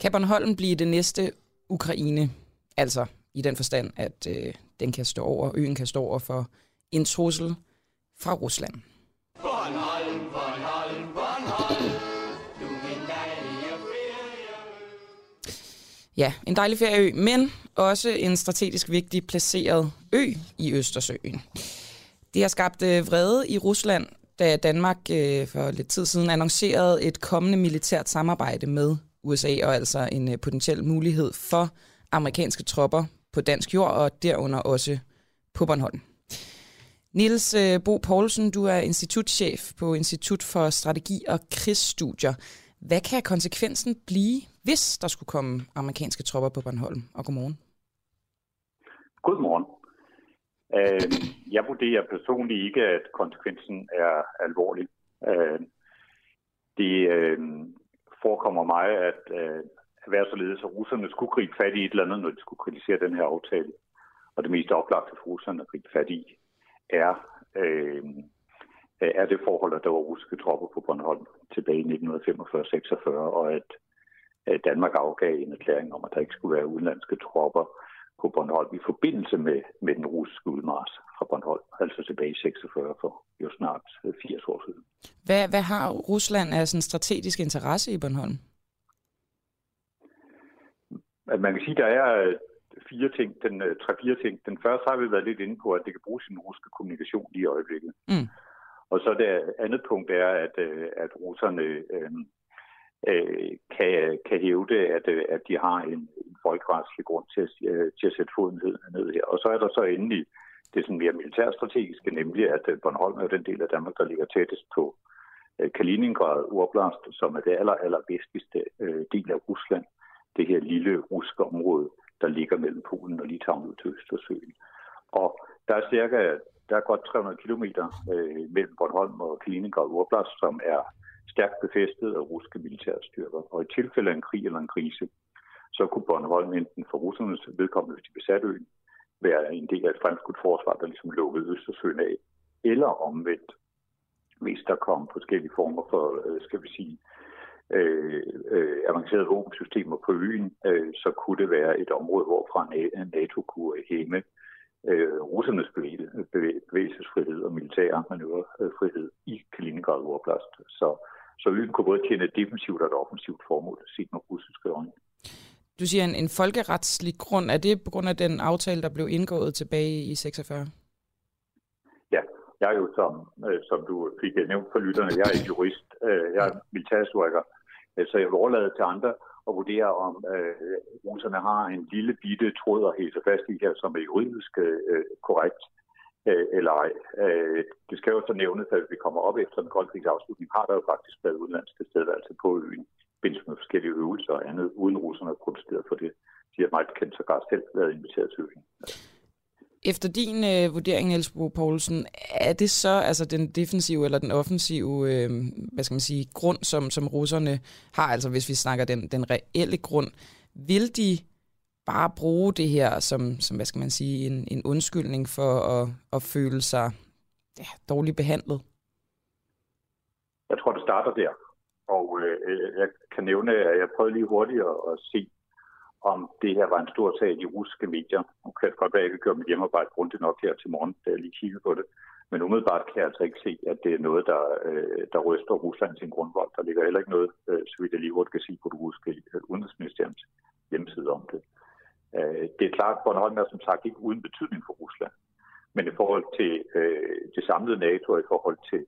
Kan Bornholm blive det næste Ukraine? Altså i den forstand, at øh, den kan stå over, øen kan stå over for en trussel fra Rusland. Bornholm, Bornholm, Bornholm, du min dejlige Ja, en dejlig ferieø, men også en strategisk vigtig placeret ø i Østersøen. Det har skabt øh, vrede i Rusland, da Danmark øh, for lidt tid siden annoncerede et kommende militært samarbejde med USA, og altså en øh, potentiel mulighed for amerikanske tropper på dansk jord, og derunder også på Bornholm. Niels øh, Bo Poulsen, du er institutchef på Institut for Strategi og Krigsstudier. Hvad kan konsekvensen blive, hvis der skulle komme amerikanske tropper på Bornholm? Og godmorgen. Godmorgen. Øh, jeg vurderer personligt ikke, at konsekvensen er alvorlig. Øh, det, forekommer mig at være således, at russerne skulle gribe fat i et eller andet, når de skulle kritisere den her aftale. Og det mest oplagte for russerne at gribe fat i er, øh, er det forhold, at der var russiske tropper på Bornholm tilbage i 1945-46, og at Danmark afgav en erklæring om, at der ikke skulle være udenlandske tropper på Bornholm i forbindelse med, med den russiske udmars fra Bornholm, altså tilbage i 46 for jo snart 80 år siden. Hvad, hvad har Rusland af sådan strategisk interesse i Bornholm? At man kan sige, at der er øh, fire ting, den, øh, tre-fire ting. Den første har vi været lidt inde på, at det kan bruge sin russiske kommunikation lige i øjeblikket. Mm. Og så det andet punkt er, at, øh, at russerne øh, øh, kan, kan hævde, at, at de har en, en folkeretslig grund til at, til at sætte foden ned her. Og så er der så endelig det sådan mere militærstrategiske, nemlig at Bornholm er den del af Danmark, der ligger tættest på Kaliningrad Oblast, som er det aller, aller vestligste del af Rusland. Det her lille russiske område, der ligger mellem Polen og Litauen ud til Østersøen. Og der er cirka der er godt 300 km øh, mellem Bornholm og Kaliningrad Oblast, som er stærkt befæstet af russiske militærstyrker. Og i tilfælde af en krig eller en krise, så kunne Bornholm enten for russernes vedkommende, hvis de besatte øen, være en del af et fremskudt forsvar, der ligesom lukkede Østersøen af. Eller omvendt, hvis der kom forskellige former for, øh, skal vi sige, øh, øh, avancerede våbensystemer på øen, øh, så kunne det være et område, hvorfra NATO kunne hæmme øh, russernes bevægelsesfrihed og militære manøvrefrihed i Kaliningrad Oblast. Så, så øen kunne både tjene et defensivt og et offensivt formål, set med russiske øjne. Du siger en, en folkeretslig grund. Er det på grund af den aftale, der blev indgået tilbage i 46? Ja, jeg er jo, som, øh, som du fik nævnt for lytterne, jeg er jurist, øh, jeg er militærhistoriker, øh, Øh, så jeg vil overlade til andre og vurdere, om øh, russerne har en lille bitte tråd at hæse fast i her, som er juridisk øh, korrekt øh, eller ej. Øh, det skal jo så nævnes, at vi kommer op efter den kolde krigs afslutning, har der jo faktisk været udenlandske tilstedeværelse på øen, forbindelse med forskellige øvelser og andet, uden russerne har protesteret for det. De har meget kendt sig selv været inviteret til øen. Efter din øh, vurdering, Niels Bo Poulsen, er det så altså den defensive eller den offensive øh, hvad skal man sige, grund, som, som russerne har, altså hvis vi snakker den, den reelle grund, vil de bare bruge det her som, som hvad skal man sige, en, en undskyldning for at, at føle sig ja, dårligt behandlet? Jeg tror, det starter der. Og øh, jeg kan nævne, at jeg prøvede lige hurtigt at, at se om det her var en stor sag i de russiske medier. Nu kan det godt være, at jeg ikke gør mit hjemmearbejde grundigt nok her til morgen, da jeg lige kigger på det. Men umiddelbart kan jeg altså ikke se, at det er noget, der, øh, der ryster Rusland sin grundvold. Der ligger heller ikke noget, øh, så vidt jeg lige hurtigt kan sige, på det russiske øh, udenrigsministeriums hjemmeside om det. Øh, det er klart, at Bornholm er som sagt ikke uden betydning for Rusland. Men i forhold til øh, det samlede NATO og i forhold til,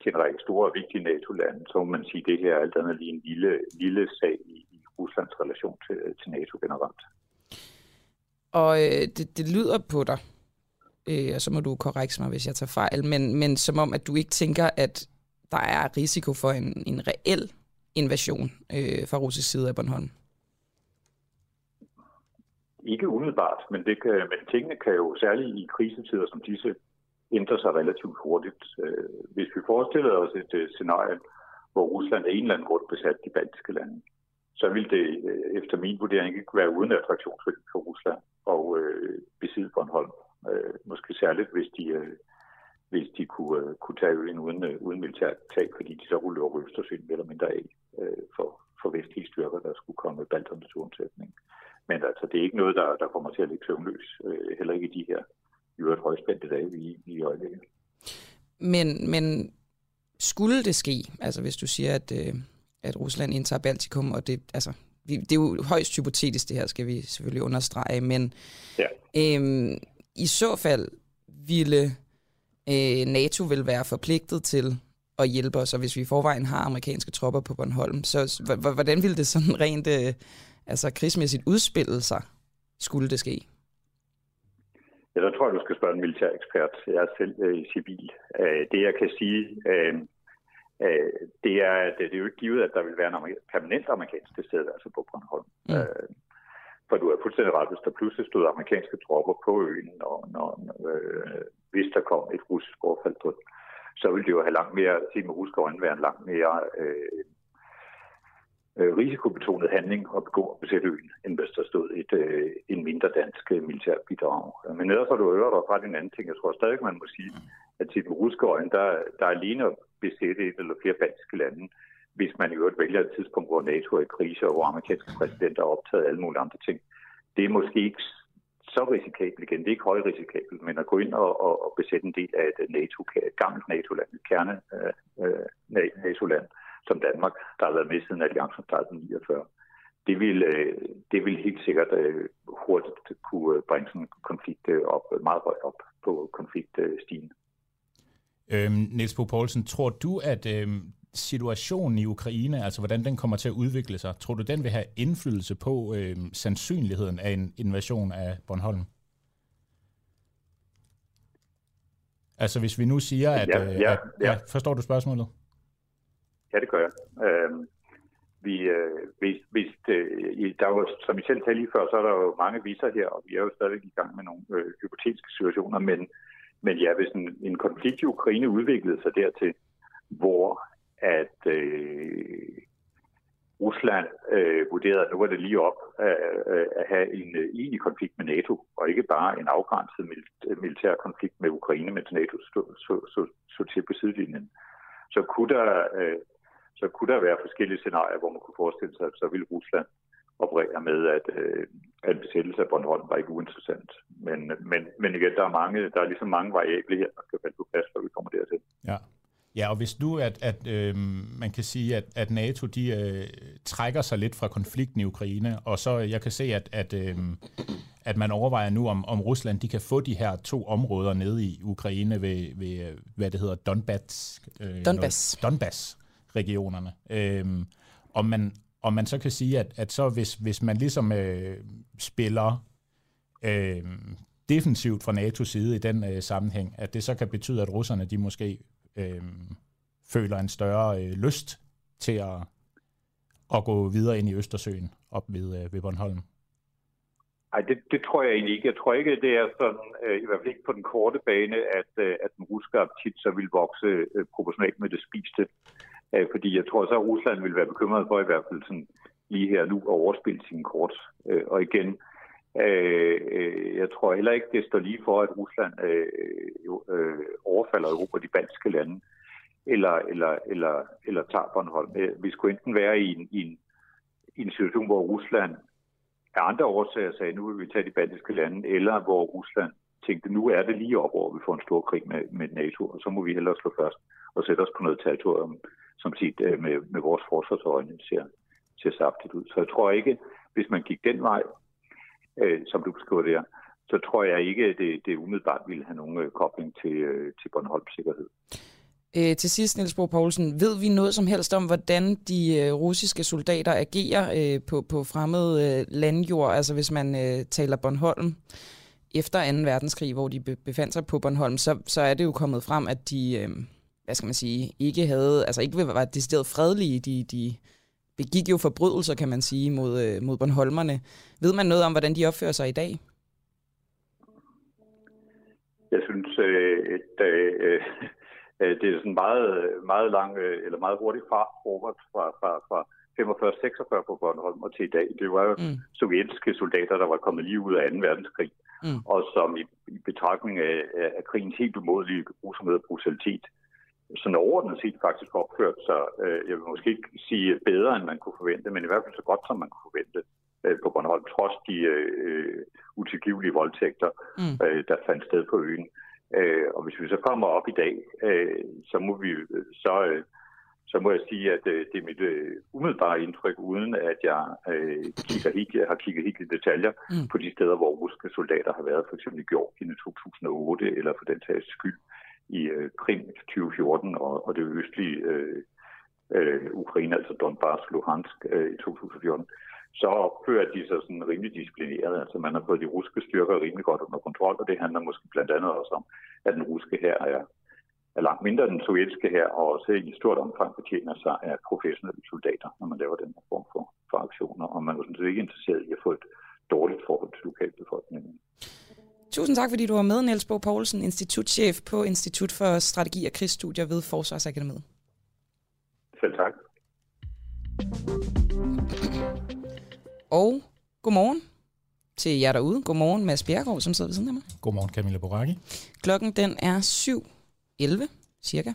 til en række store og vigtige NATO-lande, så må man sige, at det her er alt andet lige en lille, lille sag i, Ruslands relation til, til NATO generelt. Og øh, det, det lyder på dig, øh, og så må du korrekte mig, hvis jeg tager fejl, men, men som om, at du ikke tænker, at der er risiko for en, en reel invasion øh, fra russisk side af Bornholm? ikke umiddelbart, men, det kan, men tingene kan jo særligt i krisetider som disse ændre sig relativt hurtigt. Øh, hvis vi forestiller os et uh, scenarie, hvor Rusland er en eller anden grund besat de baltiske lande, så ville det øh, efter min vurdering ikke være uden attraktionsværdi for Rusland og øh, besidde Bornholm. Øh, måske særligt, hvis de, øh, hvis de kunne, øh, kunne tage øen uden, øh, uden militært tag, fordi de så kunne over Østersøen eller mindre af øh, for, for vestlige styrker, der skulle komme balterne til undsætning. Men altså, det er ikke noget, der, der kommer til at ligge søvnløs, øh, heller ikke i de her i øvrigt højspændte dage, vi, vi i øjeblikket. Men, men skulle det ske, altså hvis du siger, at, øh, at Rusland indtager Baltikum, og det, altså, vi, det er jo højst hypotetisk det her, skal vi selvfølgelig understrege, men ja. øhm, i så fald ville øh, NATO vil være forpligtet til at hjælpe os, og hvis vi i forvejen har amerikanske tropper på Bornholm, så hvordan ville det sådan rent øh, altså krigsmæssigt udspille sig, skulle det ske? Ja, der tror jeg, du skal spørge en militær ekspert. Jeg er selv øh, civil. Øh, det, jeg kan sige, øh, øh, det er, at det er jo ikke givet, at der vil være en amer- permanent amerikansk tilstedeværelse på Bornholm. Mm. Øh, for du er fuldstændig ret, hvis der pludselig stod amerikanske tropper på øen, og når, øh, hvis der kom et russisk overfald på den, så ville det jo have langt mere, set med russiske øjne, være en langt mere øh, øh, risikobetonet handling at begå og besætte øen, end hvis der stod et, øh, en mindre dansk øh, militær bidrag. Men ellers har du øret og ret en anden ting. Jeg tror stadig, man må sige, at til den russiske øjne, der, der er alene besætte et eller flere baltiske lande, hvis man i øvrigt vælger et tidspunkt, hvor NATO er i krise, og hvor amerikanske præsidenter har optaget alle mulige andre ting. Det er måske ikke så risikabelt igen. Det er ikke højrisikabelt, men at gå ind og, og, og besætte en del af et NATO, et gammelt NATO-land, et kerne øh, øh NATO-land, som Danmark, der har været med siden alliancen startede 49. Det vil, øh, det vil helt sikkert øh, hurtigt kunne bringe sådan en konflikt op, meget højt op på konfliktstigen. Øhm, Niels Bo Poulsen, tror du, at øhm, situationen i Ukraine, altså hvordan den kommer til at udvikle sig, tror du, den vil have indflydelse på øhm, sandsynligheden af en invasion af Bornholm? Altså hvis vi nu siger, at... Ja, ja, at, ja. ja forstår du spørgsmålet? Ja, det gør jeg. Øh, vi, øh, hvis, hvis det, der var, som I selv talte lige før, så er der jo mange viser her, og vi er jo stadig i gang med nogle øh, hypotetiske situationer, men, men ja, hvis en, en konflikt i Ukraine udviklede sig dertil, hvor at øh, Rusland øh, vurderede, at nu var det lige op at, at have en øh, egentlig konflikt med NATO, og ikke bare en afgrænset militær konflikt med Ukraine, mens NATO stod så, så, så til på sidelinjen. Så kunne der øh, så kunne der være forskellige scenarier, hvor man kunne forestille sig, at så ville Rusland operere med, at, øh, at besættelse af Bornholm var ikke uinteressant. Men, men, men igen, der er, mange, der er ligesom mange variable her, der skal falde på plads, før vi kommer dertil. Ja. Ja, og hvis nu, at, at øh, man kan sige, at, at NATO de øh, trækker sig lidt fra konflikten i Ukraine, og så jeg kan se, at, at, øh, at man overvejer nu, om, om Rusland de kan få de her to områder nede i Ukraine ved, ved hvad det hedder, Donbass. Øh, Donbass. Noget, Donbass regionerne. Øhm, og man, og man så kan sige, at, at så hvis, hvis man ligesom øh, spiller øh, defensivt fra NATO's side i den øh, sammenhæng, at det så kan betyde, at russerne de måske øh, føler en større øh, lyst til at, at gå videre ind i Østersøen op ved, øh, ved Bornholm. Nej, det, det tror jeg egentlig ikke. Jeg tror ikke, det er sådan, øh, i hvert fald ikke på den korte bane, at, øh, at den russiske appetit så vil vokse øh, proportionalt med det spiste. Øh, fordi jeg tror så, at Rusland vil være bekymret for i hvert fald sådan lige her nu at overspille sine kort. Øh, og igen, øh, jeg tror heller ikke, det står lige for, at Rusland øh, jo, øh, overfalder Europa de baltiske lande, eller, eller, eller, eller tager Bornholm. Øh, vi skulle enten være i en, i en, i en situation, hvor Rusland af andre årsager sagde, nu vil vi tage de baltiske lande, eller hvor Rusland tænkte, nu er det lige op, hvor vi får en stor krig med, med NATO, og så må vi hellere slå først og sætte os på noget territorium, som set øh, med, med vores forsvarsøjne ser, ser saftigt ud. Så jeg tror ikke, hvis man gik den vej, øh, som du beskriver der, så tror jeg ikke, at det, det umiddelbart ville have nogen øh, kobling til, øh, til Bornholms sikkerhed. Øh, til sidst, Niels Bo Poulsen, ved vi noget som helst om, hvordan de øh, russiske soldater agerer øh, på, på fremmed øh, landjord, altså hvis man øh, taler Bornholm? Efter 2. verdenskrig, hvor de befandt sig på Bornholm, så, så er det jo kommet frem, at de, øh, hvad skal man sige, ikke havde, altså ikke var decideret fredelige. De, de begik jo forbrydelser, kan man sige, mod, øh, mod Bornholmerne. Ved man noget om, hvordan de opfører sig i dag? Jeg synes, øh, at øh, øh, det er sådan meget, meget lang, eller meget hurtigt fra, fra, fra, fra 45-46 på Bornholm og til i dag. Det var jo mm. sovjetiske soldater, der var kommet lige ud af 2. verdenskrig, mm. og som i, i betragtning af, af krigens helt umådelige grusomhed og brutalitet, sådan overordnet set faktisk opført sig, øh, jeg vil måske ikke sige bedre, end man kunne forvente, men i hvert fald så godt, som man kunne forvente øh, på Bornholm, trods de øh, utilgivelige voldtægter, mm. øh, der fandt sted på øen. Øh, og hvis vi så kommer op i dag, øh, så må vi så øh, så må jeg sige, at øh, det er mit øh, umiddelbare indtryk, uden at jeg øh, kigger helt, jeg har kigget helt i detaljer mm. på de steder, hvor russiske soldater har været, f.eks. i Georgien i 2008, eller for den tages skyld i øh, Krim 2014 og, og det østlige øh, øh, Ukraine, altså Donbass, Luhansk øh, i 2014 så opfører de sig sådan rimelig disciplineret. Altså man har fået de russiske styrker rimelig godt under kontrol, og det handler måske blandt andet også om, at den russiske her er er langt mindre end den sovjetiske her, og også i stort omfang betjener sig af professionelle soldater, når man laver den her form for, for aktioner. Og man er sådan set ikke interesseret i at få et dårligt forhold til lokalbefolkningen. Tusind tak, fordi du var med, Niels Bo Poulsen, institutchef på Institut for Strategi og Krigsstudier ved Forsvarsakademiet. Selv tak. Og godmorgen til jer derude. Godmorgen, Mads Bjergaard, som sidder ved siden af mig. Godmorgen, Camilla Boraki. Klokken den er 7 11 cirka.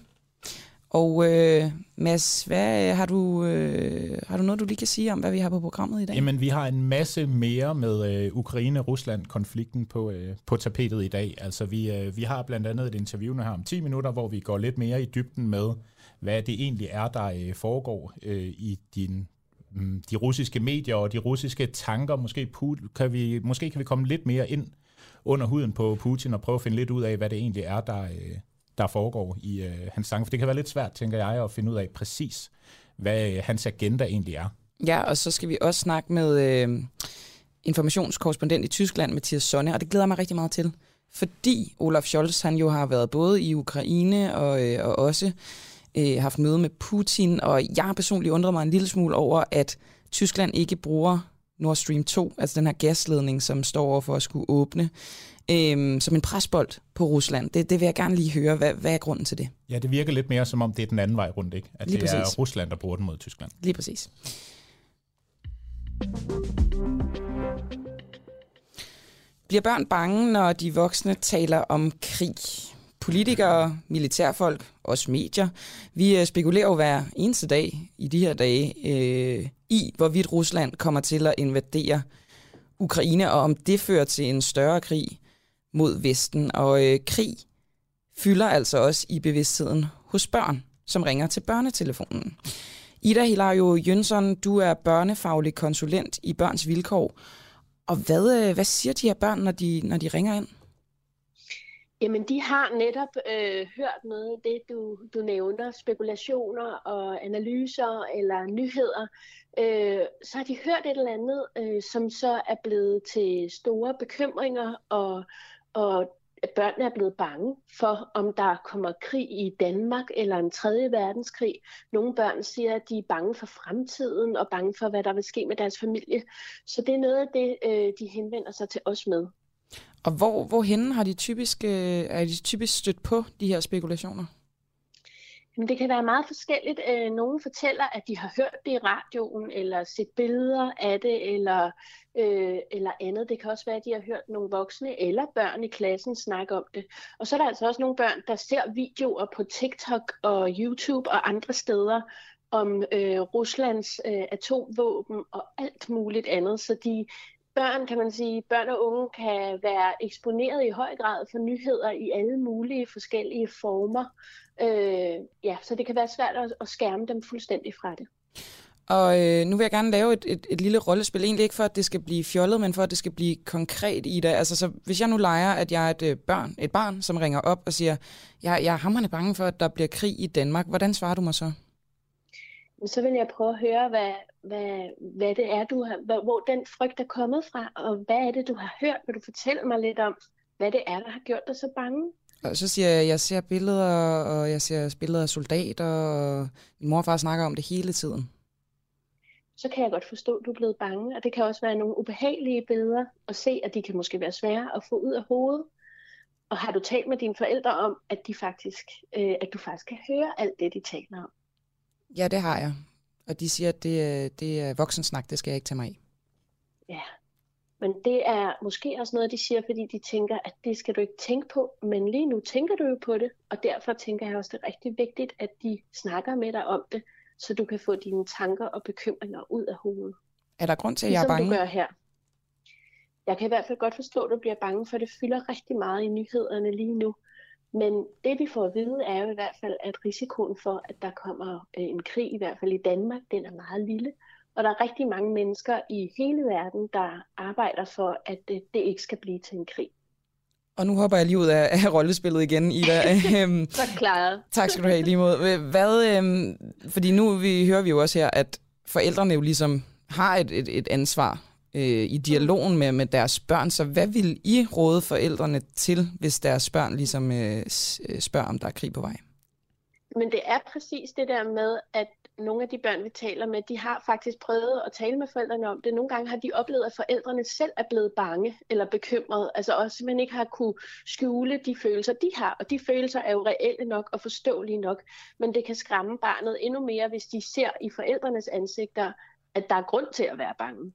Og øh, Mads, hvad øh, har du, øh, har du noget, du lige kan sige om, hvad vi har på programmet i dag? Jamen, vi har en masse mere med øh, Ukraine-Rusland-konflikten på, øh, på tapetet i dag. Altså, vi, øh, vi har blandt andet et interview nu her om 10 minutter, hvor vi går lidt mere i dybden med, hvad det egentlig er, der øh, foregår øh, i din mm, de russiske medier og de russiske tanker. Måske kan, vi, måske kan vi komme lidt mere ind under huden på Putin og prøve at finde lidt ud af, hvad det egentlig er, der, øh, der foregår i øh, hans sang. For det kan være lidt svært, tænker jeg, at finde ud af præcis, hvad øh, hans agenda egentlig er. Ja, og så skal vi også snakke med øh, informationskorrespondent i Tyskland, Mathias Sonne, og det glæder mig rigtig meget til. Fordi Olaf Scholz, han jo har været både i Ukraine og, øh, og også øh, haft møde med Putin, og jeg personligt undret mig en lille smule over, at Tyskland ikke bruger Nord Stream 2, altså den her gasledning, som står over for at skulle åbne øhm, som en presbold på Rusland. Det, det vil jeg gerne lige høre. Hvad, hvad er grunden til det? Ja, det virker lidt mere som om, det er den anden vej rundt, ikke? At lige det præcis. er Rusland, der bruger den mod Tyskland. Lige præcis. Bliver børn bange, når de voksne taler om krig? Politikere, militærfolk, også medier. Vi øh, spekulerer jo hver eneste dag i de her dage øh, i, hvorvidt Rusland kommer til at invadere Ukraine, og om det fører til en større krig mod Vesten. Og øh, krig fylder altså også i bevidstheden hos børn, som ringer til børnetelefonen. Ida Hilario Jønsson, du er børnefaglig konsulent i Børns Vilkår. Og hvad, øh, hvad siger de her børn, når de, når de ringer ind? Jamen, de har netop øh, hørt noget af det, du, du nævner, spekulationer og analyser eller nyheder. Øh, så har de hørt et eller andet, øh, som så er blevet til store bekymringer, og, og børnene er blevet bange for, om der kommer krig i Danmark eller en tredje verdenskrig. Nogle børn siger, at de er bange for fremtiden og bange for, hvad der vil ske med deres familie. Så det er noget af det, øh, de henvender sig til os med. Og hvor, hvorhen har de typisk, øh, er de typisk stødt på de her spekulationer? Jamen, det kan være meget forskelligt. Øh, nogle fortæller, at de har hørt det i radioen, eller set billeder af det, eller, øh, eller andet. Det kan også være, at de har hørt nogle voksne eller børn i klassen snakke om det. Og så er der altså også nogle børn, der ser videoer på TikTok og YouTube og andre steder om øh, Ruslands øh, atomvåben og alt muligt andet. Så de, børn, kan man sige, børn og unge kan være eksponeret i høj grad for nyheder i alle mulige forskellige former. Øh, ja, så det kan være svært at, at skærme dem fuldstændig fra det. Og øh, nu vil jeg gerne lave et, et, et lille rollespil, egentlig ikke for, at det skal blive fjollet, men for, at det skal blive konkret i det. Altså, så hvis jeg nu leger, at jeg er et, øh, børn, et barn, som ringer op og siger, jeg, jeg er hammerne bange for, at der bliver krig i Danmark, hvordan svarer du mig så? Så vil jeg prøve at høre, hvad, hvad, hvad det er, du har, hvor, den frygt er kommet fra, og hvad er det, du har hørt? Vil du fortælle mig lidt om, hvad det er, der har gjort dig så bange? Og så siger jeg, at jeg ser billeder, og jeg ser billeder af soldater, og min mor og far snakker om det hele tiden. så kan jeg godt forstå, at du er blevet bange. Og det kan også være nogle ubehagelige billeder, og se, at de kan måske være svære at få ud af hovedet. Og har du talt med dine forældre om, at, de faktisk, øh, at du faktisk kan høre alt det, de taler om? Ja, det har jeg. Og de siger, at det, det er voksensnak, det skal jeg ikke tage mig i. Ja, men det er måske også noget, de siger, fordi de tænker, at det skal du ikke tænke på. Men lige nu tænker du jo på det, og derfor tænker jeg også, det er rigtig vigtigt, at de snakker med dig om det, så du kan få dine tanker og bekymringer ud af hovedet. Er der grund til, at jeg er bange? Som du gør her. Jeg kan i hvert fald godt forstå, at du bliver bange, for det fylder rigtig meget i nyhederne lige nu. Men det vi får at vide er jo i hvert fald, at risikoen for, at der kommer øh, en krig, i hvert fald i Danmark, den er meget lille. Og der er rigtig mange mennesker i hele verden, der arbejder for, at det, det ikke skal blive til en krig. Og nu hopper jeg lige ud af, af rollespillet igen, Ida. Øhm, så klaret. Tak skal du have lige mod. Hvad, øhm, fordi nu vi, hører vi jo også her, at forældrene jo ligesom har et, et, et ansvar øh, i dialogen med, med deres børn. Så hvad vil I råde forældrene til, hvis deres børn ligesom øh, øh, spørger, om der er krig på vej? Men det er præcis det der med, at nogle af de børn, vi taler med, de har faktisk prøvet at tale med forældrene om det. Nogle gange har de oplevet, at forældrene selv er blevet bange eller bekymrede. Altså også man ikke har kunne skjule de følelser, de har. Og de følelser er jo reelle nok og forståelige nok. Men det kan skræmme barnet endnu mere, hvis de ser i forældrenes ansigter, at der er grund til at være bange.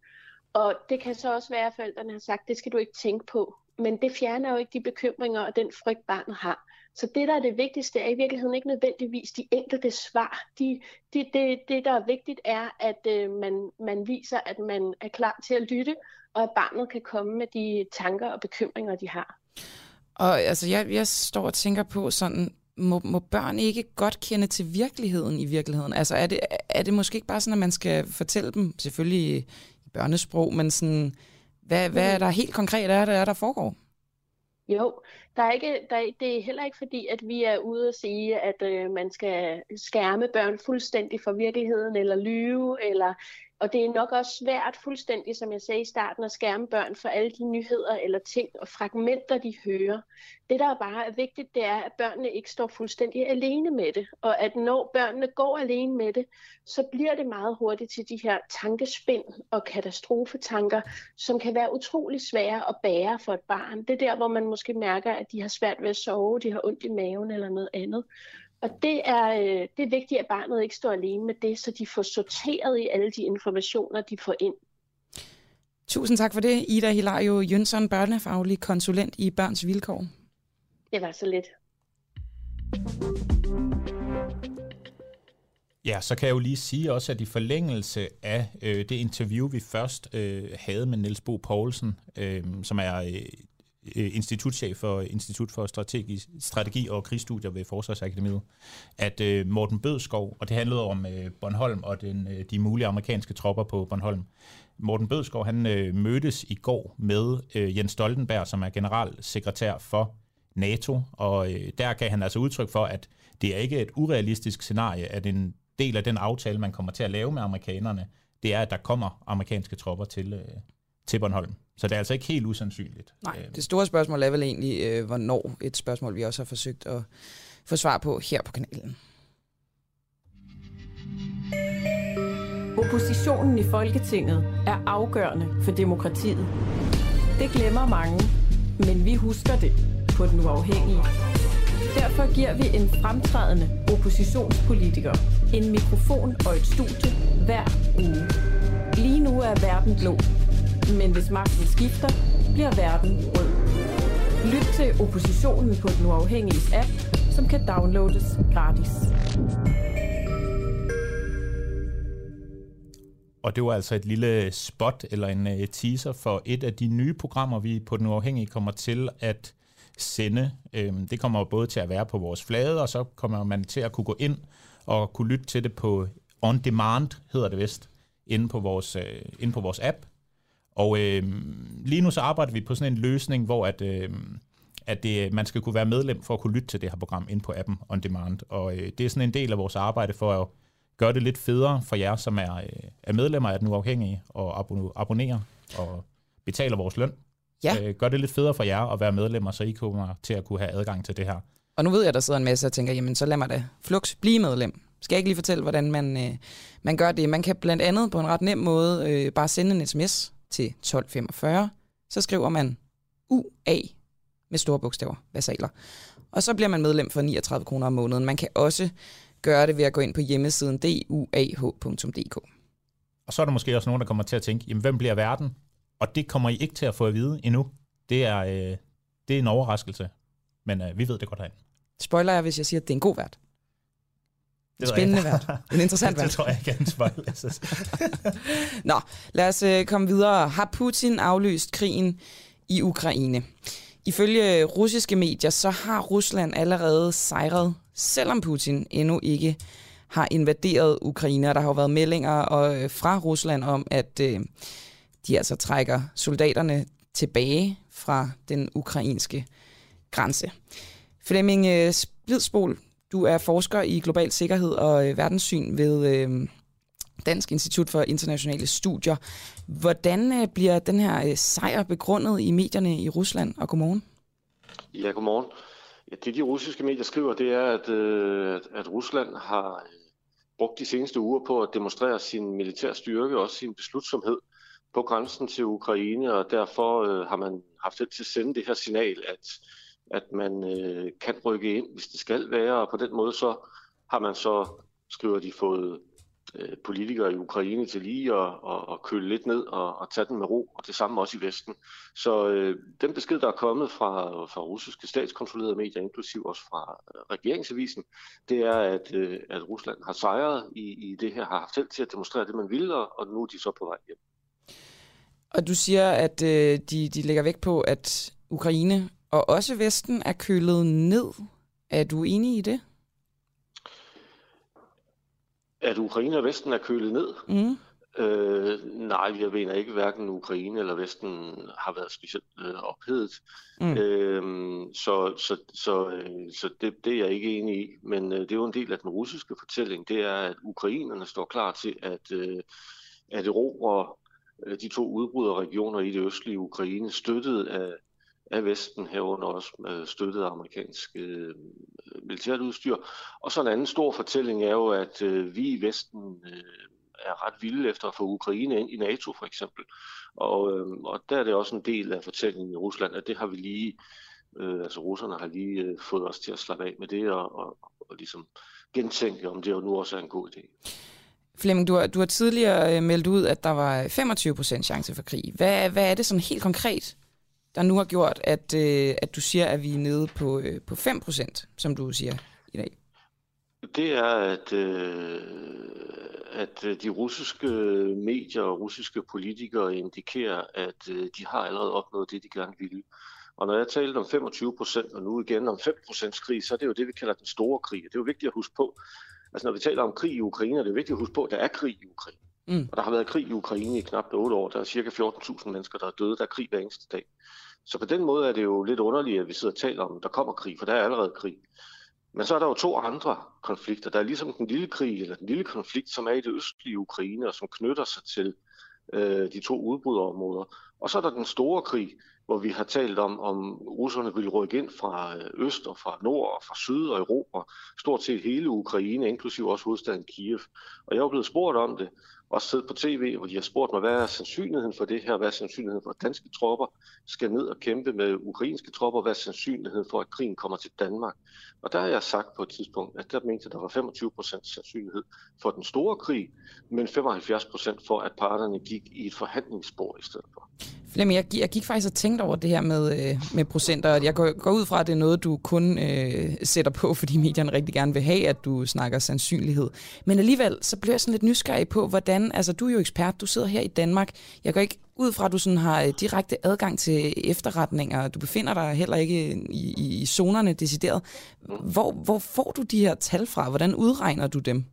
Og det kan så også være, at forældrene har sagt, det skal du ikke tænke på. Men det fjerner jo ikke de bekymringer og den frygt, barnet har. Så det, der er det vigtigste, er i virkeligheden ikke nødvendigvis de enkelte svar. De, de, det, det, der er vigtigt, er, at øh, man, man viser, at man er klar til at lytte, og at barnet kan komme med de tanker og bekymringer, de har. Og altså, jeg, jeg står og tænker på sådan, må, må børn ikke godt kende til virkeligheden i virkeligheden? Altså, er det, er det måske ikke bare sådan, at man skal fortælle dem, selvfølgelig børnesprog, men sådan, hvad, hvad er der helt konkret er, der, er, der foregår? Jo, der er ikke, der er, det er heller ikke fordi, at vi er ude og sige, at øh, man skal skærme børn fuldstændig fra virkeligheden, eller lyve, eller og det er nok også svært fuldstændig, som jeg sagde i starten, at skærme børn for alle de nyheder eller ting og fragmenter, de hører. Det, der bare er vigtigt, det er, at børnene ikke står fuldstændig alene med det. Og at når børnene går alene med det, så bliver det meget hurtigt til de her tankespind og katastrofetanker, som kan være utrolig svære at bære for et barn. Det er der, hvor man måske mærker, at de har svært ved at sove, de har ondt i maven eller noget andet. Og det er, øh, det er vigtigt, at barnet ikke står alene med det, så de får sorteret i alle de informationer, de får ind. Tusind tak for det, Ida Hilario Jønsson, børnefaglig konsulent i Børns Vilkår. Det var så lidt. Ja, så kan jeg jo lige sige også, at i forlængelse af øh, det interview, vi først øh, havde med Niels Bo Poulsen, øh, som er øh, Øh, institutchef for Institut for Strategi, Strategi og Krigsstudier ved Forsvarsakademiet, at øh, Morten Bødskov, og det handlede om øh, Bornholm og den, øh, de mulige amerikanske tropper på Bornholm. Morten Bødskov, han øh, mødtes i går med øh, Jens Stoltenberg, som er generalsekretær for NATO, og øh, der gav han altså udtryk for, at det er ikke et urealistisk scenarie, at en del af den aftale, man kommer til at lave med amerikanerne, det er, at der kommer amerikanske tropper til, øh, til Bornholm. Så det er altså ikke helt usandsynligt. Nej, øhm. det store spørgsmål er vel egentlig, øh, hvornår et spørgsmål, vi også har forsøgt at få svar på her på kanalen. Oppositionen i Folketinget er afgørende for demokratiet. Det glemmer mange, men vi husker det på den uafhængige. Derfor giver vi en fremtrædende oppositionspolitiker en mikrofon og et studie hver uge. Lige nu er verden blå, men hvis magten skifter, bliver verden rød. Lyt til oppositionen på den uafhængige app, som kan downloades gratis. Og det var altså et lille spot eller en øh, teaser for et af de nye programmer, vi på Den Uafhængige kommer til at sende. Øhm, det kommer både til at være på vores flade, og så kommer man til at kunne gå ind og kunne lytte til det på on demand, hedder det vist, inde på vores, øh, inde på vores app. Og øh, lige nu så arbejder vi på sådan en løsning, hvor at, øh, at det, man skal kunne være medlem for at kunne lytte til det her program ind på appen On Demand. Og øh, det er sådan en del af vores arbejde for at gøre det lidt federe for jer, som er, øh, er medlemmer af den uafhængige og abonnerer og betaler vores løn. Ja. Øh, gør det lidt federe for jer at være medlemmer, så I kommer til at kunne have adgang til det her. Og nu ved jeg, at der sidder en masse og tænker, jamen så lad mig da flux blive medlem. Skal jeg ikke lige fortælle, hvordan man, øh, man gør det? Man kan blandt andet på en ret nem måde øh, bare sende en sms til 1245. Så skriver man UA med store bogstaver, versaler. Og så bliver man medlem for 39 kroner om måneden. Man kan også gøre det ved at gå ind på hjemmesiden duah.dk. Og så er der måske også nogen, der kommer til at tænke, jamen hvem bliver verden? Og det kommer I ikke til at få at vide endnu. Det er, øh, det er en overraskelse, men øh, vi ved det godt herinde. Spoiler jeg, hvis jeg siger, at det er en god vært? En spændende vært. En interessant vært. det tror jeg ikke er en spoiler. Nå, lad os øh, komme videre. Har Putin aflyst krigen i Ukraine? Ifølge russiske medier, så har Rusland allerede sejret, selvom Putin endnu ikke har invaderet Ukraine. Der har jo været meldinger øh, fra Rusland om, at øh, de altså trækker soldaterne tilbage fra den ukrainske grænse. Flemming Splidsbol, du er forsker i global sikkerhed og øh, verdenssyn ved øh, Dansk Institut for Internationale Studier. Hvordan øh, bliver den her øh, sejr begrundet i medierne i Rusland? Og godmorgen. Ja, godmorgen. Ja, det de russiske medier skriver, det er, at, øh, at Rusland har øh, brugt de seneste uger på at demonstrere sin militære styrke og også sin beslutsomhed på grænsen til Ukraine, og derfor øh, har man haft held til at sende det her signal, at, at man øh, kan rykke ind, hvis det skal være, og på den måde så har man så, skriver de, fået øh, politikere i Ukraine til lige at, at, at køle lidt ned og, og tage den med ro, og det samme også i Vesten. Så øh, den besked, der er kommet fra, fra russiske statskontrollerede medier, inklusiv også fra øh, regeringsavisen, det er, at, øh, at Rusland har sejret i, i det her, har haft held til at demonstrere det, man ville, og nu er de så på vej hjem. Og du siger, at øh, de, de lægger vægt på, at Ukraine og også Vesten er kølet ned. Er du enig i det? At Ukraine og Vesten er kølet ned? Mm. Øh, nej, jeg mener ikke, hverken Ukraine eller Vesten har været specielt øh, ophedet. Mm. Øh, så så, så, øh, så det, det er jeg ikke enig i. Men øh, det er jo en del af den russiske fortælling. Det er, at ukrainerne står klar til at, øh, at erobre øh, de to udbryderregioner i det østlige Ukraine, støttet af, af Vesten, herunder også med støttet af amerikansk øh, militært udstyr. Og så en anden stor fortælling er jo, at øh, vi i Vesten øh, er ret vilde efter at få Ukraine ind i NATO for eksempel. Og, øh, og der er det også en del af fortællingen i Rusland, at det har vi lige, øh, altså russerne har lige øh, fået os til at slappe af med det og, og, og ligesom gentænke, om det jo nu også er en god idé. Flemming, du har, du har tidligere øh, meldt ud, at der var 25% chance for krig. Hvad, hvad er det sådan helt konkret, der nu har gjort, at, øh, at du siger, at vi er nede på, øh, på 5%, som du siger i dag? Det er, at, øh, at de russiske medier og russiske politikere indikerer, at øh, de har allerede opnået det, de gerne ville. Og når jeg talte om 25 procent, og nu igen om 5 procents krig, så er det jo det, vi kalder den store krig. Det er jo vigtigt at huske på. Altså når vi taler om krig i Ukraine, er det vigtigt at huske på, at der er krig i Ukraine. Mm. Og der har været krig i Ukraine i knap 8 år. Der er cirka 14.000 mennesker, der er døde. Der er krig hver eneste dag. Så på den måde er det jo lidt underligt, at vi sidder og taler om, at der kommer krig, for der er allerede krig. Men så er der jo to andre konflikter. Der er ligesom den lille krig, eller den lille konflikt, som er i det østlige Ukraine, og som knytter sig til øh, de to udbryderområder. Og så er der den store krig, hvor vi har talt om, om russerne vil rykke ind fra øh, øst og fra nord og fra syd og Europa, stort set hele Ukraine, inklusive også hovedstaden Kiev. Og jeg er blevet spurgt om det, også siddet på tv, hvor de har spurgt mig, hvad er sandsynligheden for det her, hvad er sandsynligheden for, at danske tropper skal ned og kæmpe med ukrainske tropper, hvad er sandsynligheden for, at krigen kommer til Danmark. Og der har jeg sagt på et tidspunkt, at der mente, at der var 25% sandsynlighed for den store krig, men 75% for, at parterne gik i et forhandlingsspor i stedet for. Flemming, jeg, jeg gik faktisk og tænkte over det her med, øh, med procenter, og jeg går, går ud fra, at det er noget, du kun øh, sætter på, fordi medierne rigtig gerne vil have, at du snakker sandsynlighed. Men alligevel, så bliver jeg sådan lidt nysgerrig på, hvordan, altså du er jo ekspert, du sidder her i Danmark, jeg går ikke ud fra, at du sådan har øh, direkte adgang til efterretninger, du befinder dig heller ikke øh, i, i, i zonerne decideret. Hvor, hvor får du de her tal fra? Hvordan udregner du dem?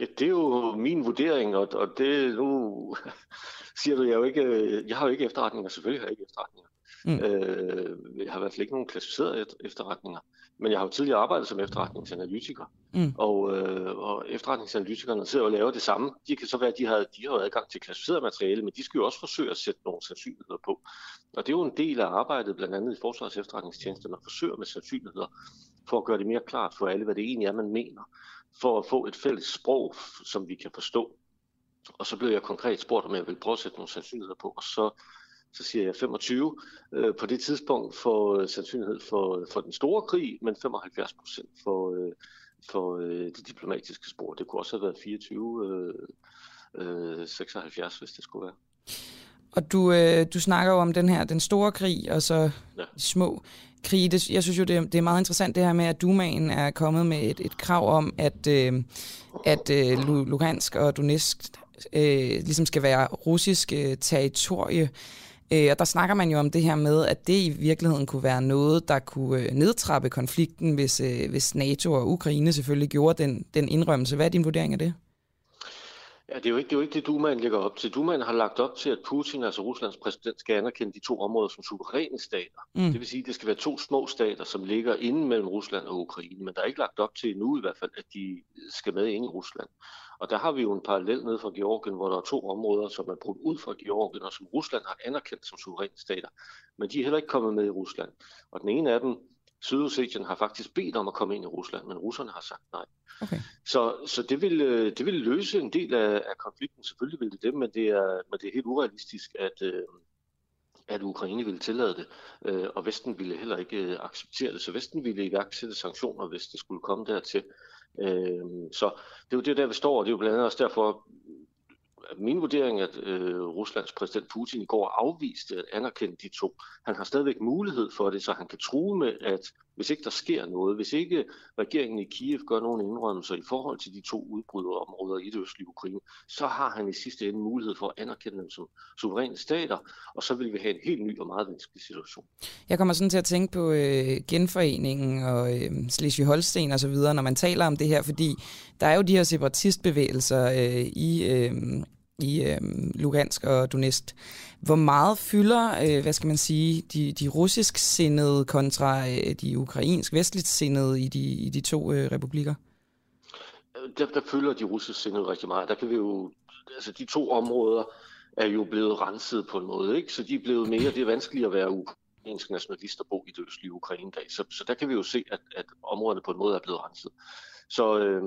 Ja, det er jo min vurdering, og, og det nu siger du, jeg, jo ikke, øh, jeg har jo ikke efterretninger, selvfølgelig har jeg ikke efterretninger. Mm. Øh, jeg har i hvert fald ikke nogen klassificerede efterretninger. Men jeg har jo tidligere arbejdet som efterretningsanalytiker. Mm. Og, øh, og efterretningsanalytikerne sidder og laver det samme. De kan så være, at de har, de har adgang til klassificeret materiale, men de skal jo også forsøge at sætte nogle sandsynligheder på. Og det er jo en del af arbejdet, blandt andet i Forsvars efterretningstjeneste, man forsøger med sandsynligheder for at gøre det mere klart for alle, hvad det egentlig er, man mener, for at få et fælles sprog, som vi kan forstå. Og så blev jeg konkret spurgt, om jeg ville prøve at sætte nogle sandsynligheder på, og så, så siger jeg 25 øh, på det tidspunkt for øh, sandsynlighed for, for den store krig, men 75 procent for, øh, for øh, det diplomatiske spor. Det kunne også have været 24, øh, øh, 76, hvis det skulle være. Og du, øh, du snakker jo om den her, den store krig, og så ja. de små krige. Det, jeg synes jo, det, det er meget interessant det her med, at Dumaen er kommet med et, et krav om, at, øh, at øh, Lugansk og Donetsk øh, ligesom skal være russisk øh, territorie. Øh, og der snakker man jo om det her med, at det i virkeligheden kunne være noget, der kunne øh, nedtrappe konflikten, hvis, øh, hvis NATO og Ukraine selvfølgelig gjorde den, den indrømmelse. Hvad er din vurdering af det? Ja, det er jo ikke det, er jo ikke det Dumaen lægger op til. Dumaen har lagt op til, at Putin, altså Ruslands præsident, skal anerkende de to områder som suveræne stater. Mm. Det vil sige, at det skal være to små stater, som ligger inde mellem Rusland og Ukraine. Men der er ikke lagt op til endnu i hvert fald, at de skal med ind i Rusland. Og der har vi jo en parallel ned fra Georgien, hvor der er to områder, som er brudt ud fra Georgien, og som Rusland har anerkendt som suveræne stater. Men de er heller ikke kommet med i Rusland. Og den ene af dem, Sydossetien, har faktisk bedt om at komme ind i Rusland, men russerne har sagt nej. Okay. Så, så det, vil, øh, det vil løse en del af, af konflikten. Selvfølgelig vil det det, men det er, men det er helt urealistisk, at, øh, at Ukraine ville tillade det, øh, og Vesten ville heller ikke acceptere det. Så Vesten ville iværksætte sanktioner, hvis det skulle komme dertil. Øh, Så det er jo det, der vi står, og det er jo blandt andet også derfor, min vurdering, at øh, Ruslands præsident Putin i går afviste at anerkende de to. Han har stadigvæk mulighed for det, så han kan true med, at hvis ikke der sker noget, hvis ikke regeringen i Kiev gør nogen indrømmelser i forhold til de to udbryderområder i det østlige Ukraine, så har han i sidste ende mulighed for at anerkende dem som suveræne stater, og så vil vi have en helt ny og meget vanskelig situation. Jeg kommer sådan til at tænke på øh, genforeningen og øh, Slesvig-Holsten og så videre, når man taler om det her, fordi der er jo de her separatistbevægelser øh, i... Øh, i øh, Lugansk og Donetsk. Hvor meget fylder, øh, hvad skal man sige, de, de russisk sindede kontra øh, de ukrainsk vestligt sindede i de, i de to øh, republikker? Der, der fylder de russisk sindede rigtig meget. Der kan vi jo, altså de to områder er jo blevet renset på en måde, ikke? så de er blevet mere, det er vanskeligt at være ukrainsk nationalist og bo i det østlige Ukraine dag. Så, så der kan vi jo se, at, at områderne på en måde er blevet renset. Så, øh,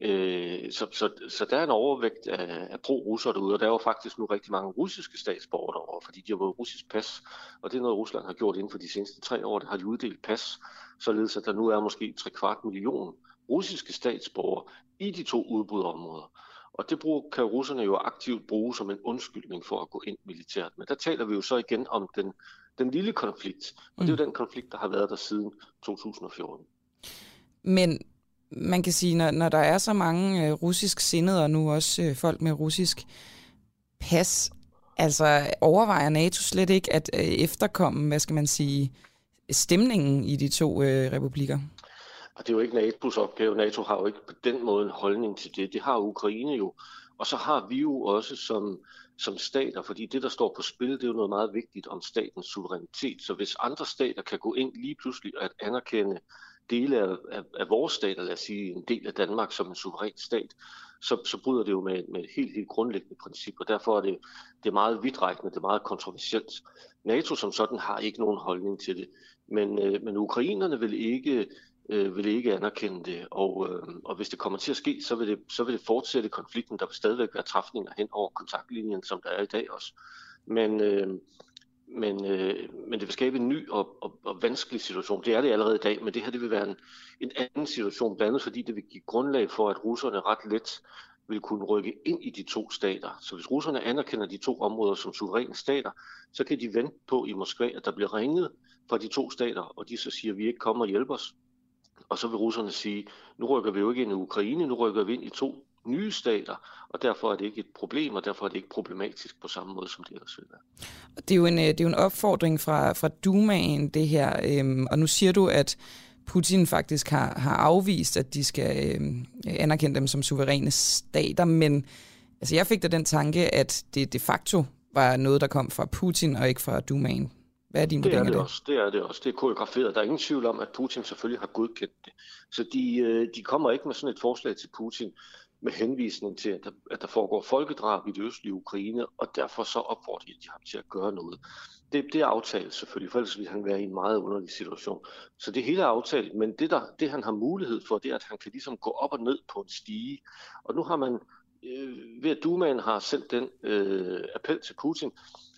Øh, så, så, så der er en overvægt af, af pro-russer derude, og der er jo faktisk nu rigtig mange russiske statsborgere derovre, fordi de har fået russisk pas, og det er noget, Rusland har gjort inden for de seneste tre år, der har de uddelt pas, således at der nu er måske 3 kvart million russiske statsborgere i de to udbryderområder. Og det brug, kan russerne jo aktivt bruge som en undskyldning for at gå ind militært. Men der taler vi jo så igen om den, den lille konflikt, og det er jo mm. den konflikt, der har været der siden 2014. Men man kan sige, når, når der er så mange øh, russisk sindede, og nu også øh, folk med russisk pas, altså overvejer NATO slet ikke at øh, efterkomme, hvad skal man sige, stemningen i de to øh, republikker? Og det er jo ikke NATO's opgave. NATO har jo ikke på den måde en holdning til det. Det har Ukraine jo. Og så har vi jo også som, som stater, fordi det, der står på spil, det er jo noget meget vigtigt om statens suverænitet. Så hvis andre stater kan gå ind lige pludselig at anerkende dele af, af, af vores stat, lad os sige en del af Danmark som en suveræn stat, så, så bryder det jo med, med et helt, helt grundlæggende princip, og derfor er det, det er meget vidtrækkende, det er meget kontroversielt. NATO som sådan har ikke nogen holdning til det, men, øh, men ukrainerne vil ikke, øh, vil ikke anerkende det, og, øh, og hvis det kommer til at ske, så vil det, så vil det fortsætte konflikten. Der vil stadigvæk være træfninger hen over kontaktlinjen, som der er i dag også. Men, øh, men, øh, men det vil skabe en ny og, og, og vanskelig situation. Det er det allerede i dag, men det her det vil være en, en anden situation, blandt andet fordi det vil give grundlag for, at russerne ret let vil kunne rykke ind i de to stater. Så hvis russerne anerkender de to områder som suveræne stater, så kan de vente på i Moskva, at der bliver ringet fra de to stater, og de så siger, at vi ikke kommer og hjælper os. Og så vil russerne sige, nu rykker vi jo ikke ind i Ukraine, nu rykker vi ind i to nye stater, og derfor er det ikke et problem, og derfor er det ikke problematisk på samme måde, som det ellers vil være. Det er jo en, øh, det er jo en opfordring fra, fra Dumaen, det her, øhm, og nu siger du, at Putin faktisk har, har afvist, at de skal øhm, anerkende dem som suveræne stater, men altså, jeg fik da den tanke, at det de facto var noget, der kom fra Putin og ikke fra Dumaen. Hvad er din det er det, det også. Det er det også. Det er koreograferet. Der er ingen tvivl om, at Putin selvfølgelig har godkendt det. Så de, øh, de kommer ikke med sådan et forslag til Putin med henvisning til, at der, at der foregår folkedrab i det østlige Ukraine, og derfor så opfordrer de ham til at gøre noget. Det, det er aftalt selvfølgelig, for ellers ville han være i en meget underlig situation. Så det hele er aftalt, men det, der, det han har mulighed for, det er, at han kan ligesom gå op og ned på en stige. Og nu har man, øh, ved at Dumaen har sendt den øh, appel til Putin,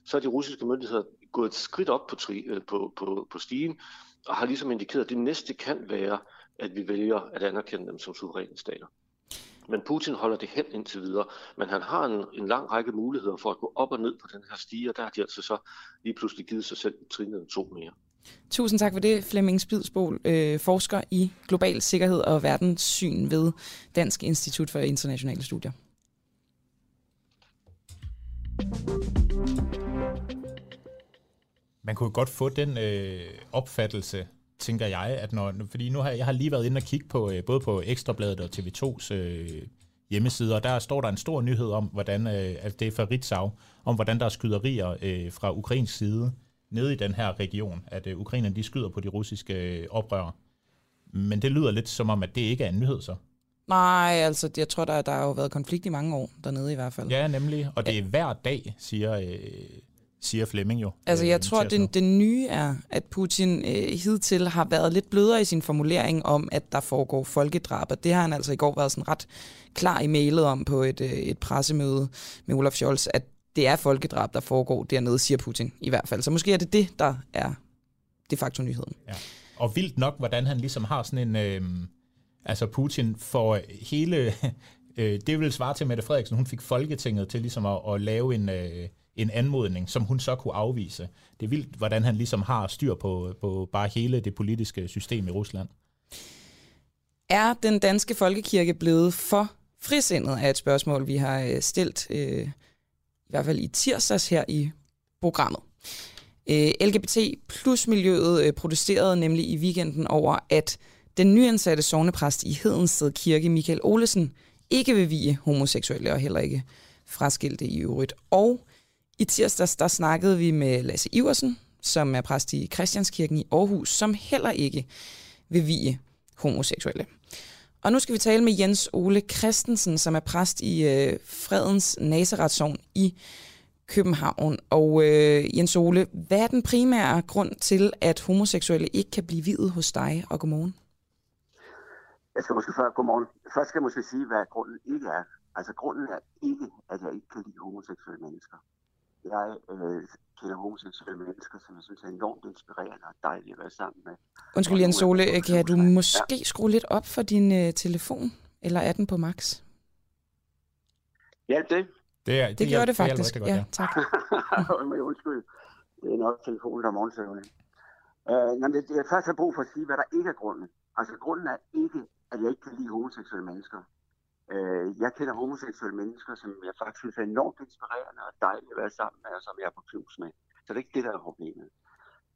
så er de russiske myndigheder gået et skridt op på, tri, øh, på, på, på stigen, og har ligesom indikeret, at det næste kan være, at vi vælger at anerkende dem som suveræne stater. Men Putin holder det hen indtil videre. Men han har en, en lang række muligheder for at gå op og ned på den her stige, og der har de altså så lige pludselig givet sig selv trinet to mere. Tusind tak for det, Flemming Spidsbol, øh, forsker i global sikkerhed og verdenssyn ved Dansk Institut for Internationale Studier. Man kunne godt få den øh, opfattelse, tænker jeg, at når, fordi nu har jeg har lige været inde og kigge på øh, både på Ekstrabladet og TV2's øh, hjemmesider, og der står der en stor nyhed om, hvordan, øh, at det er fra Ritzau, om hvordan der er skyderier øh, fra ukrainsk side nede i den her region, at øh, ukrainerne de skyder på de russiske øh, oprør. Men det lyder lidt som om, at det ikke er en nyhed så. Nej, altså jeg tror, der, der har jo været konflikt i mange år dernede i hvert fald. Ja, nemlig. Og det er hver dag, siger, øh, siger Flemming jo. Altså jeg øh, tror, det, det nye er, at Putin øh, hidtil har været lidt blødere i sin formulering om, at der foregår folkedrab. Og det har han altså i går været sådan ret klar i mailet om på et, øh, et pressemøde med Olaf Scholz, at det er folkedrab, der foregår dernede, siger Putin i hvert fald. Så måske er det det, der er de facto nyheden. Ja. Og vildt nok, hvordan han ligesom har sådan en... Øh, altså Putin får hele... Øh, det vil svare til Mette Frederiksen. Hun fik Folketinget til ligesom at, at lave en... Øh, en anmodning, som hun så kunne afvise. Det er vildt, hvordan han ligesom har styr på, på bare hele det politiske system i Rusland. Er den danske folkekirke blevet for frisindet, er et spørgsmål, vi har øh, stillet, øh, i hvert fald i tirsdags her i programmet. Øh, LGBT plus miljøet øh, protesterede nemlig i weekenden over, at den nyansatte sovnepræst i Hedensted Kirke, Michael Olesen, ikke vil vige homoseksuelle og heller ikke fraskilte i øvrigt. Og i tirsdags der snakkede vi med Lasse Iversen, som er præst i Christianskirken i Aarhus, som heller ikke vil vie homoseksuelle. Og nu skal vi tale med Jens Ole Christensen, som er præst i øh, Fredens Nazaretsovn i København. Og øh, Jens Ole, hvad er den primære grund til, at homoseksuelle ikke kan blive videt hos dig, og godmorgen? Jeg skal måske før, godmorgen. Først skal jeg måske sige, hvad grunden ikke er. Altså grunden er ikke, at jeg ikke kan lide homoseksuelle mennesker jeg øh, kender homoseksuelle mennesker, som jeg synes er enormt inspirerende og dejlige at være sammen med. Undskyld Jens Ole, kan du måske ja. skrue lidt op for din øh, telefon? Eller er den på max? Ja, det. Det, er, det, det gjorde det faktisk. Godt, ja. ja, tak. Undskyld. Det er nok telefonen, der er morgensøvende. Uh, det, jeg først har brug for at sige, hvad der ikke er grunden. Altså, grunden er ikke, at jeg ikke kan lide homoseksuelle mennesker. Øh, jeg kender homoseksuelle mennesker, som jeg faktisk synes er enormt inspirerende og dejligt at være sammen med, og som jeg er på klus med. Så det er ikke det, der er problemet.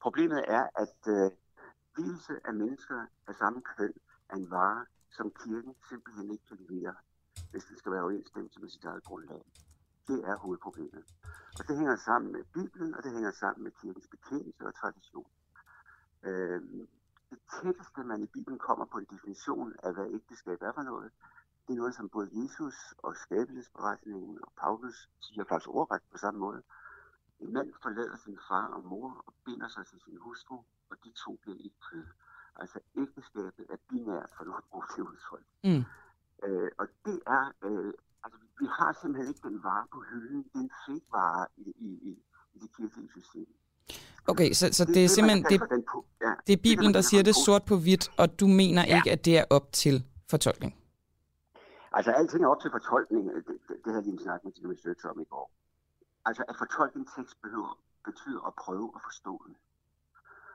Problemet er, at øh, vise af mennesker af samme køn er en vare, som kirken simpelthen ikke kan levere, hvis det skal være overensstemmelse med sit eget grundlag. Det er hovedproblemet. Og det hænger sammen med Bibelen, og det hænger sammen med kirkens bekendelse og tradition. Øh, det tætteste, man i Bibelen kommer på en definition af, hvad ægteskab er for noget, det er noget, som både Jesus og skabelsesberetningen og Paulus siger faktisk ordret på samme måde. En mand forlader sin far og mor og binder sig til sin hustru, og de to bliver et kød. Altså ægteskabet er binært for noget brugt til udtryk. Mm. Øh, og det er, øh, altså vi har simpelthen ikke den vare på hylden. Det er en fake vare i, i, i, i det kirkelige system. Okay, så, så det, det er simpelthen, det, ja, det er Bibelen, der siger det sort på hvidt, og du mener ja. ikke, at det er op til fortolkning? Altså, alting er op til fortolkning. Det, det, det havde vi en snak med Tina Research om i går. Altså, at fortolke en tekst behøver, betyder at prøve at forstå den.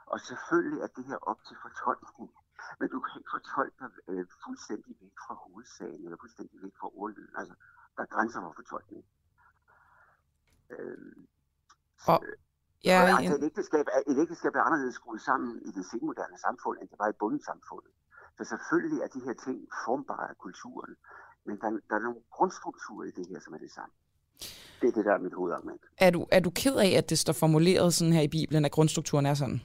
Og selvfølgelig er det her op til fortolkning. Men du kan ikke fortolke dig øh, fuldstændig væk fra hovedsagen, eller fuldstændig væk fra ordlyden. Altså, der er grænser for fortolkning. Øh, og, ja, og, altså, et, ægteskab er, et ægteskab er anderledes skruet sammen i det senmoderne samfund, end det var i bundsamfundet. Så selvfølgelig er de her ting formbare af kulturen. Men der, der er nogle grundstrukturer i det her, som er det samme. Det er det, der er mit hovedargument. Er du, er du ked af, at det står formuleret sådan her i Bibelen, at grundstrukturen er sådan?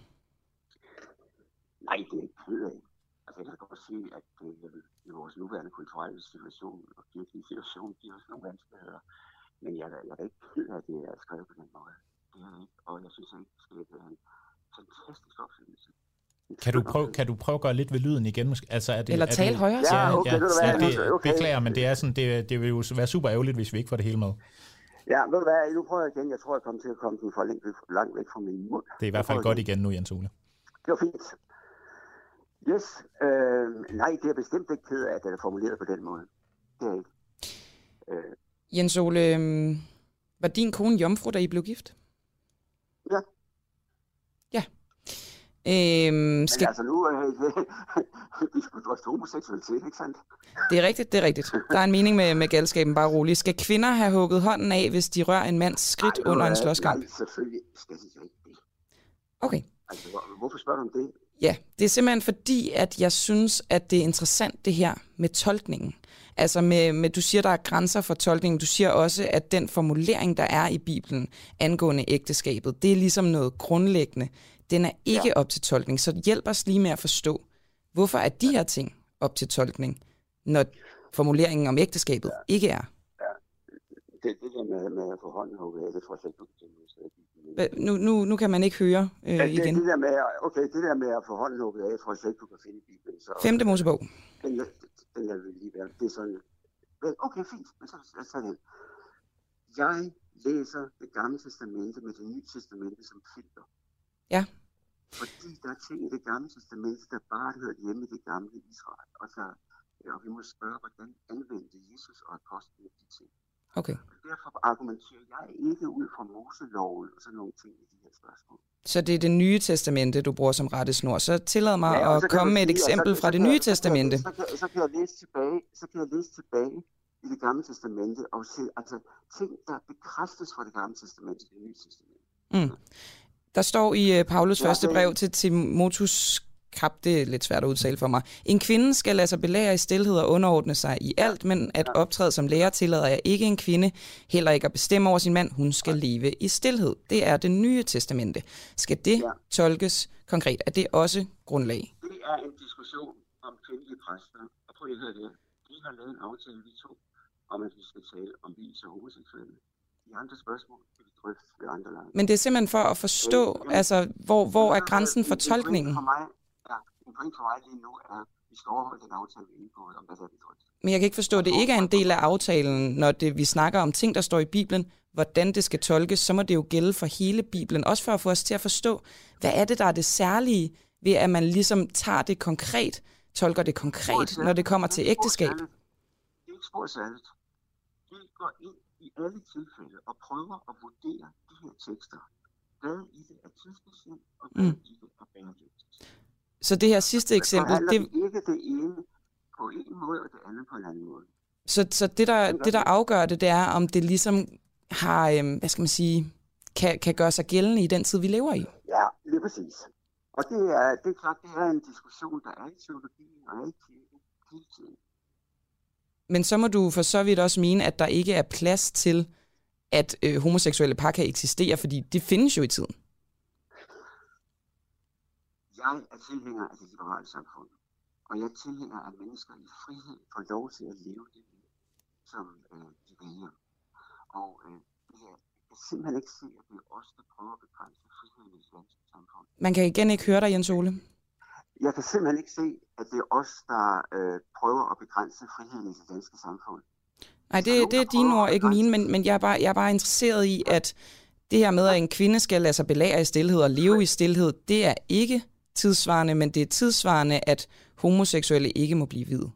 Nej, det er ikke ked af. Altså, jeg kan godt sige, at øh, i vores nuværende kulturelle situation og kirkelige situation giver os nogle vanskeligheder. Men jeg, jeg er ikke ked af, at det er skrevet på den måde. Det er ikke, og jeg synes ikke, det er en fantastisk opfindelse. Kan du, prøve, kan du prøve at gøre lidt ved lyden igen? Måske? Altså, er det, Eller tale det, højere? Ja, okay, ja, det er ja, det, okay. beklager, men det, er sådan, det, det vil jo være super ærgerligt, hvis vi ikke får det hele med. Ja, ved du hvad, nu prøver jeg igen. Jeg tror, jeg kommer til at komme den for langt, langt væk fra min mund. Det er i hvert fald godt igen nu, Jens Ole. Det var fint. Yes, øh, nej, det er bestemt ikke ked af, at det er formuleret på den måde. Det er ikke. Øh, Jens Ole, øhm, var din kone jomfru, da I blev gift? Ja. Ja. Øhm, men skal, altså nu, øh, vi skulle drøfte homoseksualitet, ikke sandt? det er rigtigt, det er rigtigt. Der er en mening med, med galskaben, bare rolig. Skal kvinder have hugget hånden af, hvis de rører en mands skridt Ej, under en øh, slåskamp? Nej, selvfølgelig skal de ikke det. Okay. Altså, hvor, hvorfor spørger du om det? Ja, det er simpelthen fordi, at jeg synes, at det er interessant det her med tolkningen. Altså med, med, du siger, der er grænser for tolkningen. Du siger også, at den formulering, der er i Bibelen angående ægteskabet, det er ligesom noget grundlæggende. Den er ikke ja. op til tolkning. Så hjælp os lige med at forstå, hvorfor er de her ting op til tolkning, når formuleringen om ægteskabet ja. ikke er. Det, det der med, med at få hånden hugget af, det tror jeg ikke, du kan Nu, nu, nu kan man ikke høre øh, Ja, det, igen. det der med, okay, det der med at få hånden hugget af, tror jeg ikke, du kan finde i Bibelen. Så, Femte Mosebog. Den, den, den lader vi lige være. Det er sådan, okay, fint, men så, så, så den. Jeg læser det gamle testamente med det nye testamente som filter. Ja. Fordi der er ting i det gamle testamente, der bare hører hjemme i det gamle Israel. Og, så, ja, og vi må spørge, hvordan anvendte Jesus og apostlene de ting. Okay. Og derfor argumenterer jeg ikke ud fra Moseloven og sådan nogle ting i de her spørgsmål. Så det er det nye testamente, du bruger som rettesnor. Så tillad mig Ja, at så komme med et sige, så eksempel kan- fra så det nye så kan jeg- testamente. Så kan, så kan jeg læse tilbage, så kan jeg læse tilbage i det gamle testamente og se altså ting, der bekræftes fra det gamle testamente til det nye testamente. Mm. Der står i uh, Paulus første brev til Timotus Krab, det er lidt svært at udtale for mig. En kvinde skal lade sig belære i stillhed og underordne sig i alt, men at optræde som lærer tillader jeg ikke en kvinde, heller ikke at bestemme over sin mand. Hun skal leve i stillhed. Det er det nye testamente. Skal det Ja. tolkes konkret? Er det også grundlag? Det er en diskussion om kvindelige præster. Og prøv lige at høre det. Vi har lavet en aftale, vi to, om at vi skal tale om vis og homoseksuelle. De andre spørgsmål kan vi drøfte ved andre lejre. Men det er simpelthen for at forstå, altså, hvor, hvor er grænsen for tolkningen? For mig, ja, en point for mig lige nu er, at vi skal overholde den aftale, vi indgået om, hvad der er vi drøfter. Men jeg kan ikke forstå, at det ikke er en del af aftalen, når det, vi snakker om ting, der står i Bibelen, hvordan det skal tolkes, så må det jo gælde for hele Bibelen. Også for at få os til at forstå, hvad er det, der er det særlige ved, at man ligesom tager det konkret, tolker det konkret, når det kommer til ægteskab. Det er ikke spor særligt. Vi går ind i alle tilfælde og prøver at vurdere de her tekster. Hvad i det er tidsbestemt, og hvad Mm. i det er bæredygtigt. Så det her sidste Så eksempel, det, det ikke det ene på en måde, og det andet på en anden måde. så, så det, der, det, der afgør det, det er, om det ligesom har, øhm, hvad skal man sige, kan, kan gøre sig gældende i den tid, vi lever i. Ja, lige præcis. Og det er, det er klart, det er en diskussion, der er i teologien og er i kirken hele tiden. Men så må du for så vidt også mene, at der ikke er plads til, at øh, homoseksuelle par kan eksistere, fordi det findes jo i tiden. Jeg er tilhænger af det liberale samfund, og jeg er tilhænger af mennesker i frihed får lov til at leve det liv, som øh, de vælger. Og øh, jeg kan simpelthen ikke se, at det er os, der prøver at begrænse friheden i det danske samfund. Man kan igen ikke høre dig, Jens Ole. Jeg kan simpelthen ikke se, at det er os, der øh, prøver at begrænse friheden i det danske samfund. Nej, det, det er dine ord, ikke mine, men, men jeg, er bare, jeg er bare interesseret i, at det her med, at en kvinde skal lade sig belære i stillhed og leve i stillhed, det er ikke tidsvarende, men det er tidsvarende, at homoseksuelle ikke må blive hvide.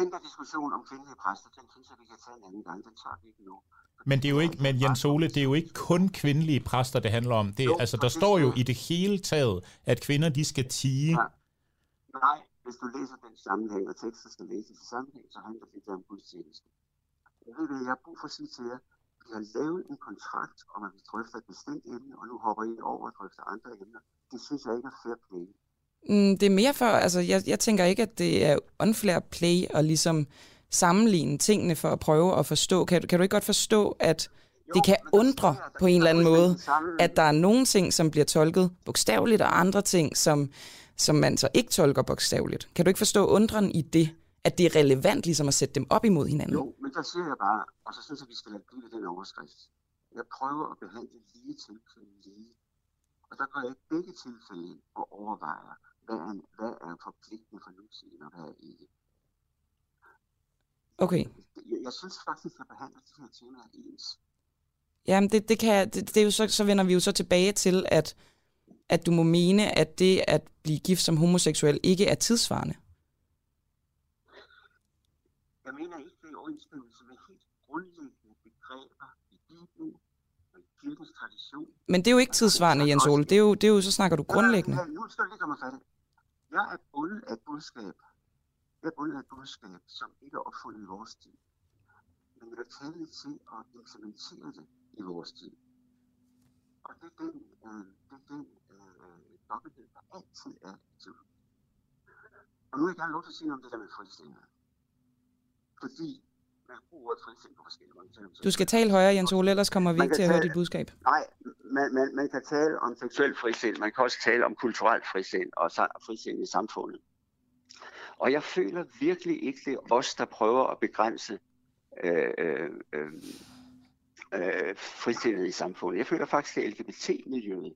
Den der diskussion om kvindelige præster, den synes jeg, vi kan tage en anden gang. Den tager vi ikke nu. Men det er jo ikke, men Jens Ole, det er jo ikke kun kvindelige præster, det handler om. Det, Jo, altså, og der det står jo i det hele taget, at kvinder, de skal tige. Ja. Nej, hvis du læser den sammenhæng, og tekster skal læses i sammenhæng, så handler det om gudstjeneste. Jeg ved, hvad jeg har brug for at sige til jer. Vi har lavet en kontrakt om, at vi drøfter et bestemt emne, og nu hopper I over og drøfter andre emner. Det synes jeg ikke er fair play. Mm, det er mere for, altså jeg, jeg tænker ikke, at det er unfair play at ligesom sammenligne tingene for at prøve at forstå. Kan, du- kan du ikke godt forstå, at det kan der undre der på en eller anden måde, at der er nogle ting, som bliver tolket bogstaveligt, og andre ting, som, som man så ikke tolker bogstaveligt. Kan du ikke forstå undren i det, at det er relevant ligesom at sætte dem op imod hinanden? Jo, men der siger jeg bare, og så synes jeg, vi skal lade blive den overskrift. Jeg prøver at behandle lige tilfælde lige. Og der går jeg begge tilfælde og overvejer, hvad er, hvad er forpligtende for nutiden, og hvad er ikke. Okay. Jeg, jeg synes faktisk, at jeg behandler de her temaer ens. Jamen, det, det kan, det, det er jo så, så vender vi jo så tilbage til, at, at du må mene, at det at blive gift som homoseksuel ikke er tidsvarende. Jeg mener ikke, det er overensstemmelse med helt grundlæggende begreber i Bibelen og i kirkens tradition. Men det er jo ikke tidsvarende, Jens Ole. Det er jo, det er jo så snakker du grundlæggende. Ja, nu skal du lige komme fat Jeg er bundet af budskab. Jeg er et budskab, som ikke er opfundet i vores tid. Men jeg er taget til at implementere det i vores tid. Og det er den, øh, det er den øh, dobbelthed, der altid er i teologi. Og nu vil jeg gerne lov til at sige noget om det der med fritstilling. Fordi man bruger ordet fritstilling på forskellige måder. Du skal tale højere, Jens Ole, ellers kommer vi ikke til at høre dit budskab. Nej, man, man, man kan tale om seksuel frisind, man kan også tale om kulturel frisind og frisind i samfundet. Og jeg føler virkelig ikke, det er os, der prøver at begrænse øh, øh, øh, øh, frisindet i samfundet. Jeg føler faktisk, det er LGBT-miljøet,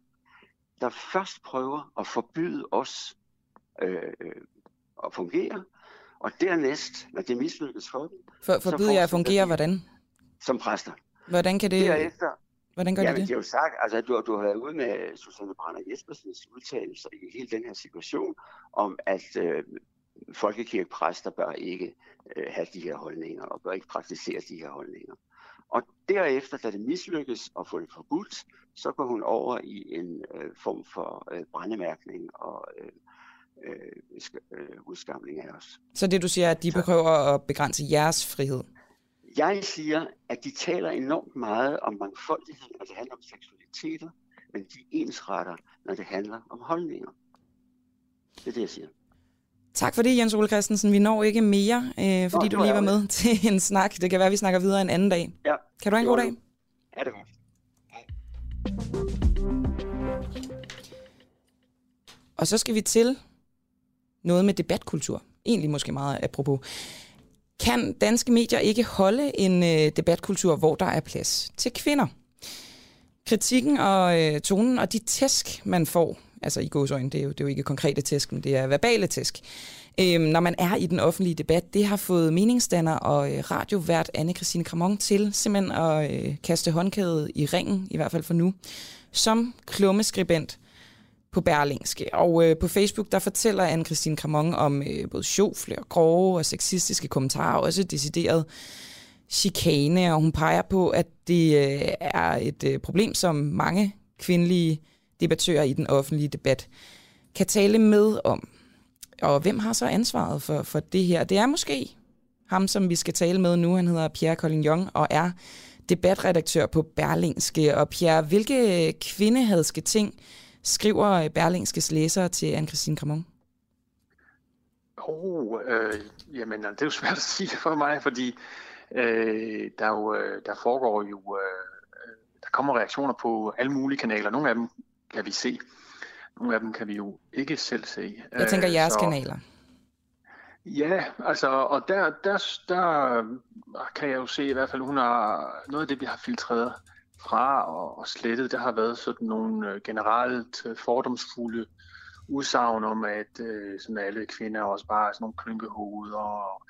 der først prøver at forbyde os øh, øh, at fungere, og dernæst, når det mislykkes for dem... For, forbyde jer at fungere, hvordan? Som præster. Hvordan kan det... Derefter, Hvordan gør ja, det det? det? er jo sagt, altså du, du har været ude med Susanne Brander Jespersens udtalelser i hele den her situation, om at øh, folkekirkepræster bør ikke øh, have de her holdninger, og bør ikke praktisere de her holdninger. Og derefter, da det mislykkes at få det forbudt, så går hun over i en øh, form for øh, brændemærkning og øh, øh, udskamning af os. Så det du siger, er, at de prøver at begrænse jeres frihed? Jeg siger, at de taler enormt meget om mangfoldighed, når det handler om seksualiteter, men de ensretter, når det handler om holdninger. Det er det, jeg siger. Tak for det, Jens Ole Christensen. Vi når ikke mere, øh, fordi Nå, du lige var med til en snak. Det kan være, vi snakker videre en anden dag. Ja. Kan du have en god dag? Ja, det godt. Og så skal vi til noget med debatkultur. Egentlig måske meget apropos. Kan danske medier ikke holde en øh, debatkultur, hvor der er plads til kvinder? Kritikken og øh, tonen og de tæsk, man får, altså i gåsøjne, det er, jo, det er jo ikke konkrete tæsk, men det er verbale tæsk, øh, når man er i den offentlige debat, det har fået meningsdanner og øh, radiovært Anne-Christine Kramon til simpelthen at øh, kaste håndkædet i ringen, i hvert fald for nu, som klummeskribent på Berlingske. Og øh, på Facebook, der fortæller Anne-Christine Kramon om øh, både sjofle og grove og sexistiske kommentarer, og også decideret chikane, og hun peger på, at det øh, er et øh, problem, som mange kvindelige debattører i den offentlige debat kan tale med om. Og hvem har så ansvaret for, for det her? Det er måske ham, som vi skal tale med nu. Han hedder Pierre Collignon og er debatredaktør på Berlingske. Og Pierre, hvilke kvindehadske ting skriver Berlingskes læsere til Anne-Christine Åh, Oh, øh, jamen, det er jo svært at sige for mig, fordi øh, der, jo, øh, der foregår jo, øh, øh, der kommer reaktioner på alle mulige kanaler. Nogle af dem kan vi se, nogle af dem kan vi jo ikke selv se. Jeg tænker øh, jeres så, kanaler. Ja, altså, og der, der, der kan jeg jo se i hvert fald, hun har noget af det, vi har filtreret fra og, og slettet, der har været sådan nogle øh, generelt øh, fordomsfulde udsagn om, at øh, sådan alle kvinder også bare er sådan nogle klynkehoveder og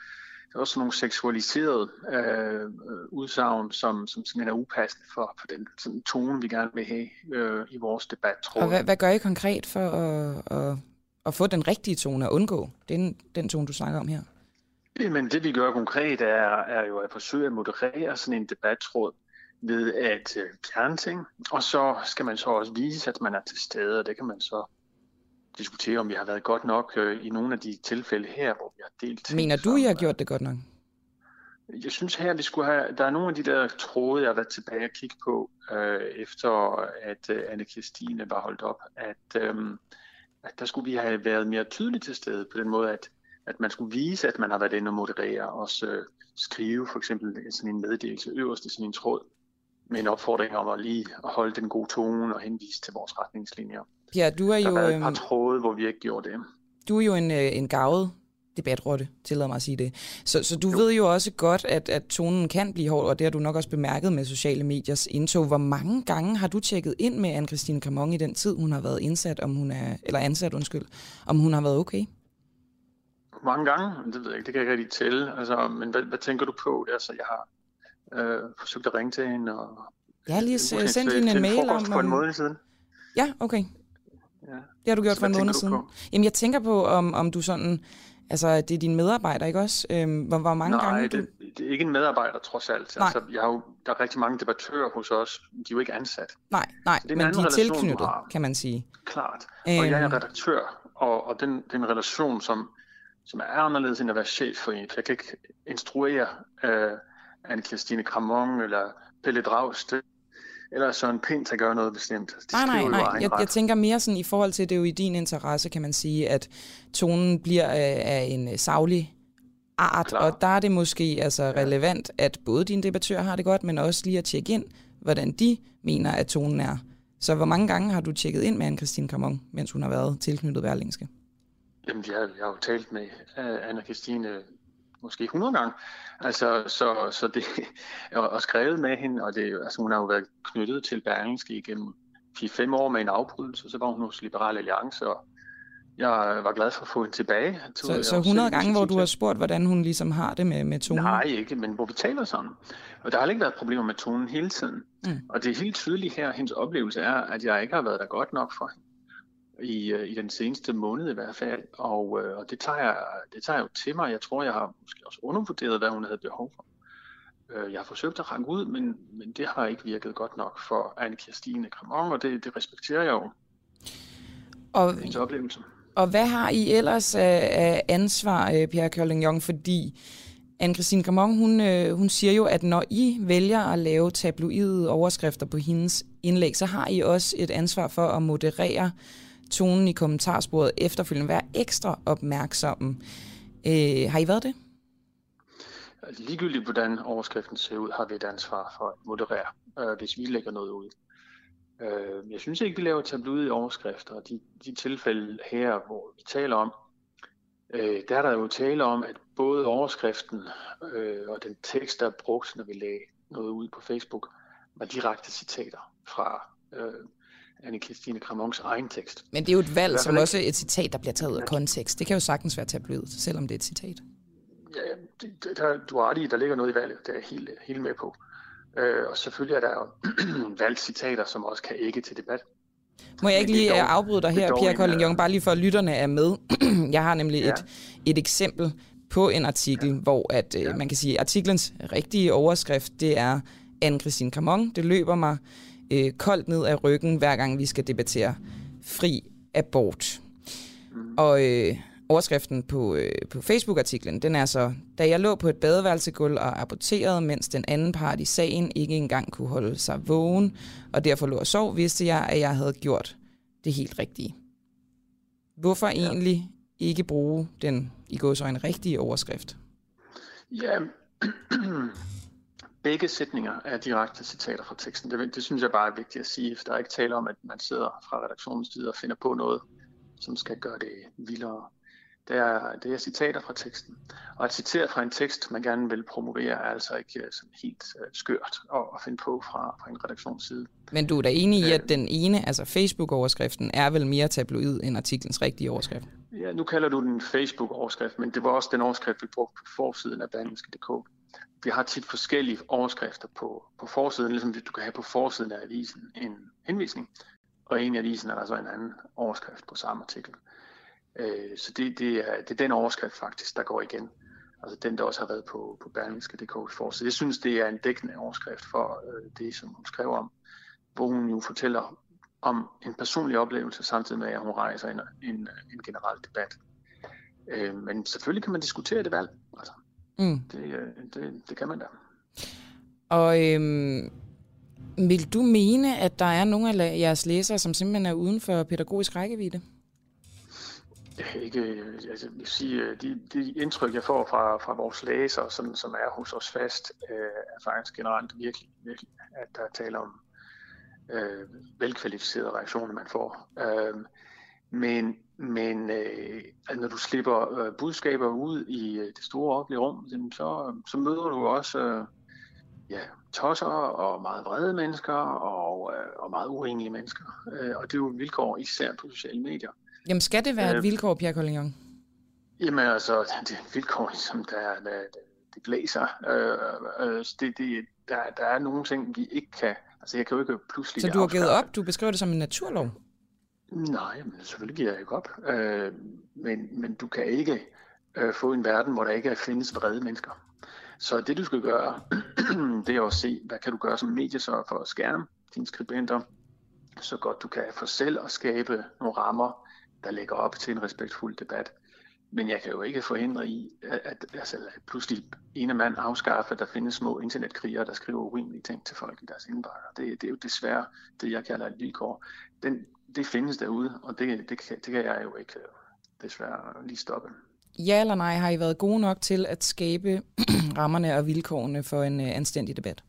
der er også nogle seksualiserede øh, udsagn, som, som simpelthen er upassende for, for den sådan, tone, vi gerne vil have øh, i vores debat, tror Og hvad, hvad gør I konkret for at, at, at få den rigtige tone at undgå den, den tone, du snakker om her? Jamen det vi gør konkret er, er jo at forsøge at moderere sådan en debattråd ved at øh, fjerne ting, og så skal man så også vise, at man er til stede, og det kan man så diskutere, om vi har været godt nok øh, i nogle af de tilfælde her, hvor vi har delt. Mener du, I har gjort det godt nok? Jeg synes her, vi skulle have, der er nogle af de der tråde, jeg har været tilbage og kigge på, øh, efter at øh, anne Christine var holdt op, at, øh, at der skulle vi have været mere tydeligt til stede på den måde, at, at man skulle vise, at man har været inde og moderere, og også øh, skrive for eksempel sådan en meddelelse øverst i sådan en tråd, med en opfordring om at lige at holde den gode tone og henvise til vores retningslinjer. Pierre, du er jo... Der er et par øhm, tråde, hvor vi ikke gjorde det. Du er jo en, øh, en gavet debatrotte, tillader mig at sige det. Så, så du jo. ved jo også godt, at, at tonen kan blive hård, og det har du nok også bemærket med sociale mediers indtog. Hvor mange gange har du tjekket ind med Anne-Christine Camon i den tid, hun har været indsat, om hun er, eller ansat, undskyld, om hun har været okay? Mange gange? Det ved jeg ikke, det kan jeg ikke rigtig tælle. Altså, men hvad, hvad tænker du på? Altså, jeg har øh, forsøgt at ringe til hende, og jeg har lige sendt hende en mail om... for en måned siden. Ja, okay. Ja. Det har du gjort så for en måned siden. På? Jamen, jeg tænker på, om, om du sådan Altså, det er dine medarbejdere, ikke også? Øhm, hvor, hvor mange Nej, gange det, du... det er ikke en medarbejder, trods alt. Nej. Altså, jeg har jo, der er rigtig mange debattører hos os. De er jo ikke ansat. Nej, nej, men de er tilknyttet, kan man sige. Klart. Og øhm... jeg er øhm. redaktør, og, og den, den relation, som, som er anderledes end at være chef for en. Jeg kan ikke instruere uh, Anne-Christine Kramon eller Pelle Dragsted eller Søren Pind til at gøre noget bestemt. De nej, nej, nej. Jeg, jeg tænker mere sådan i forhold til, det er jo i din interesse, kan man sige, at tonen bliver af, af en øh, savlig art, Klar. og der er det måske altså relevant, at både dine debattører har det godt, men også lige at tjekke ind, hvordan de mener, at tonen er. Så hvor mange gange har du tjekket ind med Anne-Christine Carmon, mens hun har været tilknyttet Berlingske? Jamen, jeg, jeg har jo talt med uh, Anne-Christine måske 100 gange. Altså, så, så det, og skrevet med hende, og det, altså, hun har jo været knyttet til Berlingske igennem 4-5 år med en afbrydelse, så var hun hos Liberal Alliance, og jeg var glad for at få hende tilbage. Så, så 100 gange, hvor du har spurgt, hvordan hun ligesom har det med, med tonen? Nej, ikke, men hvor vi taler sammen. Og der har ikke været problemer med tonen hele tiden. Mm. Og det er helt tydeligt her, hendes oplevelse er, at jeg ikke har været der godt nok for hende i, øh, i den seneste måned i hvert fald, og, øh, og det, tager jeg, det tager jeg jo til mig. Jeg tror, jeg har måske også undervurderet, hvad hun havde behov for. Øh, jeg har forsøgt at ranke ud, men, men det har ikke virket godt nok for Anne-Kirstine Kramon, og det, det respekterer jeg jo. Og, hendes oplevelse. Og hvad har I ellers af ansvar, Pierre Kjolling Fordi Anne-Christine Gramont, hun, hun siger jo, at når I vælger at lave tabloide overskrifter på hendes indlæg, så har I også et ansvar for at moderere tonen i kommentarsporet efterfølgende være ekstra opmærksomme. Øh, har I været det? Ligegyldigt hvordan overskriften ser ud, har vi et ansvar for at moderere, øh, hvis vi lægger noget ud. Øh, jeg synes ikke, vi laver tabloide overskrifter. og De, de tilfælde her, hvor vi taler om, øh, der er der jo tale om, at både overskriften øh, og den tekst, der er brugt, når vi lagde noget ud på Facebook, var direkte citater fra øh, Anne-Christine Cramons egen tekst. Men det er jo et valg, som også er et citat, der bliver taget ud af kontekst. Det kan jo sagtens være tabloid, selvom det er et citat. Ja, det, det, der, du har ret i, der ligger noget i valget. Det er jeg helt, helt med på. Øh, og selvfølgelig er der jo valgt citater, som også kan ikke til debat. Må jeg ikke lige dog, afbryde dig her, Pierre Kolding Jung, bare lige for at lytterne er med. jeg har nemlig ja. et, et eksempel på en artikel, ja. hvor at, øh, ja. man kan sige, at artiklens rigtige overskrift, det er Anne-Christine Camon. Det løber mig øh, koldt ned af ryggen, hver gang vi skal debattere fri abort. Mm. Og øh, overskriften på, øh, på Facebook-artiklen, den er så, da jeg lå på et badeværelsegulv og aborterede, mens den anden part i sagen ikke engang kunne holde sig vågen, og derfor lå og sov, vidste jeg, at jeg havde gjort det helt rigtige. Hvorfor ja. egentlig ikke bruge den i går så en rigtige overskrift? Ja, Begge sætninger er direkte citater fra teksten. Det, det synes jeg bare er vigtigt at sige, for der er ikke tale om, at man sidder fra redaktionens side og finder på noget, som skal gøre det vildere. Det er, det er citater fra teksten. Og at citere fra en tekst, man gerne vil promovere, er altså ikke øh, sådan helt uh, skørt at, at finde på fra, fra en redaktions side. Men du er da enig i, at den ene, altså Facebook-overskriften, er vel mere tabloid end artiklens rigtige overskrift? Ja, nu kalder du den Facebook-overskrift, men det var også den overskrift, vi brugte på forsiden af Berlingske.dk vi har tit forskellige overskrifter på, på forsiden, ligesom du kan have på forsiden af avisen en henvisning, og en af avisen er der så en anden overskrift på samme artikel. Øh, så det, det, er, det er den overskrift faktisk, der går igen. Altså den, der også har været på, på Berlingske.dk forside. Jeg synes, det er en dækkende overskrift for øh, det, som hun skriver om, hvor hun jo fortæller om en personlig oplevelse, samtidig med, at hun rejser en, en, en generel debat. Øh, men selvfølgelig kan man diskutere det valg. Mm. Det, øh, det, det kan man da. Og øhm, vil du mene, at der er nogle af jeres læsere, som simpelthen er uden for pædagogisk rækkevidde? Ikke, altså, jeg vil sige, øh, de, de indtryk, jeg får fra, fra vores læsere, som, som er hos os fast, øh, er faktisk generelt virkelig, virkelig, at der taler om øh, velkvalificerede reaktioner, man får. Øh, men men øh, når du slipper øh, budskaber ud i øh, det store offentlige rum, så, så møder du også øh, ja, tosser og meget vrede mennesker og, øh, og meget uenige mennesker. Øh, og det er jo vilkår især på sociale medier. Jamen skal det være øh, et vilkår, Pierre Collignon? Jamen altså, det er et vilkår, som der, der, det blæser. Øh, øh, det, det, der, der er nogle ting, vi ikke kan... Altså jeg kan jo ikke pludselig... Så du har givet op? Du beskriver det som en naturlov? Nej, men selvfølgelig giver jeg ikke op. Øh, men, men du kan ikke øh, få en verden, hvor der ikke findes vrede mennesker. Så det du skal gøre, det er at se, hvad kan du gøre som medie så for at skærme dine skribenter, så godt du kan for selv at skabe nogle rammer, der lægger op til en respektfuld debat. Men jeg kan jo ikke forhindre i, at, at, altså, at pludselig en mand afskaffer, at der findes små internetkrigere, der skriver urimelige ting til folk i deres indbakker. Det, det er jo desværre det, jeg kalder et vilkår. Den, det findes derude, og det, det, det, det kan jeg jo ikke øh, desværre lige stoppe. Ja eller nej, har I været gode nok til at skabe rammerne og vilkårene for en uh, anstændig debat?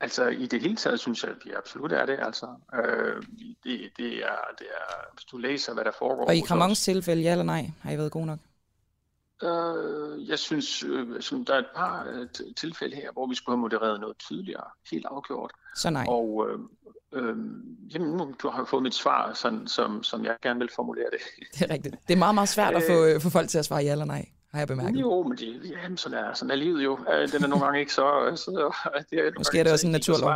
Altså i det hele taget synes jeg, at vi absolut er det. Altså, øh, det, det, er, det er, hvis du læser, hvad der foregår... Og i Kramons tilfælde, ja eller nej, har I været gode nok? Øh, jeg synes, øh, synes, der er et par øh, tilfælde her, hvor vi skulle have modereret noget tydeligere, helt afgjort. Så nej. Og øh, øh, jamen, du har fået mit svar, sådan, som, som jeg gerne vil formulere det. Det er rigtigt. Det er meget, meget svært at få, øh, få folk til at svare ja eller nej har jeg bemærket. Jo, men det, jamen, sådan, er, sådan er livet jo. Den er nogle gange ikke så... så det er Måske er det også en naturlov.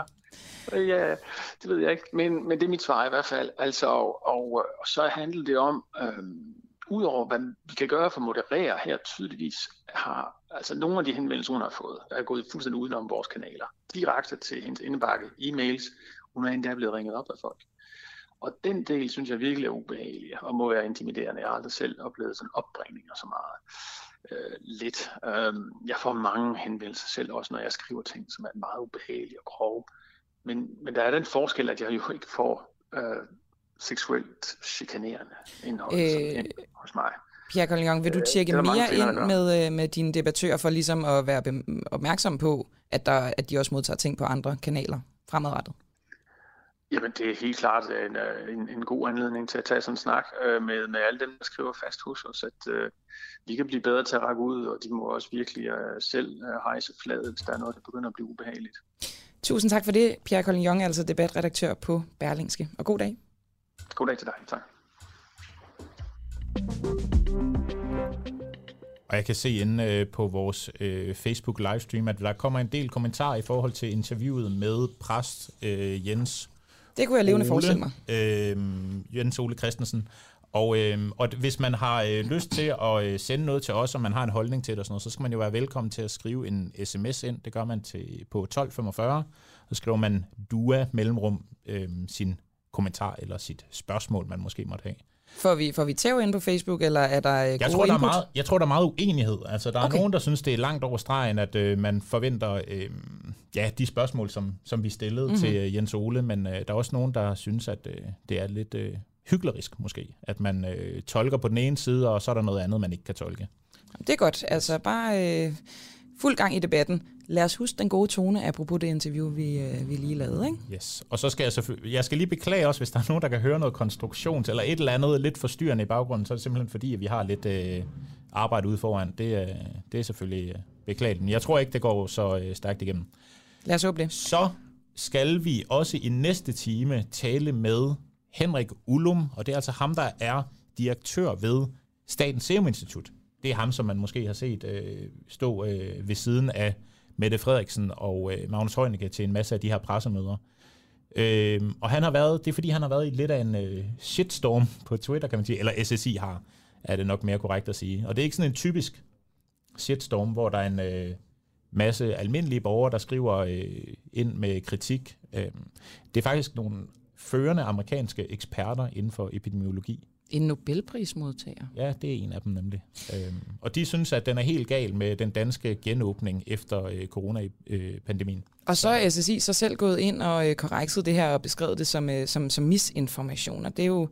Ja, det ved jeg ikke, men, men det er mit svar i hvert fald. Altså, og, og, og så handler det om, øhm, udover hvad vi kan gøre for at moderere her tydeligvis, har altså nogle af de henvendelser, hun har fået, er gået fuldstændig udenom vores kanaler. Direkte til hendes indebakke, e-mails. Hun er endda blevet ringet op af folk. Og den del synes jeg virkelig er ubehagelig og må være intimiderende. Jeg har aldrig selv oplevet sådan opbringninger så meget øh, lidt. Øh, jeg får mange henvendelser selv, også når jeg skriver ting, som er meget ubehagelige og grove. Men, men der er den forskel, at jeg jo ikke får øh, seksuelt chikanerende indhold øh, hos mig. Pierre Collignon, vil du øh, tjekke øh, mere ind med, med dine debattører for ligesom at være opmærksom på, at, der, at de også modtager ting på andre kanaler fremadrettet? Jamen, det er helt klart en, en, en god anledning til at tage sådan en snak øh, med, med alle dem, der skriver fast hos os, at øh, vi kan blive bedre til at række ud, og de må også virkelig øh, selv øh, hejse fladet, hvis der er noget, der begynder at blive ubehageligt. Tusind tak for det, Pierre Collignon, altså debatredaktør på Berlingske. Og god dag. God dag til dig. Tak. Og jeg kan se inde øh, på vores øh, Facebook livestream, at der kommer en del kommentarer i forhold til interviewet med præst øh, Jens det kunne jeg levende forestille mig. Øh, Jens Ole Christensen. Og, øh, og hvis man har øh, lyst til at øh, sende noget til os, og man har en holdning til det, og sådan noget, så skal man jo være velkommen til at skrive en sms ind. Det gør man til, på 1245. Så skriver man DUA mellemrum øh, sin kommentar eller sit spørgsmål, man måske måtte have. Får vi, får vi tæv ind på Facebook, eller er der jeg tror, der er meget, Jeg tror, der er meget uenighed. Altså, der okay. er nogen, der synes, det er langt over stregen, at øh, man forventer øh, ja, de spørgsmål, som, som vi stillede mm-hmm. til øh, Jens Ole, men øh, der er også nogen, der synes, at øh, det er lidt øh, hyklerisk måske, at man øh, tolker på den ene side, og så er der noget andet, man ikke kan tolke. Det er godt. Altså bare øh, fuld gang i debatten lad os huske den gode tone, apropos det interview, vi, øh, vi lige lavede. Ikke? Yes. Og så skal jeg selvfølgelig, jeg skal lige beklage også, hvis der er nogen, der kan høre noget konstruktion eller et eller andet lidt forstyrrende i baggrunden, så er det simpelthen fordi, at vi har lidt øh, arbejde ude foran. Det, øh, det er selvfølgelig øh, beklageligt, men jeg tror ikke, det går så øh, stærkt igennem. Lad os håbe det. Så skal vi også i næste time tale med Henrik Ullum, og det er altså ham, der er direktør ved Statens Serum Institut. Det er ham, som man måske har set øh, stå øh, ved siden af Mette Frederiksen og øh, Magnus Heunicke til en masse af de her pressemøder. Øh, og han har været, det er fordi, han har været i lidt af en øh, shitstorm på Twitter, kan man sige, eller SSI har, er det nok mere korrekt at sige. Og det er ikke sådan en typisk shitstorm, hvor der er en øh, masse almindelige borgere, der skriver øh, ind med kritik. Øh, det er faktisk nogle førende amerikanske eksperter inden for epidemiologi, en Nobelprismodtager? Ja, det er en af dem nemlig. Øhm, og de synes, at den er helt gal med den danske genåbning efter øh, coronapandemien. Og så er SSI så selv gået ind og øh, korrekset det her og beskrevet det som, øh, som, som misinformation. Og det er jo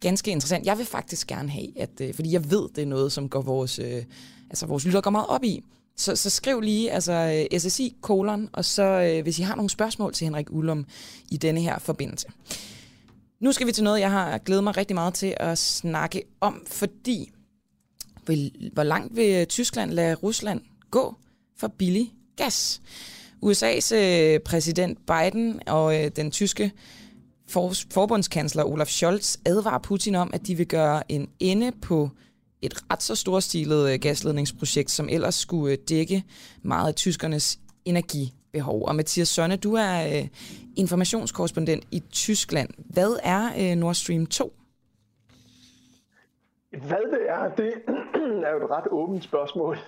ganske interessant. Jeg vil faktisk gerne have, at, øh, fordi jeg ved, det er noget, som går vores, øh, altså vores lytter går meget op i, Så, så skriv lige altså SSI kolon, og så øh, hvis I har nogle spørgsmål til Henrik Ullum i denne her forbindelse. Nu skal vi til noget, jeg har glædet mig rigtig meget til at snakke om, fordi hvor langt vil Tyskland lade Rusland gå for billig gas? USA's øh, præsident Biden og øh, den tyske for, forbundskansler Olaf Scholz advarer Putin om, at de vil gøre en ende på et ret så storstilet øh, gasledningsprojekt, som ellers skulle øh, dække meget af tyskernes energi energibehov. Og Mathias Sonne, du er informationskorrespondent i Tyskland. Hvad er Nord Stream 2? Hvad det er, det er jo et ret åbent spørgsmål.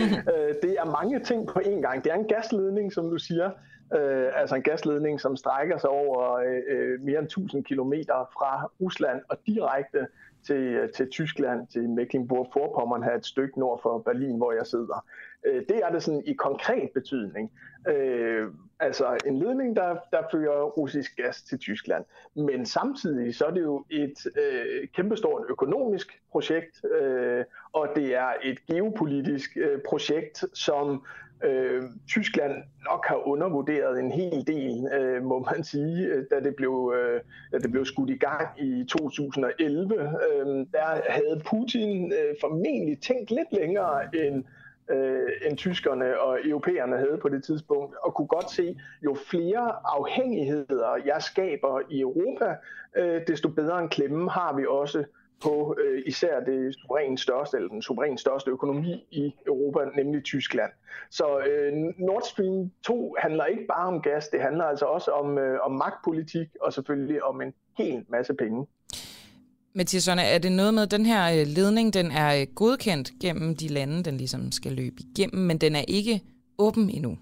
Øh, det er mange ting på én gang. Det er en gasledning, som du siger, øh, altså en gasledning, som strækker sig over øh, mere end 1000 km fra Rusland og direkte til, til Tyskland, til Mecklenburg-Vorpommern, her et stykke nord for Berlin, hvor jeg sidder. Øh, det er det sådan i konkret betydning. Øh, altså en ledning, der, der fører russisk gas til Tyskland. Men samtidig så er det jo et øh, kæmpestort økonomisk projekt, øh, og det er et geopolitisk øh, projekt, som øh, Tyskland nok har undervurderet en hel del, øh, må man sige, øh, da det, blev, øh, da det blev skudt i gang i 2011. Øh, der havde Putin øh, formentlig tænkt lidt længere end øh, end tyskerne og europæerne havde på det tidspunkt, og kunne godt se, jo flere afhængigheder jeg skaber i Europa, øh, desto bedre en klemme har vi også på øh, især det suverænt største, eller den suverænt største økonomi i Europa, nemlig Tyskland. Så øh, Nord Stream 2 handler ikke bare om gas, det handler altså også om, øh, om magtpolitik og selvfølgelig om en hel masse penge. Mathias Sønne, er det noget med, at den her øh, ledning, den er øh, godkendt gennem de lande, den ligesom skal løbe igennem, men den er ikke åben endnu?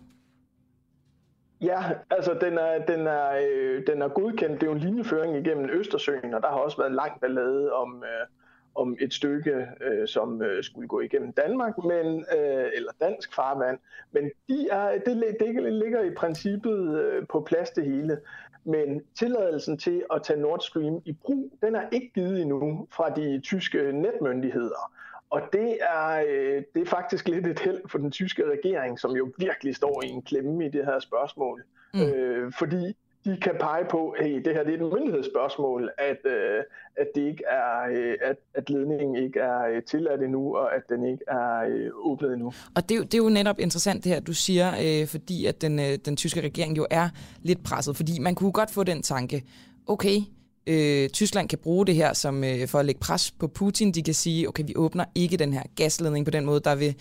Ja, altså den er, den, er, øh, den er godkendt. Det er jo en linjeføring igennem Østersøen, og der har også været lang ballade om, øh, om et stykke, øh, som øh, skulle gå igennem Danmark, men, øh, eller dansk farvand. Men de er, det, det ligger i princippet øh, på plads det hele. Men tilladelsen til at tage Nord Stream i brug, den er ikke givet endnu fra de tyske netmyndigheder. Og det er, øh, det er faktisk lidt et held for den tyske regering, som jo virkelig står i en klemme i det her spørgsmål. Mm. Øh, fordi de kan pege på, at hey, det her det er et myndighedsspørgsmål, at, øh, at, det ikke er, øh, at, at ledningen ikke er øh, tilladt endnu, og at den ikke er øh, åbnet endnu. Og det er, jo, det er jo netop interessant det her, du siger, øh, fordi at den, øh, den tyske regering jo er lidt presset, fordi man kunne godt få den tanke, okay, øh, Tyskland kan bruge det her som øh, for at lægge pres på Putin. De kan sige, okay, vi åbner ikke den her gasledning på den måde, der vil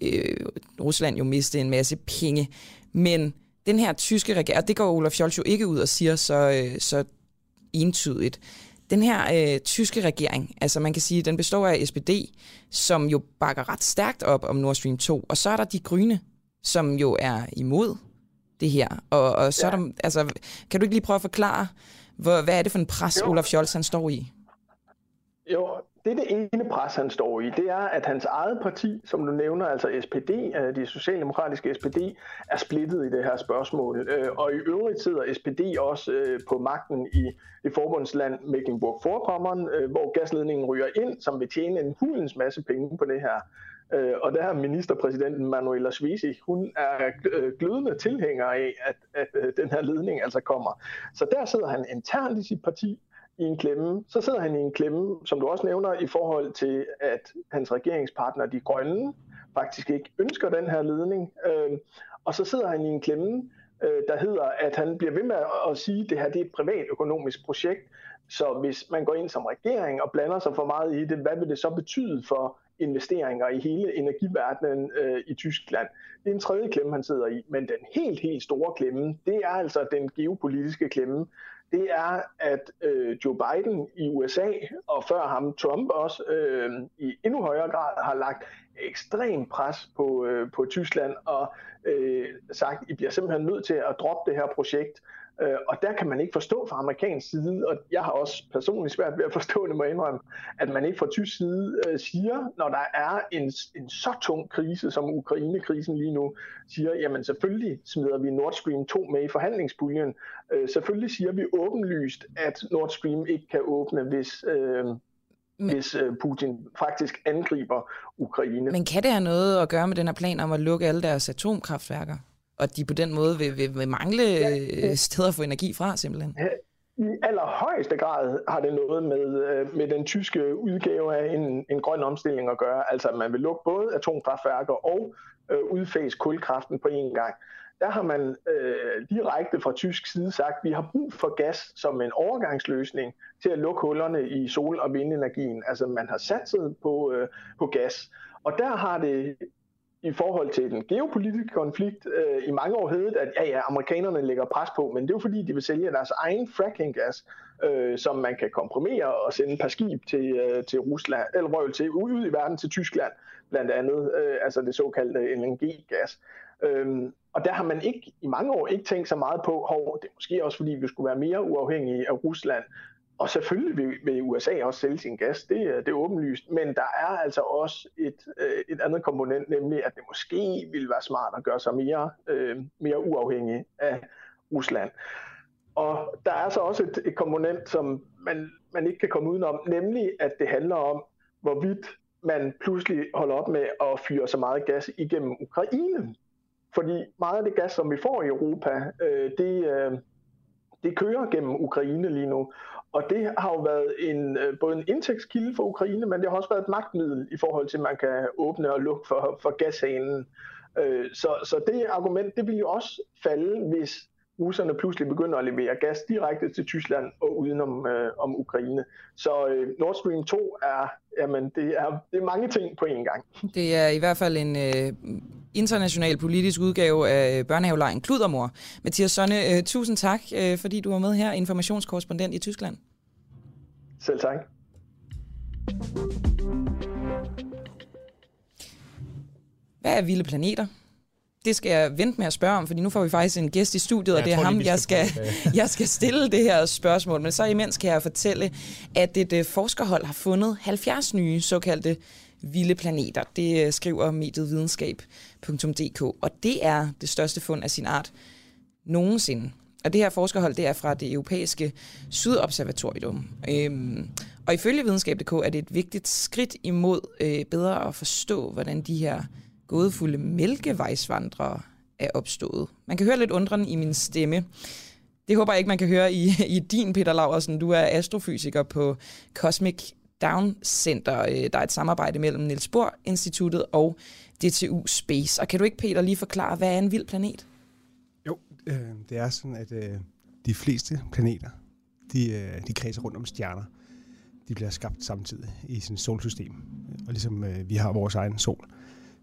øh, Rusland jo miste en masse penge. Men den her tyske regering, og det går Olaf Scholz jo ikke ud og siger så, øh, så entydigt, den her øh, tyske regering, altså man kan sige, den består af SPD, som jo bakker ret stærkt op om Nord Stream 2, og så er der de grønne, som jo er imod det her. Og, og så ja. er der, altså, kan du ikke lige prøve at forklare, hvor, hvad er det for en pres, jo. Olaf Scholz han står i? Jo, det det ene pres, han står i. Det er, at hans eget parti, som du nævner, altså SPD, øh, de socialdemokratiske SPD, er splittet i det her spørgsmål. Øh, og i øvrigt sidder SPD også øh, på magten i det forbundsland Mecklenburg-Vorpommern, hvor gasledningen ryger ind, som vil tjene en hulens masse penge på det her. Og der er ministerpræsidenten Manuela Schwesig, hun er glødende tilhænger af, at, at den her ledning altså kommer. Så der sidder han internt i sit parti, i en klemme. Så sidder han i en klemme, som du også nævner, i forhold til, at hans regeringspartner, de grønne, faktisk ikke ønsker den her ledning. Øh, og så sidder han i en klemme, øh, der hedder, at han bliver ved med at sige, at det her det er et privat økonomisk projekt. Så hvis man går ind som regering og blander sig for meget i det, hvad vil det så betyde for investeringer i hele energiverdenen øh, i Tyskland. Det er en tredje klemme, han sidder i. Men den helt, helt store klemme, det er altså den geopolitiske klemme, det er, at øh, Joe Biden i USA, og før ham Trump også, øh, i endnu højere grad har lagt ekstrem pres på, øh, på Tyskland og øh, sagt, I bliver simpelthen nødt til at droppe det her projekt. Øh, og der kan man ikke forstå fra amerikansk side, og jeg har også personligt svært ved at forstå det, må indrømme, at man ikke fra tysk side øh, siger, når der er en, en så tung krise som Ukraine-krisen lige nu, siger, jamen selvfølgelig smider vi Nord Stream 2 med i forhandlingspuljen. Øh, selvfølgelig siger vi åbenlyst, at Nord Stream ikke kan åbne, hvis, øh, men, hvis øh, Putin faktisk angriber Ukraine. Men kan det have noget at gøre med den her plan om at lukke alle deres atomkraftværker? Og de på den måde vil, vil, vil mangle ja, øh, steder at få energi fra, simpelthen? Ja, i allerhøjeste grad har det noget med, øh, med den tyske udgave af en, en grøn omstilling at gøre. Altså, at man vil lukke både atomkraftværker og øh, udfase kulkraften på én gang. Der har man øh, direkte fra tysk side sagt, at vi har brug for gas som en overgangsløsning til at lukke hullerne i sol- og vindenergien. Altså, man har satset på, øh, på gas. Og der har det i forhold til den geopolitiske konflikt øh, i mange år heddet, at ja, ja, amerikanerne lægger pres på, men det er jo fordi, de vil sælge deres egen fracking-gas, øh, som man kan komprimere og sende par skib til, øh, til Rusland, eller røvel til, ud i verden til Tyskland, blandt andet, øh, altså det såkaldte LNG-gas. Øhm, og der har man ikke i mange år ikke tænkt så meget på, hov, det er måske også fordi, vi skulle være mere uafhængige af Rusland, og selvfølgelig vil, vil USA også sælge sin gas, det, øh, det er åbenlyst, men der er altså også et, øh, et andet komponent, nemlig at det måske ville være smart at gøre sig mere, øh, mere uafhængig af Rusland. Og der er så også et, et komponent, som man, man ikke kan komme udenom, nemlig at det handler om, hvorvidt man pludselig holder op med at fyre så meget gas igennem Ukraine. Fordi meget af det gas, som vi får i Europa, øh, det, øh, det kører gennem Ukraine lige nu. Og det har jo været en, øh, både en indtægtskilde for Ukraine, men det har også været et magtmiddel i forhold til, at man kan åbne og lukke for, for gashanen. Øh, så, så det argument, det vil jo også falde, hvis russerne pludselig begynder at levere gas direkte til Tyskland og udenom øh, om Ukraine. Så øh, Nord Stream 2 er, jamen, det er, det er mange ting på én gang. Det er i hvert fald en øh, international politisk udgave af børnehavelejen Kludermor. Mathias Sonne, øh, tusind tak, øh, fordi du var med her, informationskorrespondent i Tyskland. Selv tak. Hvad er vilde planeter? Det skal jeg vente med at spørge om, fordi nu får vi faktisk en gæst i studiet, og det er ham, jeg skal, jeg skal stille det her spørgsmål. Men så imens kan jeg fortælle, at et øh, forskerhold har fundet 70 nye såkaldte vilde planeter. Det øh, skriver mediet videnskab.dk, og det er det største fund af sin art nogensinde. Og det her forskerhold, det er fra det europæiske Sydobservatorium. Øhm, og ifølge videnskab.dk er det et vigtigt skridt imod øh, bedre at forstå, hvordan de her gådefulde mælkevejsvandrere er opstået. Man kan høre lidt undren i min stemme. Det håber jeg ikke, man kan høre i, i din, Peter Laversen. Du er astrofysiker på Cosmic Down Center. Øh, der er et samarbejde mellem Niels Bohr Instituttet og DTU Space. Og kan du ikke, Peter, lige forklare, hvad er en vild planet? Jo, øh, det er sådan, at øh, de fleste planeter, de, øh, de kredser rundt om stjerner. De bliver skabt samtidig i sin solsystem. Og ligesom øh, vi har vores egen sol.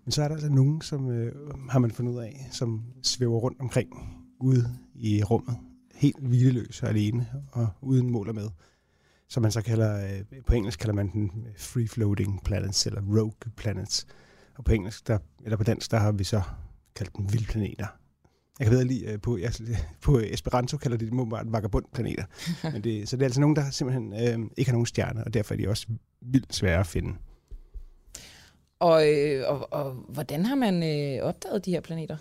Men så er der altså nogen, som øh, har man fundet ud af, som svæver rundt omkring ude i rummet. Helt hvileløs og alene og uden mål og med. Som man så kalder, øh, på engelsk kalder man den free-floating planets, eller rogue planets. Og på engelsk, der, eller på dansk, der har vi så kaldt dem vildplaneter. Jeg kan bedre lide, øh, på, jeg, på Esperanto kalder de dem bare vagabundplaneter. Men det, så det er altså nogen, der simpelthen øh, ikke har nogen stjerner, og derfor er de også vildt svære at finde. Og, øh, og, og hvordan har man øh, opdaget de her planeter?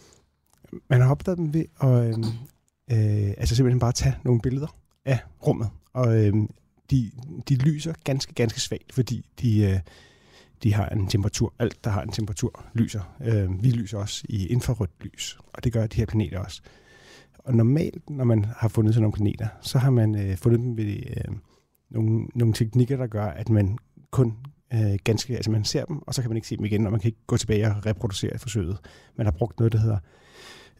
Man har opdaget dem ved at øh, øh, altså simpelthen bare tage nogle billeder af rummet. Og øh, de, de lyser ganske, ganske svagt, fordi de, øh, de har en temperatur. Alt, der har en temperatur, lyser. Øh, vi lyser også i infrarødt lys, og det gør de her planeter også. Og normalt, når man har fundet sådan nogle planeter, så har man øh, fundet dem ved øh, nogle, nogle teknikker, der gør, at man kun øh, ganske, altså man ser dem, og så kan man ikke se dem igen, og man kan ikke gå tilbage og reproducere forsøget. Man har brugt noget, der hedder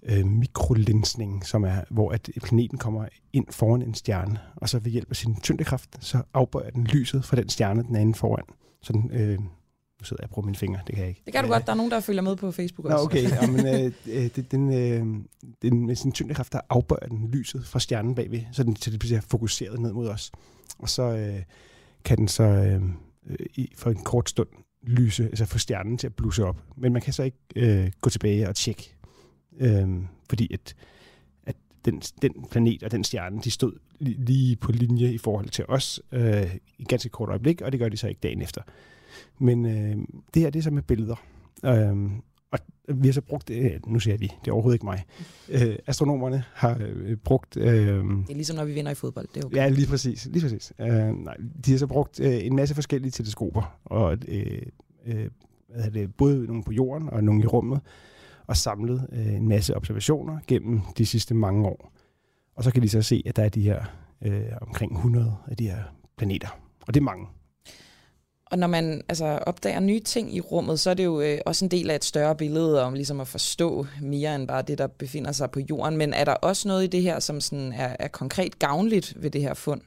øh, mikrolinsning, som er, hvor at planeten kommer ind foran en stjerne, og så ved hjælp af sin tyngdekraft, så afbøjer den lyset fra den stjerne, den er inde foran. Så den, øh, nu sidder jeg og bruger mine fingre, det kan jeg ikke. Det kan du godt, der er nogen, der følger med på Facebook også. Nå, okay, ja, men, øh, øh det, den, øh, den, med sin tyngdekraft, der afbøjer den lyset fra stjernen bagved, så, den, så det bliver fokuseret ned mod os. Og så øh, kan den så... Øh, øh, i, for en kort stund lyse, altså få stjernen til at blusse op. Men man kan så ikke øh, gå tilbage og tjekke, øh, fordi at, at den, den planet og den stjerne, de stod lige på linje i forhold til os øh, i ganske kort øjeblik, og det gør de så ikke dagen efter. Men øh, det her, det er så med billeder. Øh, og vi har så brugt, øh, nu siger vi, det er overhovedet ikke mig, øh, astronomerne har øh, brugt... Øh, det er ligesom når vi vinder i fodbold, det er okay. Ja, lige præcis. Lige præcis. Øh, nej, de har så brugt øh, en masse forskellige teleskoper, og øh, øh, hvad er det, både nogle på jorden og nogle i rummet, og samlet øh, en masse observationer gennem de sidste mange år. Og så kan de så se, at der er de her øh, omkring 100 af de her planeter. Og det er mange. Og når man altså, opdager nye ting i rummet, så er det jo øh, også en del af et større billede om ligesom at forstå mere end bare det, der befinder sig på jorden. Men er der også noget i det her, som sådan er, er konkret gavnligt ved det her fund?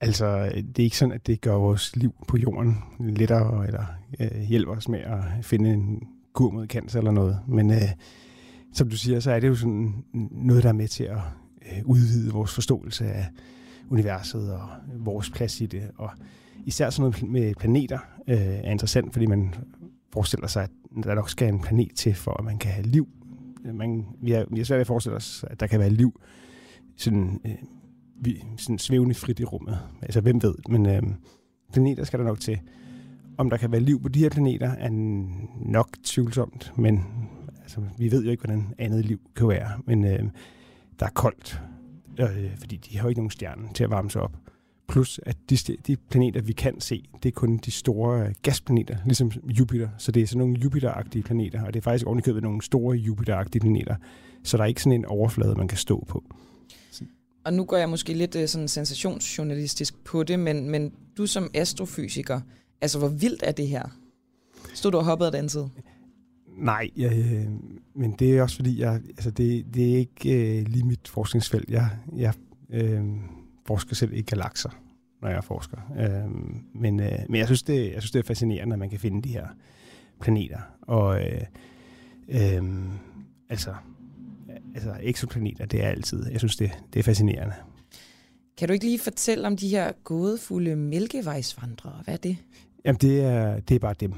Altså, det er ikke sådan, at det gør vores liv på jorden lettere, eller øh, hjælper os med at finde en kur mod cancer eller noget. Men øh, som du siger, så er det jo sådan noget, der er med til at øh, udvide vores forståelse af universet og vores plads i det. Og især sådan noget med planeter øh, er interessant, fordi man forestiller sig, at der nok skal en planet til, for at man kan have liv. Man, vi, har, vi har svært ved at forestille os, at der kan være liv sådan, øh, vi, sådan svævende frit i rummet. Altså, hvem ved? Men øh, planeter skal der nok til. Om der kan være liv på de her planeter, er nok tvivlsomt, men altså, vi ved jo ikke, hvordan andet liv kan være. Men øh, der er koldt, øh, fordi de har jo ikke nogen stjerne til at varme sig op. Plus, at de, de planeter, vi kan se, det er kun de store gasplaneter, ligesom Jupiter. Så det er sådan nogle Jupiter-agtige planeter, og det er faktisk ovenikøbet nogle store Jupiter-agtige planeter. Så der er ikke sådan en overflade, man kan stå på. Og nu går jeg måske lidt øh, sådan sensationsjournalistisk på det, men, men du som astrofysiker, altså hvor vildt er det her? Stod du og hoppede af den side? Nej, jeg, øh, men det er også fordi, jeg, altså det, det er ikke øh, lige mit forskningsfelt. Jeg, jeg øh, forsker selv i galakser, når jeg forsker. Øh, men, øh, men jeg synes, det, jeg synes, det er fascinerende, at man kan finde de her planeter. Og øh, øh, altså, altså eksoplaneter, det er altid, jeg synes, det, det er fascinerende. Kan du ikke lige fortælle om de her gådefulde mælkevejsvandrere? Hvad er det? Jamen, det er, det er bare dem.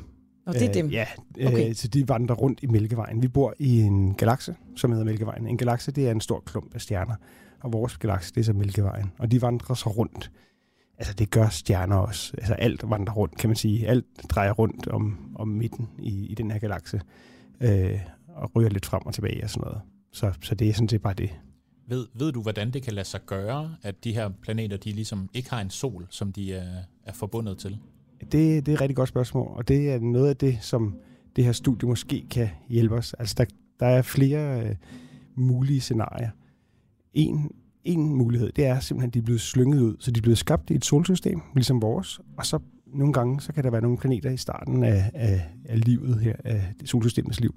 Og det er dem? Øh, ja, okay. øh, så de vandrer rundt i Mælkevejen. Vi bor i en galakse, som hedder Mælkevejen. En galakse, det er en stor klump af stjerner. Og vores galakse, det er så Mælkevejen. Og de vandrer så rundt. Altså, det gør stjerner også. Altså, alt vandrer rundt, kan man sige. Alt drejer rundt om, om midten i, i den her galakse. Øh, og ryger lidt frem og tilbage og sådan noget. Så, så det er sådan set bare det. Ved, ved du, hvordan det kan lade sig gøre, at de her planeter, de ligesom ikke har en sol, som de er, er forbundet til? Det, det er et rigtig godt spørgsmål, og det er noget af det, som det her studie måske kan hjælpe os. Altså, der, der er flere øh, mulige scenarier. En, en mulighed, det er simpelthen, at de er blevet slynget ud, så de er blevet skabt i et solsystem, ligesom vores, og så nogle gange, så kan der være nogle planeter i starten af, af, af livet her, af solsystemets liv,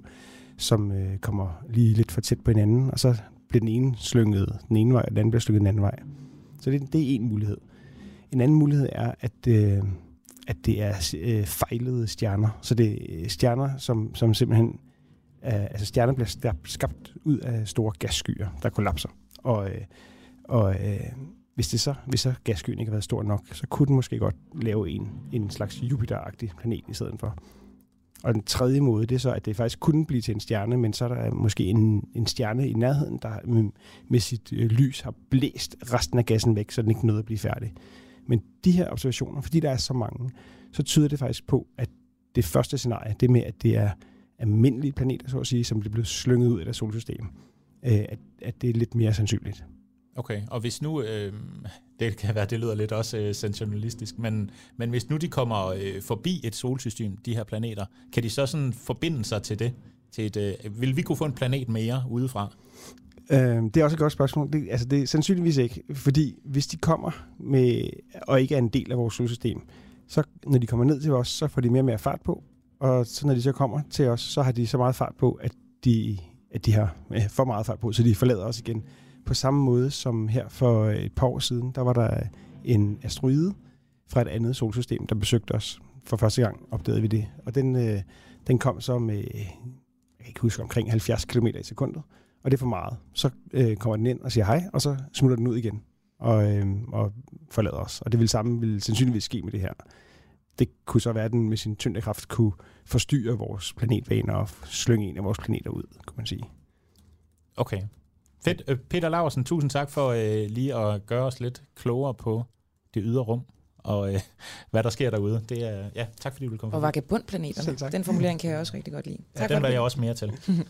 som øh, kommer lige lidt for tæt på hinanden, og så bliver den ene slynget den ene vej, og den anden bliver slynget den anden vej. Så det, det er en mulighed. En anden mulighed er, at, øh, at det er øh, fejlede stjerner. Så det er stjerner, som, som simpelthen... Øh, altså stjerner bliver skabt ud af store gasskyer, der kollapser. Og, øh, og øh, hvis, det så, hvis så gasskyen ikke har været stor nok, så kunne den måske godt lave en, en slags Jupiter-agtig planet i stedet for. Og den tredje måde, det er så, at det faktisk kunne blive til en stjerne, men så er der måske en, en stjerne i nærheden, der med, med sit øh, lys har blæst resten af gassen væk, så den ikke nåede at blive færdig. Men de her observationer, fordi der er så mange, så tyder det faktisk på, at det første scenarie, det med, at det er almindelige planeter, så at sige, som bliver blevet slynget ud af deres solsystem, øh, at, at det er lidt mere sandsynligt. Okay, og hvis nu, øh, det kan være, det lyder lidt også øh, sensationalistisk, men, men hvis nu de kommer øh, forbi et solsystem, de her planeter, kan de så sådan forbinde sig til det? Til et, øh, vil vi kunne få en planet mere udefra? Øh, det er også et godt spørgsmål. Det, altså, det er sandsynligvis ikke, fordi hvis de kommer med, og ikke er en del af vores solsystem, så når de kommer ned til os, så får de mere og mere fart på, og så når de så kommer til os, så har de så meget fart på, at de, at de har øh, for meget fart på, så de forlader os igen på samme måde som her for øh, et par år siden, der var der øh, en asteroide fra et andet solsystem, der besøgte os. For første gang opdagede vi det. Og den, øh, den kom så med, jeg kan ikke huske, omkring 70 km i sekundet. Og det er for meget. Så øh, kommer den ind og siger hej, og så smutter den ud igen og, øh, og forlader os. Og det vil samme vil sandsynligvis ske med det her. Det kunne så være, at den med sin tyngdekraft kunne forstyrre vores planetvaner og slynge en af vores planeter ud, kunne man sige. Okay. Fedt. Øh, Peter Laversen, tusind tak for øh, lige at gøre os lidt klogere på det ydre rum og øh, hvad der sker derude. Det er, ja, tak fordi du komme Og vagabundplaneterne. Den formulering kan jeg også rigtig godt lide. Tak ja, den var jeg også mere til.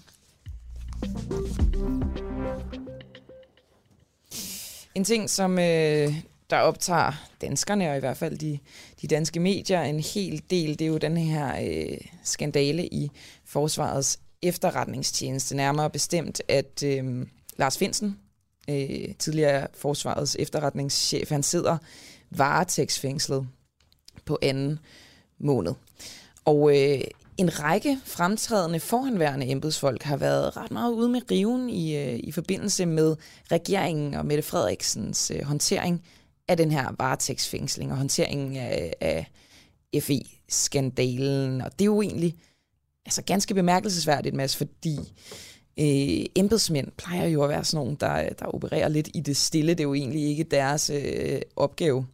en ting, som øh, der optager danskerne, og i hvert fald de, de danske medier, en hel del, det er jo den her øh, skandale i Forsvarets efterretningstjeneste. Nærmere bestemt, at øh, Lars Finsen, øh, tidligere Forsvarets efterretningschef, han sidder varetægtsfængslet på anden måned. Og øh, en række fremtrædende forhenværende embedsfolk har været ret meget ude med riven i, øh, i forbindelse med regeringen og Mette Frederiksens øh, håndtering af den her varetægtsfængsling og håndteringen af, af FE-skandalen. Og det er jo egentlig altså ganske bemærkelsesværdigt, Mads, fordi øh, embedsmænd plejer jo at være sådan nogle, der, der opererer lidt i det stille. Det er jo egentlig ikke deres øh, opgave.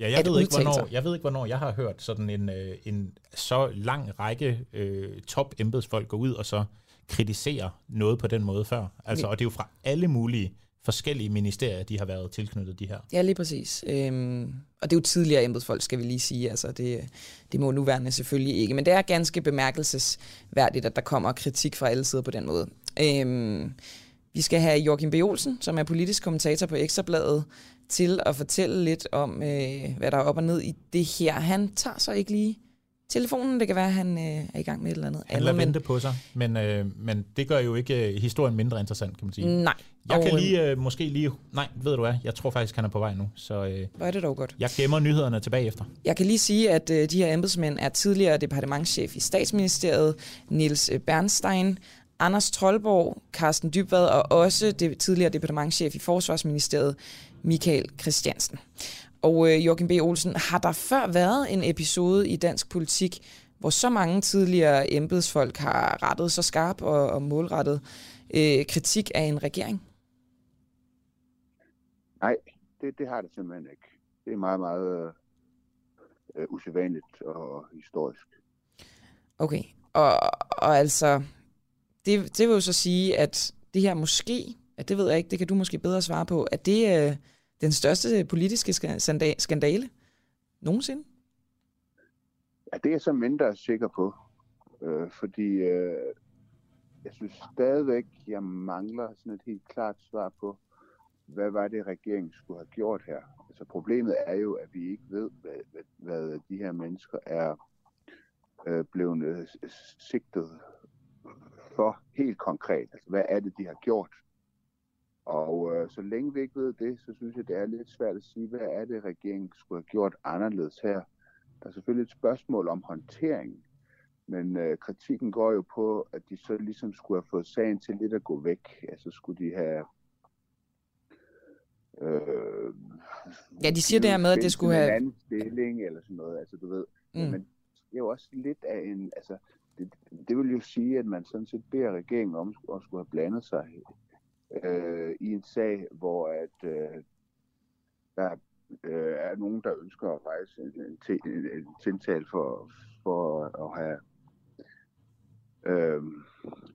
Ja, jeg ved, ikke, hvornår, jeg ved ikke, hvornår jeg har hørt sådan en, øh, en så lang række øh, top embedsfolk gå ud og så kritisere noget på den måde før. Altså, og det er jo fra alle mulige forskellige ministerier, de har været tilknyttet de her. Ja, lige præcis. Øhm, og det er jo tidligere embedsfolk, skal vi lige sige. Altså, det, det må nuværende selvfølgelig ikke. Men det er ganske bemærkelsesværdigt, at der kommer kritik fra alle sider på den måde. Øhm, vi skal have Joachim B. Olsen, som er politisk kommentator på Ekstrabladet, til at fortælle lidt om, øh, hvad der er op og ned i det her. Han tager så ikke lige telefonen. Det kan være, at han øh, er i gang med et eller andet. Han lader vente på sig, men, øh, men det gør jo ikke øh, historien mindre interessant, kan man sige. Nej. Jeg kan lige, øh, måske lige... Nej, ved du hvad? Jeg tror faktisk, han er på vej nu. Så, øh, Hvor er det dog godt. Jeg gemmer nyhederne tilbage efter. Jeg kan lige sige, at øh, de her embedsmænd er tidligere departementschef i statsministeriet, Niels øh, Bernstein, Anders Trollborg, Carsten Dybvad og også det tidligere departementschef i Forsvarsministeriet, Michael Christiansen. Og øh, Joachim B. Olsen, har der før været en episode i dansk politik, hvor så mange tidligere embedsfolk har rettet så skarp og, og målrettet øh, kritik af en regering? Nej, det, det har det simpelthen ikke. Det er meget, meget øh, usædvanligt og historisk. Okay, og, og altså, det, det vil jo så sige, at det her måske, at det ved jeg ikke, det kan du måske bedre svare på, at det øh, den største politiske skandale nogensinde? Ja, det er jeg så mindre sikker på. Øh, fordi øh, jeg synes stadigvæk, jeg mangler sådan et helt klart svar på, hvad var det, regeringen skulle have gjort her? Altså problemet er jo, at vi ikke ved, hvad, hvad, hvad de her mennesker er øh, blevet sigtet for helt konkret. Altså hvad er det, de har gjort? Og øh, så længe vi ikke ved det, så synes jeg, det er lidt svært at sige, hvad er det, regeringen skulle have gjort anderledes her. Der er selvfølgelig et spørgsmål om håndtering, men øh, kritikken går jo på, at de så ligesom skulle have fået sagen til lidt at gå væk. Altså skulle de have... Øh, ja, de siger det her med, at det skulle have... En anden stilling eller sådan noget, altså du ved. Mm. Men det er jo også lidt af en... Altså, det, det vil jo sige, at man sådan set beder regeringen om at skulle have blandet sig øh, i en sag, hvor at øh, der øh, er nogen, der ønsker at rejse en, en, en, en tiltal for, for at have øh,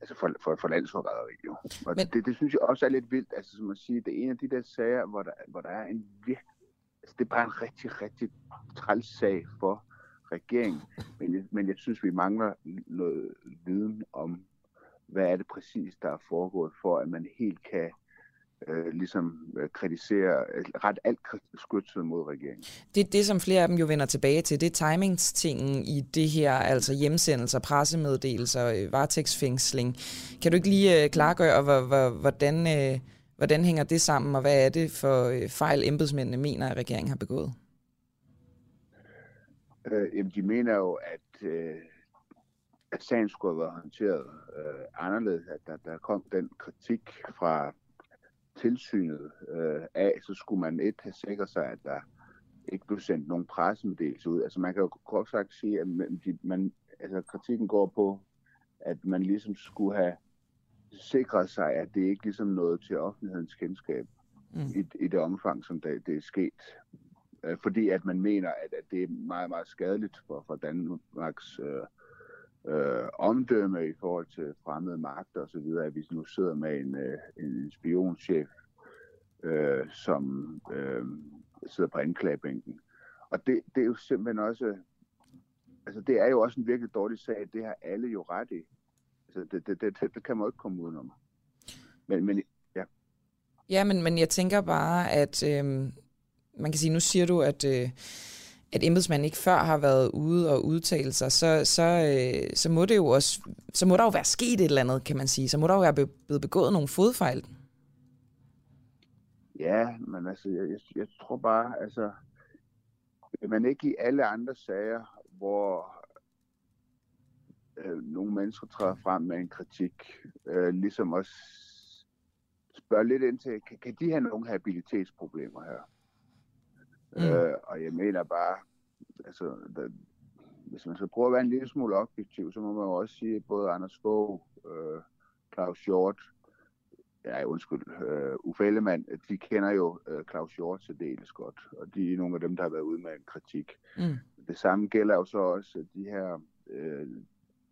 altså for, for, for landsforræderi. Jo. Og Men... det, det synes jeg også er lidt vildt, altså som at sige, det er en af de der sager, hvor der, hvor der er en virkelig, altså det er bare en rigtig, rigtig træls sag for regeringen, men jeg, men jeg synes, vi mangler noget viden om hvad er det præcis, der er foregået, for at man helt kan øh, ligesom øh, kritisere, øh, ret alt skytset mod regeringen. Det er det, som flere af dem jo vender tilbage til, det er timingstingen i det her, altså hjemsendelser, pressemeddelelser, øh, varetægtsfængsling. Kan du ikke lige øh, klargøre, hvordan, øh, hvordan hænger det sammen, og hvad er det for øh, fejl, embedsmændene mener, at regeringen har begået? Øh, jamen, de mener jo, at øh, at sagen skulle have været håndteret øh, anderledes, at der, der kom den kritik fra tilsynet øh, af, så skulle man et have sikret sig, at der ikke blev sendt nogen pressemeddelelse ud. Altså man kan jo kort sagt sige, at man, man, altså kritikken går på, at man ligesom skulle have sikret sig, at det ikke ligesom nåede til offentlighedens kendskab mm. i, i det omfang, som det, det er sket. Øh, fordi at man mener, at, at det er meget, meget skadeligt for, for Danmarks øh, øh, omdømme i forhold til fremmede magter osv., at vi nu sidder med en, øh, en spionchef, øh, som øh, sidder på anklagebænken. Og det, det er jo simpelthen også, altså det er jo også en virkelig dårlig sag, det har alle jo ret i. Altså det, det, det, det kan man jo ikke komme udenom. Men, men ja. Ja, men, men jeg tænker bare, at øh, man kan sige, nu siger du, at, øh, at embedsmanden ikke før har været ude og udtale sig, så, så, øh, så må det jo også, så må der jo være sket et eller andet, kan man sige. Så må der jo være blevet begået nogle fodfejl. Ja, men altså, jeg, jeg, jeg tror bare, altså, man ikke i alle andre sager, hvor øh, nogle mennesker træder frem med en kritik, øh, ligesom også spørge lidt ind til, kan, kan de have nogle habilitetsproblemer her? Mm. Øh, og jeg mener bare, altså, der, hvis man skal prøve at være en lille smule objektiv, så må man jo også sige, at både Anders Fogh, øh, Claus Hjort, ja, undskyld, øh, Uffe Ellemann, de kender jo øh, Claus Hjort dels godt, og de er nogle af dem, der har været ude med en kritik. Mm. Det samme gælder jo så også de her øh,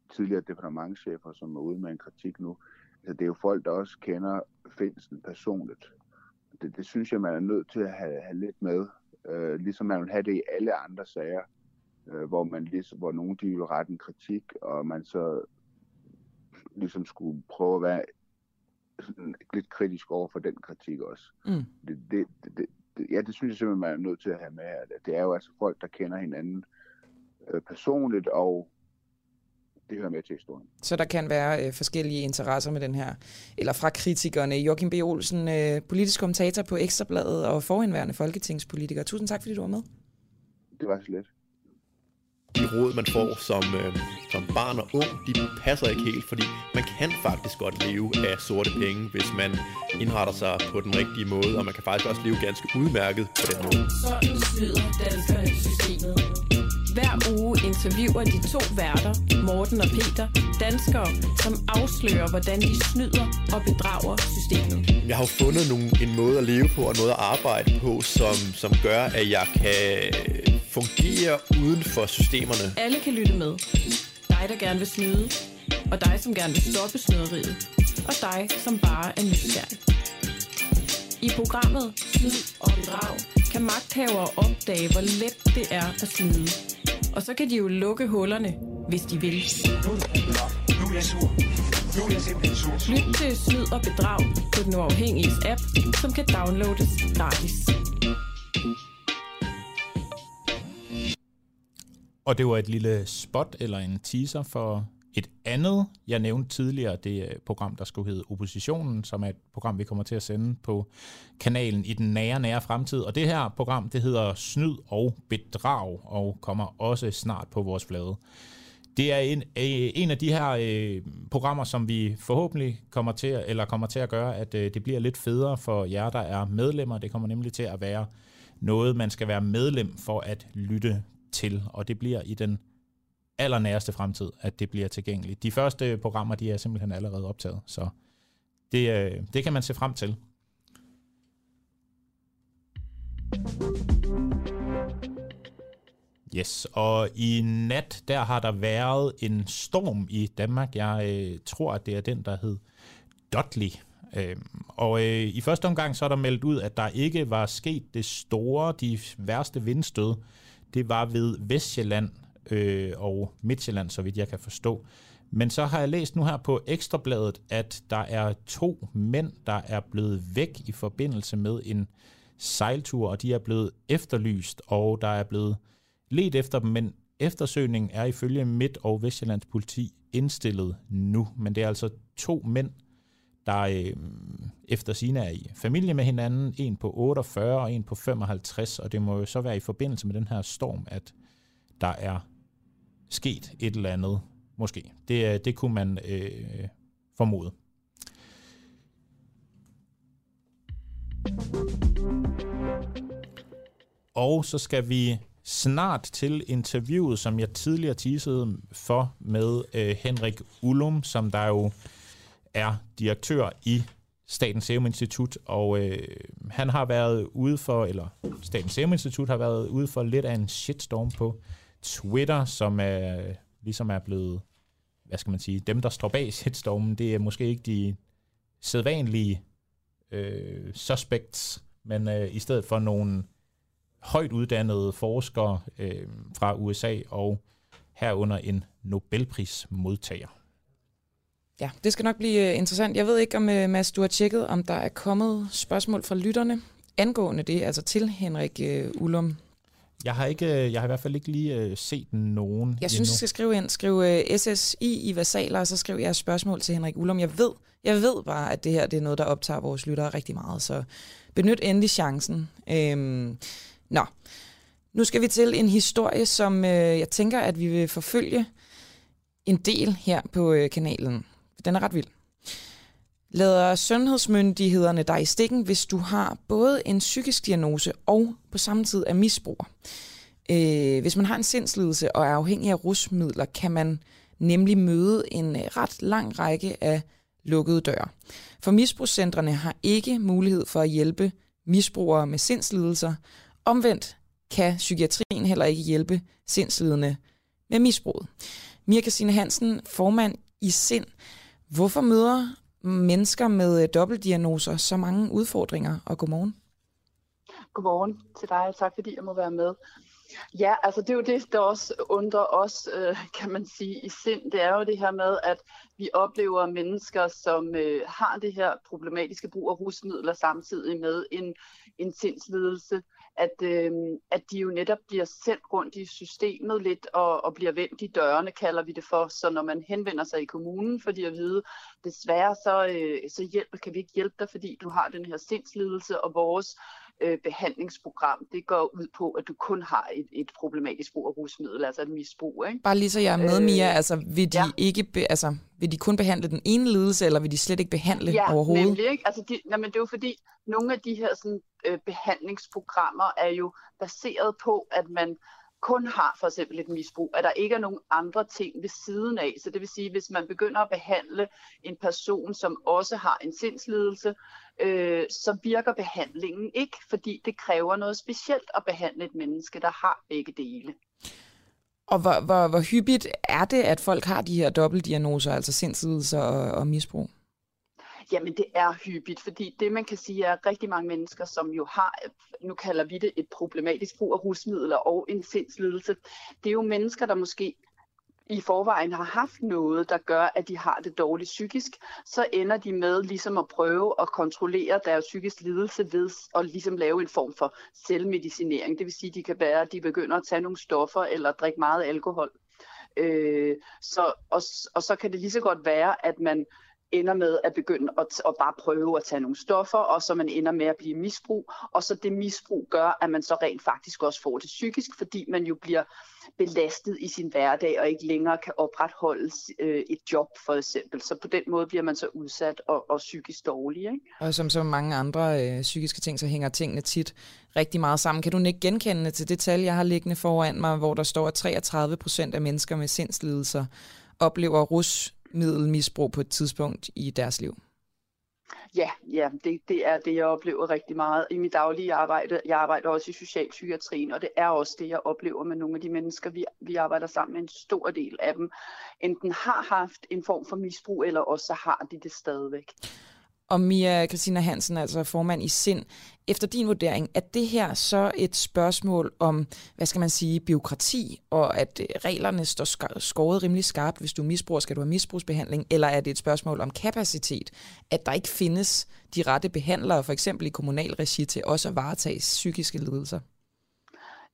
tidligere departementchefer, som er ude med en kritik nu. Altså, det er jo folk, der også kender Finsen personligt. Det, det synes jeg, man er nødt til at have, have lidt med, øh, ligesom man vil have det i alle andre sager, øh, hvor man ligesom, hvor nogen de vil rette en kritik, og man så ligesom skulle prøve at være sådan lidt kritisk over for den kritik også. Mm. Det, det, det, det, ja, det synes jeg simpelthen, man er nødt til at have med her. Det er jo altså folk, der kender hinanden øh, personligt, og det hører med til historien. Så der kan være øh, forskellige interesser med den her, eller fra kritikerne. Joachim B. Olsen, øh, politisk kommentator på Ekstrabladet og forhenværende folketingspolitiker. Tusind tak, fordi du var med. Det var så let. De råd, man får som, øh, som barn og ung, de passer ikke helt, fordi man kan faktisk godt leve af sorte penge, hvis man indretter sig på den rigtige måde, og man kan faktisk også leve ganske udmærket på den måde. Sådan snyder danskerne systemet. Hver uge interviewer de to værter, Morten og Peter, danskere, som afslører, hvordan de snyder og bedrager systemet. Jeg har jo fundet nogle, en måde at leve på og noget at arbejde på, som, som gør, at jeg kan fungere uden for systemerne. Alle kan lytte med. Dig, der gerne vil snyde, og dig, som gerne vil stoppe snyderiet, og dig, som bare er nysgerrig. I programmet Snyd og Bedrag kan magthavere opdage, hvor let det er at snyde og så kan de jo lukke hullerne, hvis de vil. Lyt til Snyd og Bedrag på den uafhængige app, som kan downloades gratis. Og det var et lille spot eller en teaser for et andet, jeg nævnte tidligere, det øh, program, der skulle hedde Oppositionen, som er et program, vi kommer til at sende på kanalen i den nære, nære fremtid. Og det her program, det hedder Snyd og Bedrag, og kommer også snart på vores flade. Det er en, øh, en af de her øh, programmer, som vi forhåbentlig kommer til, eller kommer til at gøre, at øh, det bliver lidt federe for jer, der er medlemmer. Det kommer nemlig til at være noget, man skal være medlem for at lytte til, og det bliver i den allernæreste fremtid, at det bliver tilgængeligt. De første programmer, de er simpelthen allerede optaget, så det, øh, det kan man se frem til. Yes, og i nat, der har der været en storm i Danmark. Jeg øh, tror, at det er den, der hed Dudley. Øhm, og øh, i første omgang så er der meldt ud, at der ikke var sket det store, de værste vindstød. Det var ved Vestjylland, øh, og Midtjylland, så vidt jeg kan forstå. Men så har jeg læst nu her på Ekstrabladet, at der er to mænd, der er blevet væk i forbindelse med en sejltur, og de er blevet efterlyst, og der er blevet let efter dem, men eftersøgningen er ifølge Midt- og Vestjyllands politi indstillet nu. Men det er altså to mænd, der øh, efter sine er i familie med hinanden, en på 48 og en på 55, og det må jo så være i forbindelse med den her storm, at der er sket et eller andet, måske. Det, øh, det kunne man øh, formode. Og så skal vi snart til interviewet, som jeg tidligere teasede for med øh, Henrik Ullum, som der jo er direktør i Statens Serum Institut, og øh, han har været ude for, eller Statens Serum Institut har været ude for lidt af en shitstorm på Twitter, som er, ligesom er blevet, hvad skal man sige, dem, der står bag shitstormen, det er måske ikke de sædvanlige øh, suspects, men øh, i stedet for nogle højt uddannede forskere øh, fra USA og herunder en Nobelprismodtager. Ja, det skal nok blive øh, interessant. Jeg ved ikke, om uh, Mads, du har tjekket, om der er kommet spørgsmål fra lytterne angående det, altså til Henrik øh, Ullum. Jeg har, ikke, jeg har i hvert fald ikke lige uh, set nogen Jeg synes, endnu. jeg skal skrive ind. Skriv uh, SSI i versaler, og så skriv jeg spørgsmål til Henrik Ullum. Jeg ved, jeg ved bare, at det her det er noget, der optager vores lyttere rigtig meget, så benyt endelig chancen. Øhm, nå, nu skal vi til en historie, som øh, jeg tænker, at vi vil forfølge en del her på øh, kanalen. Den er ret vild. Lader sundhedsmyndighederne dig i stikken, hvis du har både en psykisk diagnose og på samme tid er misbruger. Øh, hvis man har en sindslidelse og er afhængig af rusmidler, kan man nemlig møde en øh, ret lang række af lukkede døre. For misbrugscentrene har ikke mulighed for at hjælpe misbrugere med sindslidelser. Omvendt kan psykiatrien heller ikke hjælpe sindslidende med misbruget. Mia Christine Hansen, formand i Sind. Hvorfor møder mennesker med øh, dobbeltdiagnoser så mange udfordringer? Og godmorgen. Godmorgen til dig, og tak fordi jeg må være med. Ja, altså det er jo det, der også undrer os, øh, kan man sige, i sind. Det er jo det her med, at vi oplever mennesker, som øh, har det her problematiske brug af rusmidler samtidig med en, en sindslidelse, at, øh, at de jo netop bliver sendt rundt i systemet lidt og, og bliver vendt i dørene, kalder vi det for. Så når man henvender sig i kommunen, fordi at vide, desværre så, øh, så hjælp, kan vi ikke hjælpe dig, fordi du har den her sindslidelse, og vores øh, behandlingsprogram, det går ud på, at du kun har et, et problematisk brug af rusmiddel, altså et misbrug. Ikke? Bare lige så jeg er med, Mia, altså vil de, ja. ikke be, altså, vil de kun behandle den ene lidelse, eller vil de slet ikke behandle ja, overhovedet? Ja, nemlig. Ikke? Altså, de, nej, men det er jo fordi, nogle af de her sådan, øh, behandlingsprogrammer er jo baseret på, at man kun har for eksempel et misbrug, at der ikke er nogen andre ting ved siden af. Så det vil sige, hvis man begynder at behandle en person, som også har en sindslidelse, øh, så virker behandlingen ikke, fordi det kræver noget specielt at behandle et menneske, der har begge dele. Og hvor, hvor, hvor hyppigt er det, at folk har de her dobbeltdiagnoser, altså sindslidelser og, og misbrug? Jamen det er hyppigt, fordi det man kan sige er, at rigtig mange mennesker, som jo har, nu kalder vi det et problematisk brug af rusmidler og en sindslidelse, det er jo mennesker, der måske i forvejen har haft noget, der gør, at de har det dårligt psykisk, så ender de med ligesom at prøve at kontrollere deres psykisk lidelse ved at ligesom lave en form for selvmedicinering. Det vil sige, at de kan være, at de begynder at tage nogle stoffer eller drikke meget alkohol. Øh, så, og, og så kan det lige så godt være, at man ender med at begynde at, at bare prøve at tage nogle stoffer, og så man ender med at blive misbrug, og så det misbrug gør, at man så rent faktisk også får det psykisk, fordi man jo bliver belastet i sin hverdag, og ikke længere kan opretholde øh, et job for eksempel. Så på den måde bliver man så udsat og, og psykisk dårlig. Ikke? Og som så mange andre øh, psykiske ting, så hænger tingene tit rigtig meget sammen. Kan du ikke genkende til det tal, jeg har liggende foran mig, hvor der står, at 33 procent af mennesker med sindslidelser oplever rus middelmisbrug på et tidspunkt i deres liv? Ja, ja det, det er det, jeg oplever rigtig meget i mit daglige arbejde. Jeg arbejder også i socialpsykiatrien, og det er også det, jeg oplever med nogle af de mennesker, vi, vi arbejder sammen med. En stor del af dem enten har haft en form for misbrug, eller også har de det stadigvæk. Og Mia Christina Hansen, altså formand i SIND, efter din vurdering, er det her så et spørgsmål om, hvad skal man sige, byråkrati, og at øh, reglerne står skåret rimelig skarpt, hvis du misbruger, skal du have misbrugsbehandling, eller er det et spørgsmål om kapacitet, at der ikke findes de rette behandlere, for eksempel i kommunal regi, til også at varetage psykiske lidelser?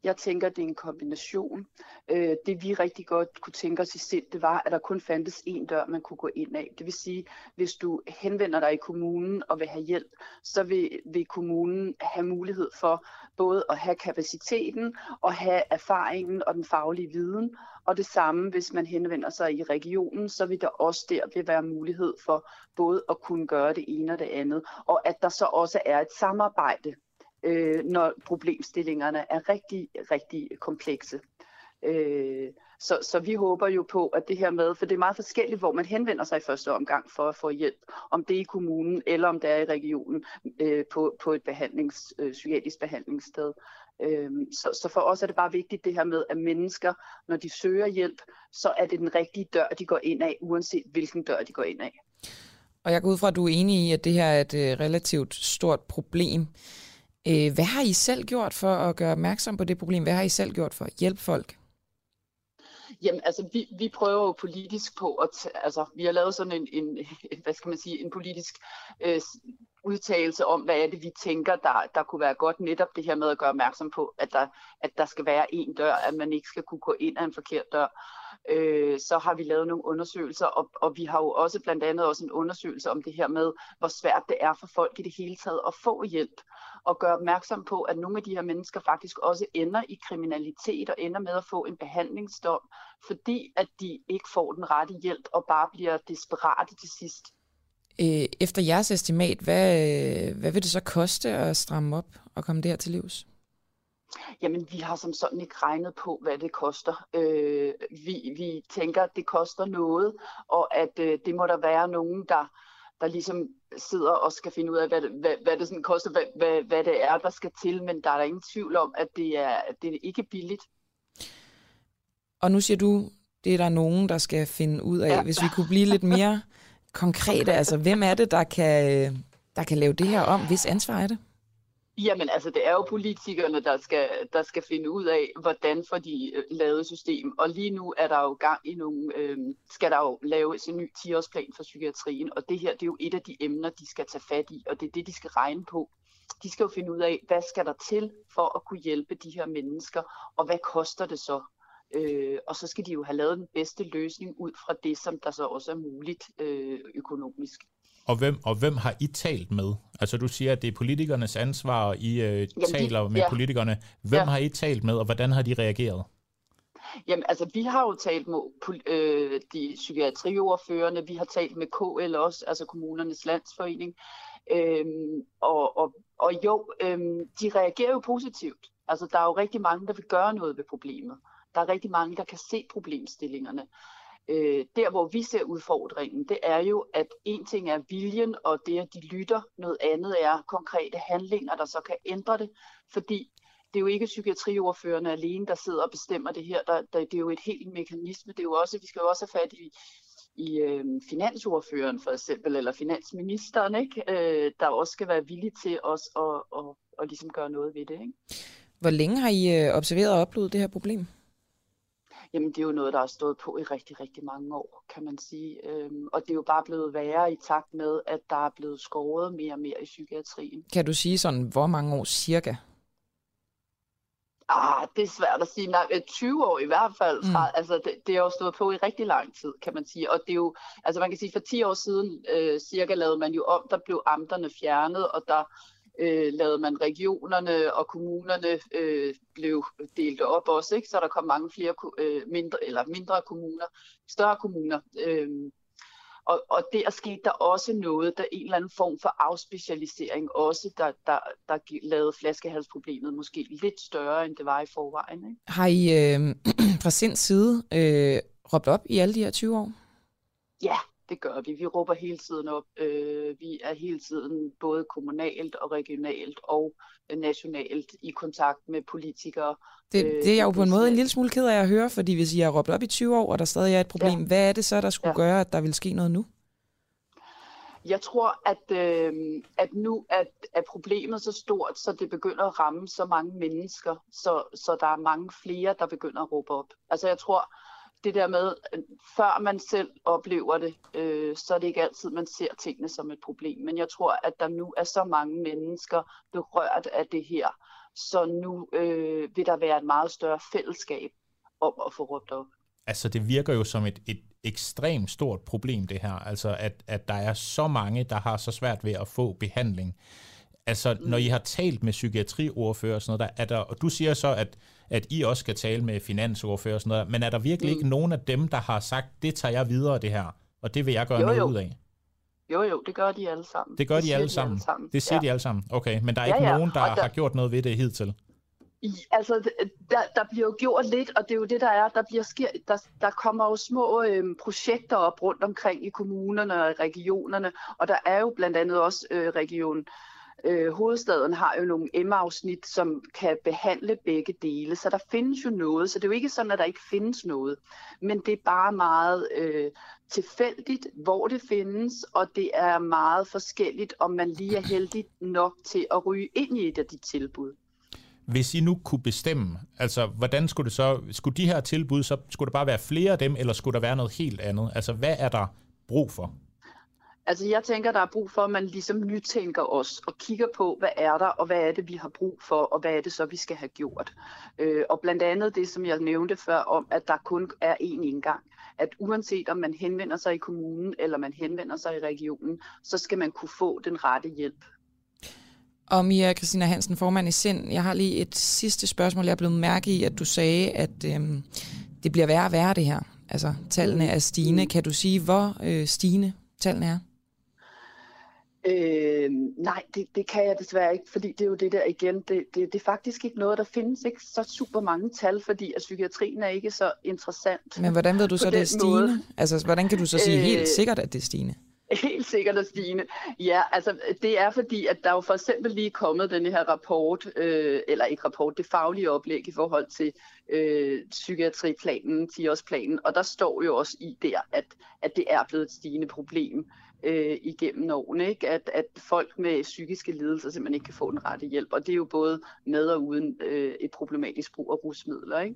Jeg tænker, det er en kombination. Øh, det vi rigtig godt kunne tænke os i sind, det var, at der kun fandtes en dør, man kunne gå ind af. Det vil sige, hvis du henvender dig i kommunen og vil have hjælp, så vil, vil kommunen have mulighed for både at have kapaciteten og have erfaringen og den faglige viden. Og det samme, hvis man henvender sig i regionen, så vil der også der vil være mulighed for både at kunne gøre det ene og det andet. Og at der så også er et samarbejde øh, når problemstillingerne er rigtig, rigtig komplekse. Øh, så, så vi håber jo på, at det her med, for det er meget forskelligt, hvor man henvender sig i første omgang for at få hjælp, om det er i kommunen eller om det er i regionen øh, på, på et behandlings, øh, psykiatrisk behandlingssted. Øh, så, så for os er det bare vigtigt det her med, at mennesker, når de søger hjælp, så er det den rigtige dør, de går ind af, uanset hvilken dør de går ind af. Og jeg går ud fra, at du er enig i, at det her er et øh, relativt stort problem. Øh, hvad har I selv gjort for at gøre opmærksom på det problem? Hvad har I selv gjort for at hjælpe folk? Jamen, altså, vi, vi prøver jo politisk på at, altså, vi har lavet sådan en, en, hvad skal man sige, en politisk øh, udtalelse om, hvad er det, vi tænker, der, der kunne være godt netop det her med at gøre opmærksom på, at der, at der skal være en dør, at man ikke skal kunne gå ind af en forkert dør. Øh, så har vi lavet nogle undersøgelser, og, og vi har jo også blandt andet også en undersøgelse om det her med, hvor svært det er for folk i det hele taget at få hjælp, og gøre opmærksom på, at nogle af de her mennesker faktisk også ender i kriminalitet og ender med at få en behandlingsdom, fordi at de ikke får den rette hjælp og bare bliver desperate til sidst. Øh, efter jeres estimat, hvad, hvad vil det så koste at stramme op og komme der til livs? Jamen, vi har som sådan ikke regnet på, hvad det koster. Øh, vi, vi tænker, at det koster noget, og at øh, det må der være nogen, der, der ligesom sidder og skal finde ud af, hvad det, hvad, hvad det sådan koster, hvad, hvad, hvad det er, der skal til, men der er der ingen tvivl om, at det er, at det er ikke billigt. Og nu siger du, det er der nogen, der skal finde ud af. Ja. Hvis vi kunne blive lidt mere konkrete, altså hvem er det, der kan, der kan lave det her om? Hvis ansvar er det? Jamen altså, det er jo politikerne, der skal, der skal finde ud af, hvordan får de øh, lavet system. Og lige nu er der jo gang i nogle, øh, skal der jo laves en ny 10-årsplan for psykiatrien. Og det her, det er jo et af de emner, de skal tage fat i, og det er det, de skal regne på. De skal jo finde ud af, hvad skal der til for at kunne hjælpe de her mennesker, og hvad koster det så? Øh, og så skal de jo have lavet den bedste løsning ud fra det, som der så også er muligt øh, økonomisk. Og hvem, og hvem har I talt med? Altså du siger, at det er politikernes ansvar, og I øh, Jamen, taler de, med ja. politikerne. Hvem ja. har I talt med, og hvordan har de reageret? Jamen altså, vi har jo talt med øh, de psykiatriordførende, vi har talt med KL også, altså kommunernes landsforening. Øhm, og, og, og jo, øhm, de reagerer jo positivt. Altså, der er jo rigtig mange, der vil gøre noget ved problemet. Der er rigtig mange, der kan se problemstillingerne. Øh, der, hvor vi ser udfordringen, det er jo, at en ting er viljen, og det, at de lytter. Noget andet er konkrete handlinger, der så kan ændre det. Fordi det er jo ikke psykiatriordførende alene, der sidder og bestemmer det her. Der, der, det er jo et helt mekanisme. Det er jo også, vi skal jo også have fat i, i øh, finansordføreren for eksempel, eller finansministeren, ikke? Øh, der også skal være villig til os at, at, at, at ligesom gøre noget ved det. Ikke? Hvor længe har I øh, observeret og oplevet det her problem? Jamen det er jo noget, der har stået på i rigtig, rigtig mange år, kan man sige. Øhm, og det er jo bare blevet værre i takt med, at der er blevet skåret mere og mere i psykiatrien. Kan du sige sådan, hvor mange år cirka? Ah, det er svært at sige. Nej, 20 år i hvert fald. Fra, mm. Altså, det, det er jo stået på i rigtig lang tid, kan man sige. Og det er jo, altså man kan sige, for 10 år siden øh, cirka lavede man jo om, der blev amterne fjernet, og der øh, lavede man regionerne og kommunerne øh, blev delt op også, ikke? så der kom mange flere øh, mindre eller mindre kommuner, større kommuner. Øh, og, og der skete der også noget, der en eller anden form for afspecialisering også, der, der, der lavede flaskehalsproblemet måske lidt større, end det var i forvejen. Ikke? Har I øh, fra sin side øh, råbt op i alle de her 20 år? Ja, det gør vi. Vi råber hele tiden op. Øh, vi er hele tiden både kommunalt og regionalt og nationalt i kontakt med politikere. Det, det er jeg jo på en måde en lille smule ked af at høre, fordi hvis I har råbt op i 20 år, og der stadig er et problem, ja. hvad er det så, der skulle ja. gøre, at der vil ske noget nu? Jeg tror, at, øh, at nu er, er problemet så stort, så det begynder at ramme så mange mennesker, så, så der er mange flere, der begynder at råbe op. Altså jeg tror, det der med, før man selv oplever det, øh, så er det ikke altid, man ser tingene som et problem. Men jeg tror, at der nu er så mange mennesker berørt af det her, så nu øh, vil der være et meget større fællesskab om at få råbt op. Altså det virker jo som et, et ekstremt stort problem det her, altså at, at der er så mange, der har så svært ved at få behandling. Altså, mm. når I har talt med psykiatriordfører og sådan noget, der, er der, og du siger så, at, at I også skal tale med finansordfører og sådan noget, men er der virkelig mm. ikke nogen af dem, der har sagt, det tager jeg videre, det her, og det vil jeg gøre jo, noget jo. ud af? Jo, jo, det gør de alle sammen. Det gør det de, alle sammen. de alle sammen? Det siger ja. de alle sammen? Okay, men der er ja, ikke ja. nogen, der, der har gjort noget ved det hidtil? I, altså, der, der bliver jo gjort lidt, og det er jo det, der er. Der, bliver sker, der, der kommer jo små øh, projekter op rundt omkring i kommunerne og regionerne, og der er jo blandt andet også øh, region Øh, hovedstaden har jo nogle M-afsnit, som kan behandle begge dele, så der findes jo noget, så det er jo ikke sådan, at der ikke findes noget, men det er bare meget øh, tilfældigt, hvor det findes, og det er meget forskelligt, om man lige er heldig nok til at ryge ind i et af de tilbud. Hvis I nu kunne bestemme, altså hvordan skulle det så, skulle de her tilbud, så skulle der bare være flere af dem, eller skulle der være noget helt andet? Altså hvad er der brug for? Altså jeg tænker, der er brug for, at man ligesom nytænker os og kigger på, hvad er der, og hvad er det, vi har brug for, og hvad er det så, vi skal have gjort. Øh, og blandt andet det, som jeg nævnte før om, at der kun er én indgang. At uanset om man henvender sig i kommunen, eller man henvender sig i regionen, så skal man kunne få den rette hjælp. Og Mia Christina Hansen, formand i Sind, jeg har lige et sidste spørgsmål. Jeg er blevet mærke i, at du sagde, at øhm, det bliver værre og værre det her. Altså, tallene er stigende. Kan du sige, hvor øh, stigende tallene er? Øh, nej, det, det kan jeg desværre ikke, fordi det er jo det der igen, det, det, det er faktisk ikke noget, der findes ikke så super mange tal, fordi at psykiatrien er ikke så interessant. Men hvordan ved du så, det er stigende? Måde. Altså, hvordan kan du så sige øh, helt sikkert, at det er stigende? Helt sikkert at stigende. Ja, altså det er fordi, at der er jo for eksempel lige kommet den her rapport, øh, eller ikke rapport, det faglige oplæg i forhold til øh, psykiatriplanen, 10-årsplanen, og der står jo også i der, at, at det er blevet et stigende problem øh, igennem årene, ikke? At, at folk med psykiske lidelser simpelthen ikke kan få den rette hjælp, og det er jo både med og uden øh, et problematisk brug af rusmidler. Ikke?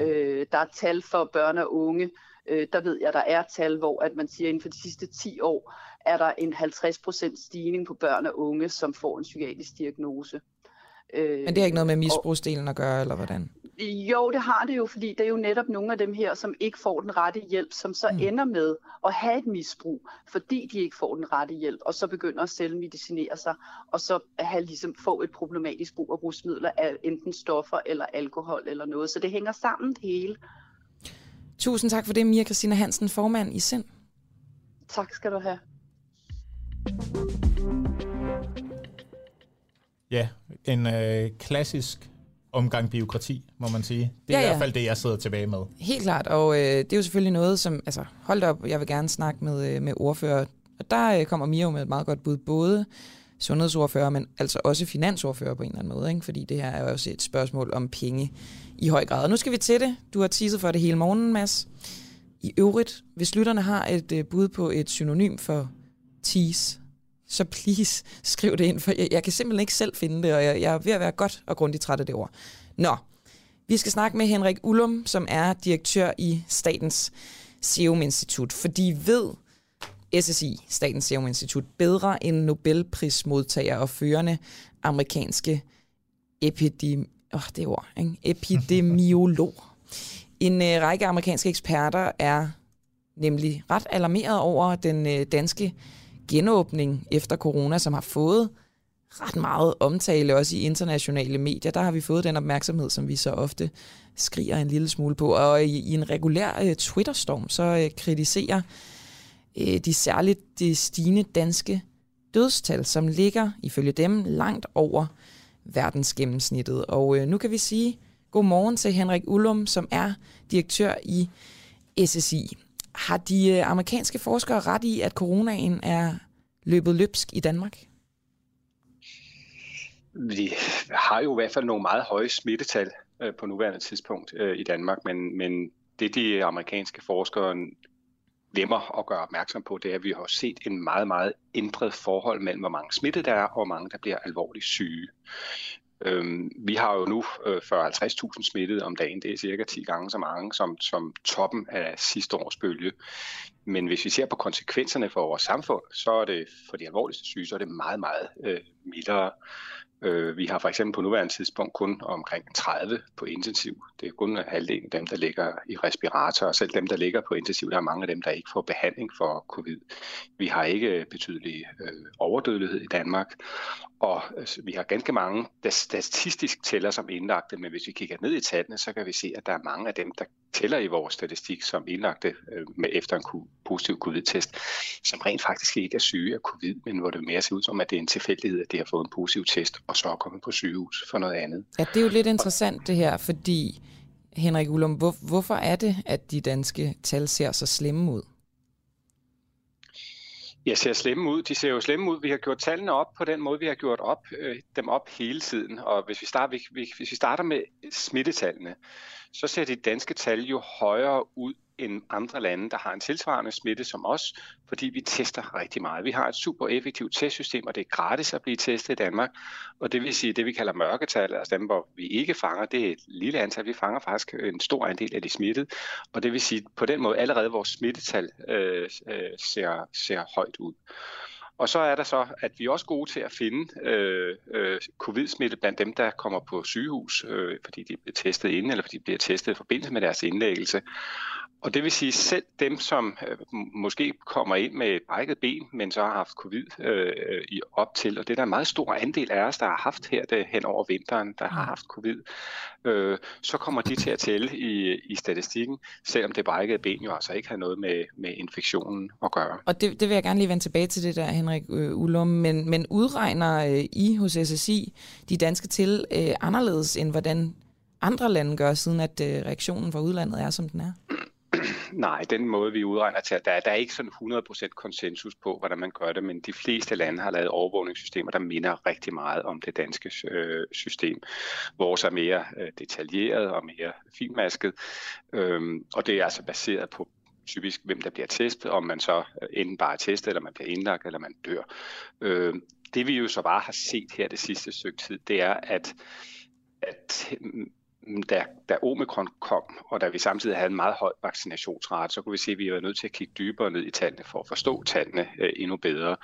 Øh, der er tal for børn og unge, øh, der ved jeg, der er tal, hvor at man siger, at inden for de sidste 10 år er der en 50% stigning på børn og unge, som får en psykiatrisk diagnose. Øh, Men det har ikke noget med misbrugsdelen at gøre, eller hvordan? Jo, det har det jo, fordi det er jo netop nogle af dem her, som ikke får den rette hjælp, som så mm. ender med at have et misbrug, fordi de ikke får den rette hjælp, og så begynder at selvmedicinere sig, og så have ligesom få et problematisk brug af rusmidler af enten stoffer eller alkohol eller noget. Så det hænger sammen det hele. Tusind tak for det, Mia Christina Hansen, formand i SIND. Tak skal du have. Ja, en øh, klassisk omgang biokrati, må man sige. Det er ja, ja. i hvert fald det, jeg sidder tilbage med. Helt klart, og øh, det er jo selvfølgelig noget, som, altså hold op, jeg vil gerne snakke med, øh, med ordfører. Og der øh, kommer Mia jo med et meget godt bud, både sundhedsordfører, men altså også finansordfører på en eller anden måde, ikke? fordi det her er jo også et spørgsmål om penge i høj grad. Og nu skal vi til det. Du har teaset for det hele morgen, Mads. I øvrigt, hvis lytterne har et øh, bud på et synonym for tease, så please skriv det ind, for jeg, jeg kan simpelthen ikke selv finde det, og jeg, jeg er ved at være godt og grundigt træt af det ord. Nå, vi skal snakke med Henrik Ullum, som er direktør i Statens Serum Institut, fordi ved SSI, Statens Serum Institut, bedre end Nobelprismodtager og førende amerikanske epidemi oh, det ord, ikke? epidemiolog. En øh, række amerikanske eksperter er nemlig ret alarmeret over den øh, danske genåbning efter corona, som har fået ret meget omtale, også i internationale medier. Der har vi fået den opmærksomhed, som vi så ofte skriger en lille smule på. Og i, i en regulær øh, Twitter-storm, så øh, kritiserer øh, de særligt de stigende danske dødstal, som ligger ifølge dem langt over verdensgennemsnittet. Og øh, nu kan vi sige god morgen til Henrik Ullum, som er direktør i SSI. Har de øh, amerikanske forskere ret i, at coronaen er løbet løbsk i Danmark? Vi har jo i hvert fald nogle meget høje smittetal øh, på nuværende tidspunkt øh, i Danmark, men, men det de amerikanske forskere glemmer at gøre opmærksom på, det er, at vi har set en meget, meget ændret forhold mellem, hvor mange smittede der er, og hvor mange der bliver alvorligt syge. Øhm, vi har jo nu øh, 40-50.000 smittede om dagen. Det er cirka 10 gange så mange som, som toppen af sidste års bølge. Men hvis vi ser på konsekvenserne for vores samfund, så er det for de alvorligste syge, så er det meget, meget øh, mildere. Øh, vi har for eksempel på nuværende tidspunkt kun omkring 30 på intensiv. Det er kun halvdelen af dem, der ligger i respirator, og selv dem, der ligger på intensiv, der er mange af dem, der ikke får behandling for covid. Vi har ikke øh, betydelig øh, overdødelighed i Danmark, og øh, vi har ganske mange, der statistisk tæller som indlagte, men hvis vi kigger ned i tallene, så kan vi se, at der er mange af dem, der tæller i vores statistik som indlagte øh, med efter en positiv covid-test, som rent faktisk ikke er syge af covid, men hvor det mere ser ud som, at det er en tilfældighed, at de har fået en positiv test, og så er kommet på sygehus for noget andet. Ja, det er jo lidt interessant det her, fordi Henrik Ullum, hvor, hvorfor er det, at de danske tal ser så slemme ud? Jeg ser slemme ud. De ser jo slemme ud. Vi har gjort tallene op på den måde, vi har gjort op, øh, dem op hele tiden. Og hvis vi, starter, hvis vi starter med smittetallene, så ser de danske tal jo højere ud end andre lande, der har en tilsvarende smitte som os, fordi vi tester rigtig meget. Vi har et super effektivt testsystem, og det er gratis at blive testet i Danmark. Og det vil sige, det vi kalder mørketal, altså dem, hvor vi ikke fanger, det er et lille antal. Vi fanger faktisk en stor andel af de smittede. Og det vil sige, på den måde allerede vores smittetal øh, øh ser, ser højt ud. Og så er der så, at vi er også gode til at finde øh, øh, covid-smitte blandt dem, der kommer på sygehus, øh, fordi de bliver testet inden, eller fordi de bliver testet i forbindelse med deres indlæggelse. Og det vil sige, selv dem, som øh, måske kommer ind med et brækket ben, men så har haft covid øh, i op til, og det er der en meget stor andel af os, der har haft her det, hen over vinteren, der har mm. haft covid, øh, så kommer de til at tælle i, i statistikken, selvom det brækkede ben jo altså ikke har noget med, med infektionen at gøre. Og det, det vil jeg gerne lige vende tilbage til det der, Henrik øh, Ullum, men, men udregner øh, I hos SSI de danske til øh, anderledes, end hvordan andre lande gør, siden at øh, reaktionen fra udlandet er, som den er? Nej, den måde, vi udregner til, der, der er ikke sådan 100% konsensus på, hvordan man gør det, men de fleste lande har lavet overvågningssystemer, der minder rigtig meget om det danske øh, system. Vores er mere øh, detaljeret og mere finmasket, øhm, og det er altså baseret på typisk, hvem der bliver testet, om man så øh, enten bare er testet, eller man bliver indlagt, eller man dør. Øh, det vi jo så bare har set her det sidste stykke tid, det er, at at Mm, da, da omikron kom, og da vi samtidig havde en meget høj vaccinationsrate, så kunne vi se, at vi var nødt til at kigge dybere ned i tallene for at forstå tallene øh, endnu bedre.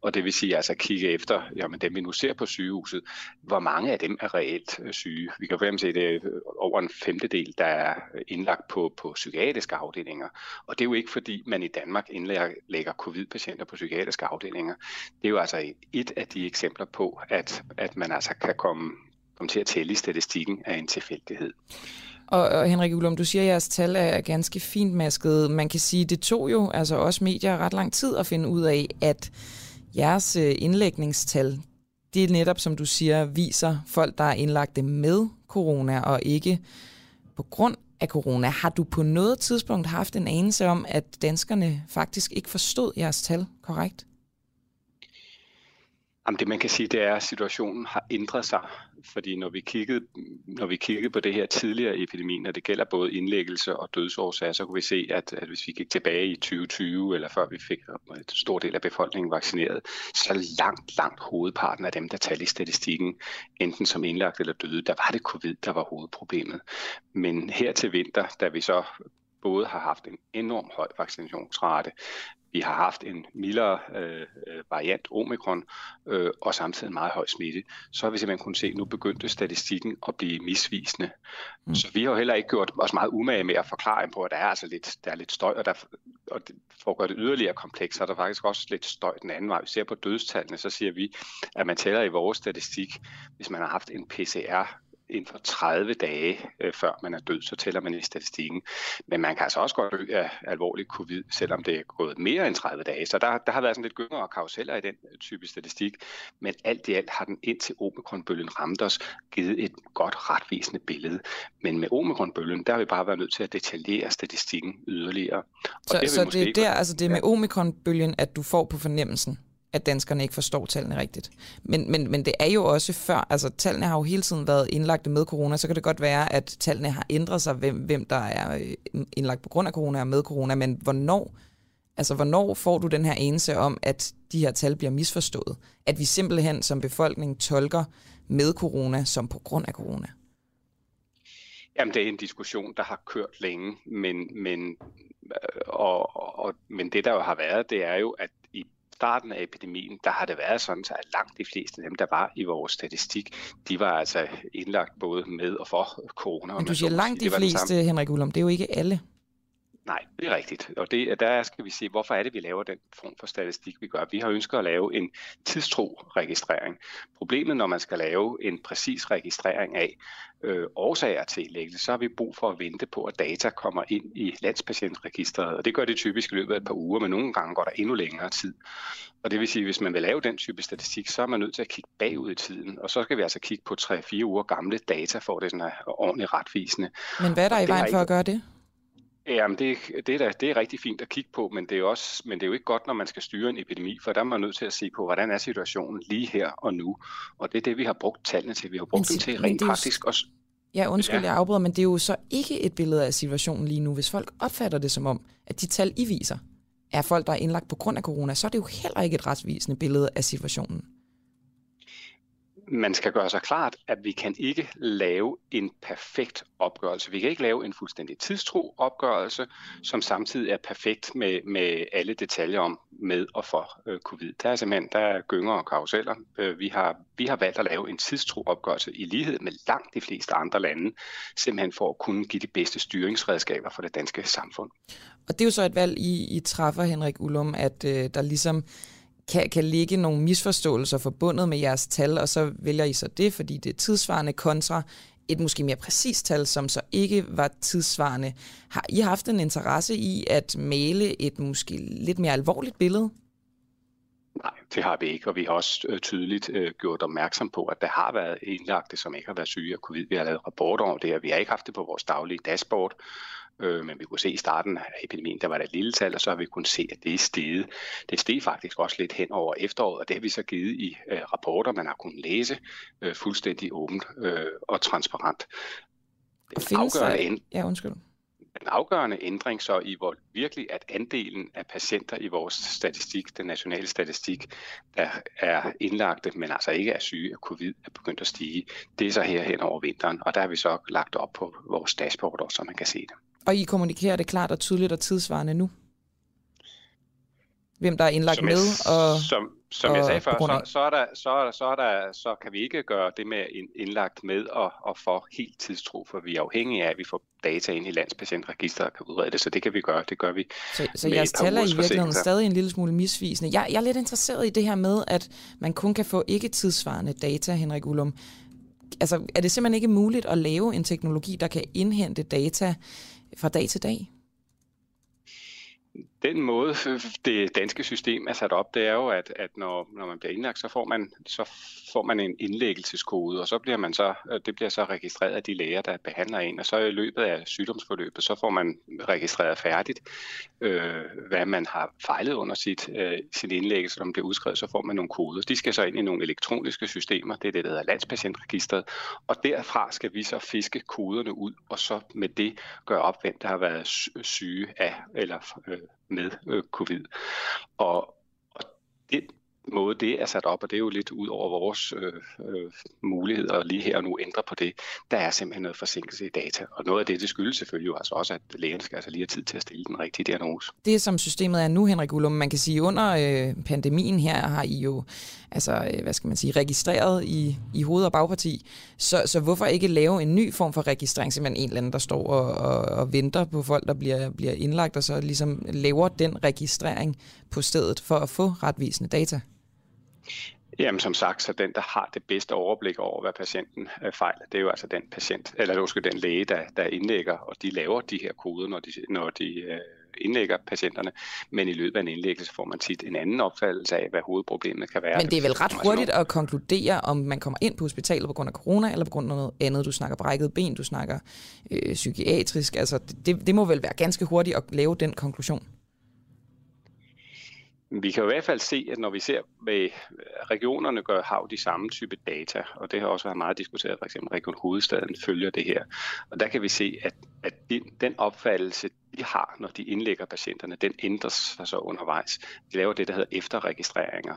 Og det vil sige altså kigge efter, jamen dem vi nu ser på sygehuset, hvor mange af dem er reelt øh, syge. Vi kan fx se, at det er øh, over en femtedel, der er øh, indlagt på, på psykiatriske afdelinger. Og det er jo ikke fordi, man i Danmark indlægger covid-patienter på psykiatriske afdelinger. Det er jo altså et af de eksempler på, at, at man altså kan komme komme til at tælle i statistikken af en tilfældighed. Og, og Henrik Ullum, du siger, at jeres tal er ganske fint masket. Man kan sige, at det tog jo altså også medier ret lang tid at finde ud af, at jeres øh, indlægningstal, det er netop, som du siger, viser folk, der er indlagt med corona og ikke på grund af corona. Har du på noget tidspunkt haft en anelse om, at danskerne faktisk ikke forstod jeres tal korrekt? Jamen det man kan sige, det er, at situationen har ændret sig. Fordi når vi kiggede, når vi kiggede på det her tidligere i epidemien, og det gælder både indlæggelse og dødsårsager, så kunne vi se, at, at hvis vi gik tilbage i 2020, eller før vi fik en stor del af befolkningen vaccineret, så langt, langt hovedparten af dem, der talte i statistikken, enten som indlagt eller døde, der var det covid, der var hovedproblemet. Men her til vinter, da vi så både har haft en enorm høj vaccinationsrate, vi har haft en mildere øh, øh, variant, omikron, øh, og samtidig en meget høj smitte, så har vi simpelthen kunnet se, at nu begyndte statistikken at blive misvisende. Mm. Så vi har jo heller ikke gjort os meget umage med at forklare på, at der er altså lidt, der er lidt støj, og, der, og for at gøre det yderligere komplekst, så er der faktisk også lidt støj den anden vej. Vi ser på dødstallene, så siger vi, at man tæller i vores statistik, hvis man har haft en PCR inden for 30 dage, øh, før man er død, så tæller man i statistikken. Men man kan altså også godt dø af alvorlig covid, selvom det er gået mere end 30 dage. Så der, der har været sådan lidt gynger og karuseller i den type statistik. Men alt i alt har den indtil omikronbølgen ramt os, givet et godt retvisende billede. Men med omikronbølgen, der har vi bare været nødt til at detaljere statistikken yderligere. Og så det, så det er der, altså det er med omikronbølgen, at du får på fornemmelsen? At danskerne ikke forstår tallene rigtigt. Men, men, men det er jo også før, altså tallene har jo hele tiden været indlagt med corona, så kan det godt være, at tallene har ændret sig, hvem, hvem der er øh, indlagt på grund af corona og med corona, men hvornår, altså hvornår får du den her enelse om, at de her tal bliver misforstået? At vi simpelthen som befolkning tolker med corona som på grund af corona? Jamen, det er en diskussion, der har kørt længe, men, men, øh, og, og, men det der jo har været, det er jo, at starten af epidemien, der har det været sådan, at langt de fleste af dem, der var i vores statistik, de var altså indlagt både med og for corona. Men du siger langt de fleste, Henrik Ullum, det er jo ikke alle. Nej, det er rigtigt. Og det, der skal vi se, hvorfor er det, vi laver den form for statistik, vi gør. Vi har ønsket at lave en tidstro registrering. Problemet, når man skal lave en præcis registrering af øh, årsager til indlæggelse, så har vi brug for at vente på, at data kommer ind i landspatientregisteret. Og det gør det typisk i løbet af et par uger, men nogle gange går der endnu længere tid. Og det vil sige, at hvis man vil lave den type statistik, så er man nødt til at kigge bagud i tiden. Og så skal vi altså kigge på 3-4 uger gamle data, for at det sådan er ordentligt retvisende. Men hvad er der i vejen for at gøre det? Jamen, det, det, er da, det er rigtig fint at kigge på, men det, er også, men det er jo ikke godt, når man skal styre en epidemi, for der er man nødt til at se på, hvordan er situationen lige her og nu. Og det er det, vi har brugt tallene til. Vi har brugt men, dem til rent praktisk også. Ja, undskyld, ja. jeg afbryder, men det er jo så ikke et billede af situationen lige nu. Hvis folk opfatter det som om, at de tal, I viser, er folk, der er indlagt på grund af corona, så er det jo heller ikke et retsvisende billede af situationen man skal gøre sig klart, at vi kan ikke lave en perfekt opgørelse. Vi kan ikke lave en fuldstændig tidstro opgørelse, som samtidig er perfekt med, med alle detaljer om med og for øh, covid. Der er simpelthen der er gynger og karuseller. Øh, vi, har, vi har valgt at lave en tidstro opgørelse i lighed med langt de fleste andre lande, simpelthen for at kunne give de bedste styringsredskaber for det danske samfund. Og det er jo så et valg, I, I træffer, Henrik Ullum, at øh, der ligesom kan, kan ligge nogle misforståelser forbundet med jeres tal, og så vælger I så det, fordi det er tidsvarende kontra et måske mere præcist tal, som så ikke var tidsvarende. Har I haft en interesse i at male et måske lidt mere alvorligt billede? Nej, det har vi ikke, og vi har også øh, tydeligt øh, gjort opmærksom på, at der har været indlagte, som ikke har været syge af covid. Vi har lavet rapporter om det, og vi har ikke haft det på vores daglige dashboard, øh, men vi kunne se i starten af epidemien, der var der et lille tal, og så har vi kunnet se, at det er steget. Det steg faktisk også lidt hen over efteråret, og det har vi så givet i øh, rapporter, man har kunnet læse øh, fuldstændig åbent øh, og transparent. Og findes der... Ja, undskyld en afgørende ændring så i, hvor virkelig at andelen af patienter i vores statistik, den nationale statistik, der er indlagte, men altså ikke er syge af covid, er begyndt at stige. Det er så her hen over vinteren, og der har vi så lagt op på vores dashboard, så man kan se det. Og I kommunikerer det klart og tydeligt og tidsvarende nu? Hvem der er indlagt som jeg, med? Og, som som og jeg sagde før, så, så, er der, så, er der, så, er der, så kan vi ikke gøre det med indlagt med og, og få helt tidstro, for vi er afhængige af, at vi får data ind i landspatientregisteret og kan udrede det, så det kan vi gøre. Det gør vi Så, så jeres tal er i virkeligheden stadig en lille smule misvisende. Jeg, jeg er lidt interesseret i det her med, at man kun kan få ikke tidsvarende data, Henrik Ullum. Altså, er det simpelthen ikke muligt at lave en teknologi, der kan indhente data fra dag til dag? Den måde, det danske system er sat op, det er jo, at, at når, når man bliver indlagt, så får man, så får man en indlæggelseskode, og så bliver man så, øh, det bliver så registreret af de læger, der behandler en, og så i løbet af sygdomsforløbet, så får man registreret færdigt, øh, hvad man har fejlet under sit, øh, sin indlæggelse, når man bliver udskrevet, så får man nogle koder. De skal så ind i nogle elektroniske systemer, det er det, der hedder landspatientregisteret, og derfra skal vi så fiske koderne ud, og så med det gøre op, hvem der har været syge af, eller øh, med øh, covid. Og, og det, måde, det er sat op, og det er jo lidt ud over vores øh, øh, muligheder lige her og nu ændre på det. Der er simpelthen noget forsinkelse i data, og noget af det, det skyldes selvfølgelig jo altså også, at lægen skal altså lige have tid til at stille den rigtige diagnose. Det, som systemet er nu, Henrik Ullum, man kan sige, under øh, pandemien her har I jo altså, øh, hvad skal man sige, registreret i, i hoved- og bagparti, så, så hvorfor ikke lave en ny form for registrering, simpelthen en eller anden, der står og, og, og venter på folk, der bliver, bliver indlagt, og så ligesom laver den registrering på stedet for at få retvisende data? Jamen som sagt, så den, der har det bedste overblik over, hvad patienten øh, fejler, det er jo altså den patient, eller måske den læge, der, der indlægger, og de laver de her koder, når de, når de øh, indlægger patienterne, men i løbet af en indlæggelse får man tit en anden opfattelse af, hvad hovedproblemet kan være. Men det er vel ret hurtigt at konkludere, om man kommer ind på hospitalet på grund af corona, eller på grund af noget andet. Du snakker brækket ben, du snakker øh, psykiatrisk. Altså, det, det må vel være ganske hurtigt at lave den konklusion. Vi kan jo i hvert fald se, at når vi ser, hvad regionerne gør, har de samme type data, og det har også været meget diskuteret, for eksempel Region Hovedstaden følger det her. Og der kan vi se, at, at den opfattelse, de har, når de indlægger patienterne, den ændres sig så undervejs. De laver det, der hedder efterregistreringer.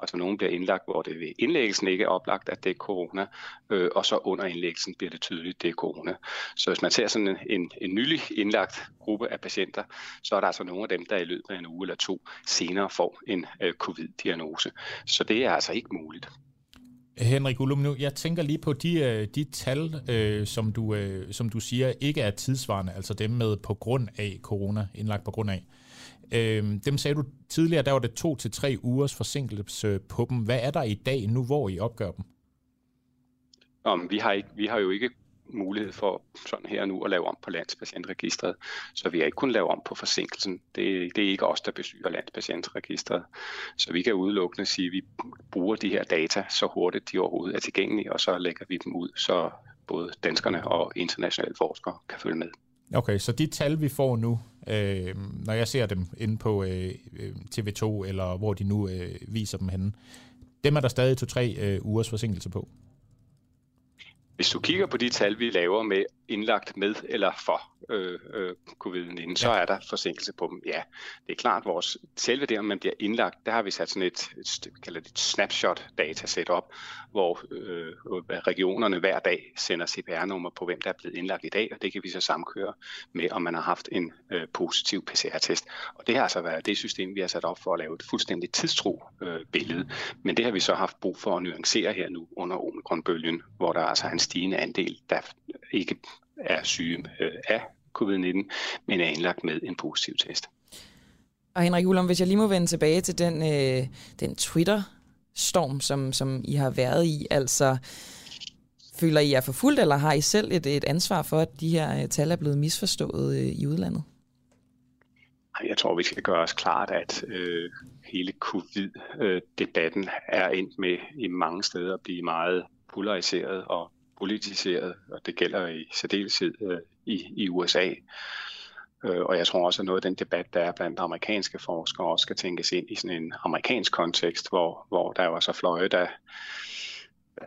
Altså nogen bliver indlagt, hvor det ved indlæggelsen ikke er oplagt, at det er corona, øh, og så under indlæggelsen bliver det tydeligt, at det er corona. Så hvis man ser sådan en, en, en nylig indlagt gruppe af patienter, så er der altså nogle af dem, der i løbet af en uge eller to senere får en øh, covid-diagnose. Så det er altså ikke muligt. Henrik Ullum, nu, jeg tænker lige på de, øh, de tal, øh, som, du, øh, som du siger ikke er tidsvarende, altså dem med på grund af corona, indlagt på grund af. Øh, dem sagde du tidligere, der var det to til tre ugers forsinkelse øh, på dem. Hvad er der i dag nu, hvor I opgør dem? Om, vi, har ikke, vi har jo ikke mulighed for sådan her nu at lave om på landspatientregistret, så vi har ikke kun lave om på forsinkelsen. Det, det er ikke os, der bestyrer landspatientregistret. Så vi kan udelukkende sige, at vi bruger de her data så hurtigt de overhovedet er tilgængelige, og så lægger vi dem ud, så både danskerne og internationale forskere kan følge med. Okay, så de tal, vi får nu, øh, når jeg ser dem inde på øh, TV2, eller hvor de nu øh, viser dem henne, dem er der stadig to-tre øh, ugers forsinkelse på. Hvis du kigger på de tal, vi laver med indlagt med eller for øh, øh, covid-19, så er der forsinkelse på dem. Ja, det er klart, vores selve det, om man bliver indlagt, der har vi sat sådan et, et, vi kalder det et snapshot datasæt op, hvor øh, regionerne hver dag sender CPR-nummer på, hvem der er blevet indlagt i dag, og det kan vi så samkøre med, om man har haft en øh, positiv PCR-test. Og det har altså været det system, vi har sat op for at lave et fuldstændig tidstro øh, billede. Men det har vi så haft brug for at nuancere her nu under omikronbølgen, hvor der altså er en stigende andel, der ikke er syge øh, af covid-19, men er indlagt med en positiv test. Og Henrik Ullum, hvis jeg lige må vende tilbage til den, øh, den Twitter-storm, som, som I har været i, altså føler I er forfulgt, eller har I selv et, et ansvar for, at de her øh, tal er blevet misforstået øh, i udlandet? Jeg tror, vi skal gøre os klart, at øh, hele covid-debatten er endt med i mange steder at blive meget polariseret og politiseret, og det gælder i særdeleshed øh, i, i USA. Øh, og jeg tror også, at noget af den debat, der er blandt amerikanske forskere, også skal tænkes ind i sådan en amerikansk kontekst, hvor, hvor der jo så fløje, der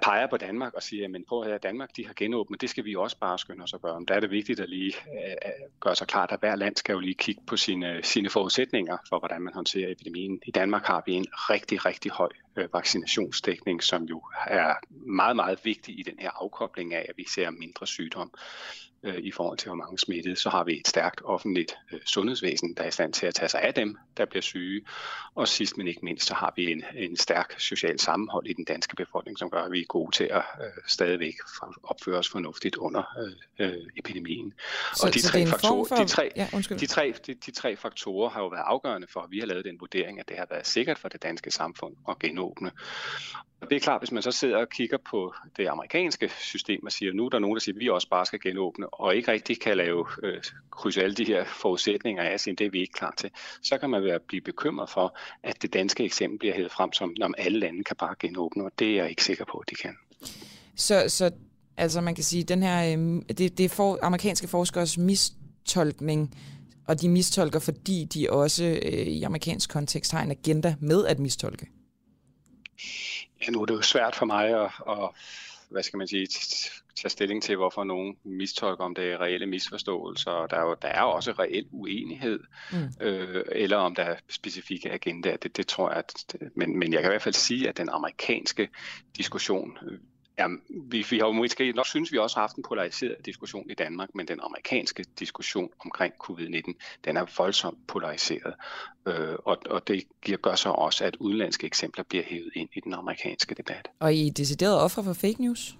peger på Danmark og siger, men prøv at høre, Danmark de har genåbnet, det skal vi også bare skynde os at gøre. Der er det vigtigt at lige øh, øh, gøre sig klart, at hver land skal jo lige kigge på sine, sine forudsætninger for, hvordan man håndterer epidemien. I Danmark har vi en rigtig, rigtig høj Øh, vaccinationsdækning, som jo er meget, meget vigtig i den her afkobling af, at vi ser mindre sygdom øh, i forhold til, hvor mange smittede, så har vi et stærkt offentligt øh, sundhedsvæsen, der er i stand til at tage sig af dem, der bliver syge. Og sidst men ikke mindst, så har vi en, en stærk social sammenhold i den danske befolkning, som gør, at vi er gode til at øh, stadigvæk opføre os fornuftigt under øh, øh, epidemien. Så, og de tre, faktorer, for... de, tre, ja, de, tre, de, de tre faktorer har jo været afgørende for, at vi har lavet den vurdering, at det har været sikkert for det danske samfund at genåbne. Og det er klart, hvis man så sidder og kigger på det amerikanske system og siger, nu er der nogen, der siger, at vi også bare skal genåbne, og ikke rigtig kan lave øh, krydse alle de her forudsætninger af, at det er vi ikke klar til, så kan man være blive bekymret for, at det danske eksempel bliver hævet frem som, når alle lande kan bare genåbne, og det er jeg ikke sikker på, at de kan. Så, så altså man kan sige, den her, øh, det, det er for, amerikanske forskers mistolkning, og de mistolker, fordi de også øh, i amerikansk kontekst har en agenda med at mistolke. Ja, nu er det jo svært for mig at, at hvad skal man sige, tage stilling til, hvorfor nogen mistolker, om det er reelle misforståelser. Der er jo der er også reel uenighed, mm. øh, eller om der er specifikke agendaer. Det, det tror jeg, at, men, men jeg kan i hvert fald sige, at den amerikanske diskussion Ja, vi, vi har jo måske nok synes vi også har haft en polariseret diskussion i Danmark, men den amerikanske diskussion omkring covid-19, den er voldsomt polariseret. Øh, og, og det giver, gør så også, at udenlandske eksempler bliver hævet ind i den amerikanske debat. Og I er decideret offer for fake news?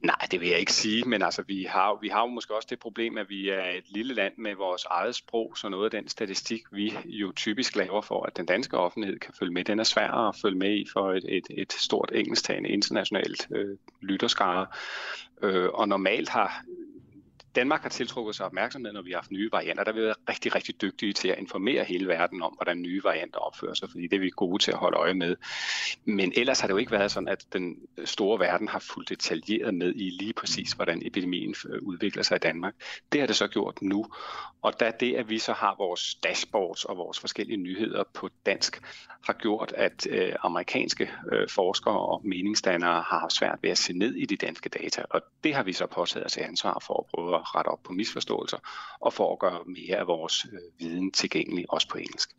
Nej, det vil jeg ikke sige, men altså, vi har, vi har jo måske også det problem, at vi er et lille land med vores eget sprog, så noget af den statistik, vi jo typisk laver for, at den danske offentlighed kan følge med, den er svær at følge med i for et, et, et stort engelsktalende internationalt øh, lytterskare. Øh, og normalt har Danmark har tiltrukket sig opmærksomhed, når vi har haft nye varianter. Der har vi været rigtig, rigtig dygtige til at informere hele verden om, hvordan nye varianter opfører sig, fordi det er vi gode til at holde øje med. Men ellers har det jo ikke været sådan, at den store verden har fuldt detaljeret med i lige præcis, hvordan epidemien øh, udvikler sig i Danmark. Det har det så gjort nu. Og da det, at vi så har vores dashboards og vores forskellige nyheder på dansk, har gjort, at øh, amerikanske øh, forskere og meningsdannere har haft svært ved at se ned i de danske data. Og det har vi så påtaget os ansvar for at prøve at rette op på misforståelser, og for at gøre mere af vores øh, viden tilgængelig, også på engelsk.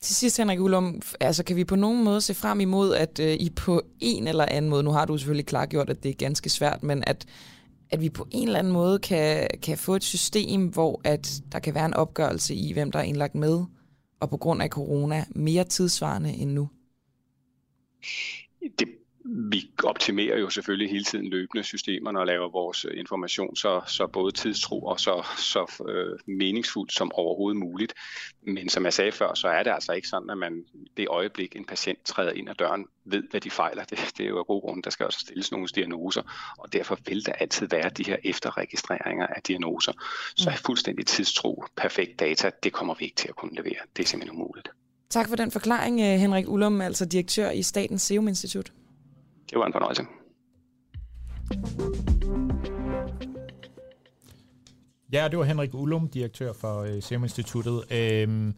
Til sidst, Henrik Ullum, altså kan vi på nogen måde se frem imod, at øh, I på en eller anden måde, nu har du selvfølgelig klargjort, at det er ganske svært, men at, at vi på en eller anden måde kan, kan få et system, hvor at der kan være en opgørelse i, hvem der er indlagt med, og på grund af corona mere tidsvarende end nu? Det vi optimerer jo selvfølgelig hele tiden løbende systemerne og laver vores information så, så både tidstro og så, så øh, meningsfuldt som overhovedet muligt. Men som jeg sagde før, så er det altså ikke sådan, at man det øjeblik, en patient træder ind ad døren, ved, hvad de fejler. Det, det er jo af god grund, der skal også stilles nogle diagnoser, og derfor vil der altid være de her efterregistreringer af diagnoser. Så er fuldstændig tidstro, perfekt data, det kommer vi ikke til at kunne levere. Det er simpelthen umuligt. Tak for den forklaring, øh, Henrik Ullum, altså direktør i Statens Serum Institut. Det var en fornøjelse. Ja, det var Henrik Ullum, direktør for øh, Serum Instituttet. Øhm,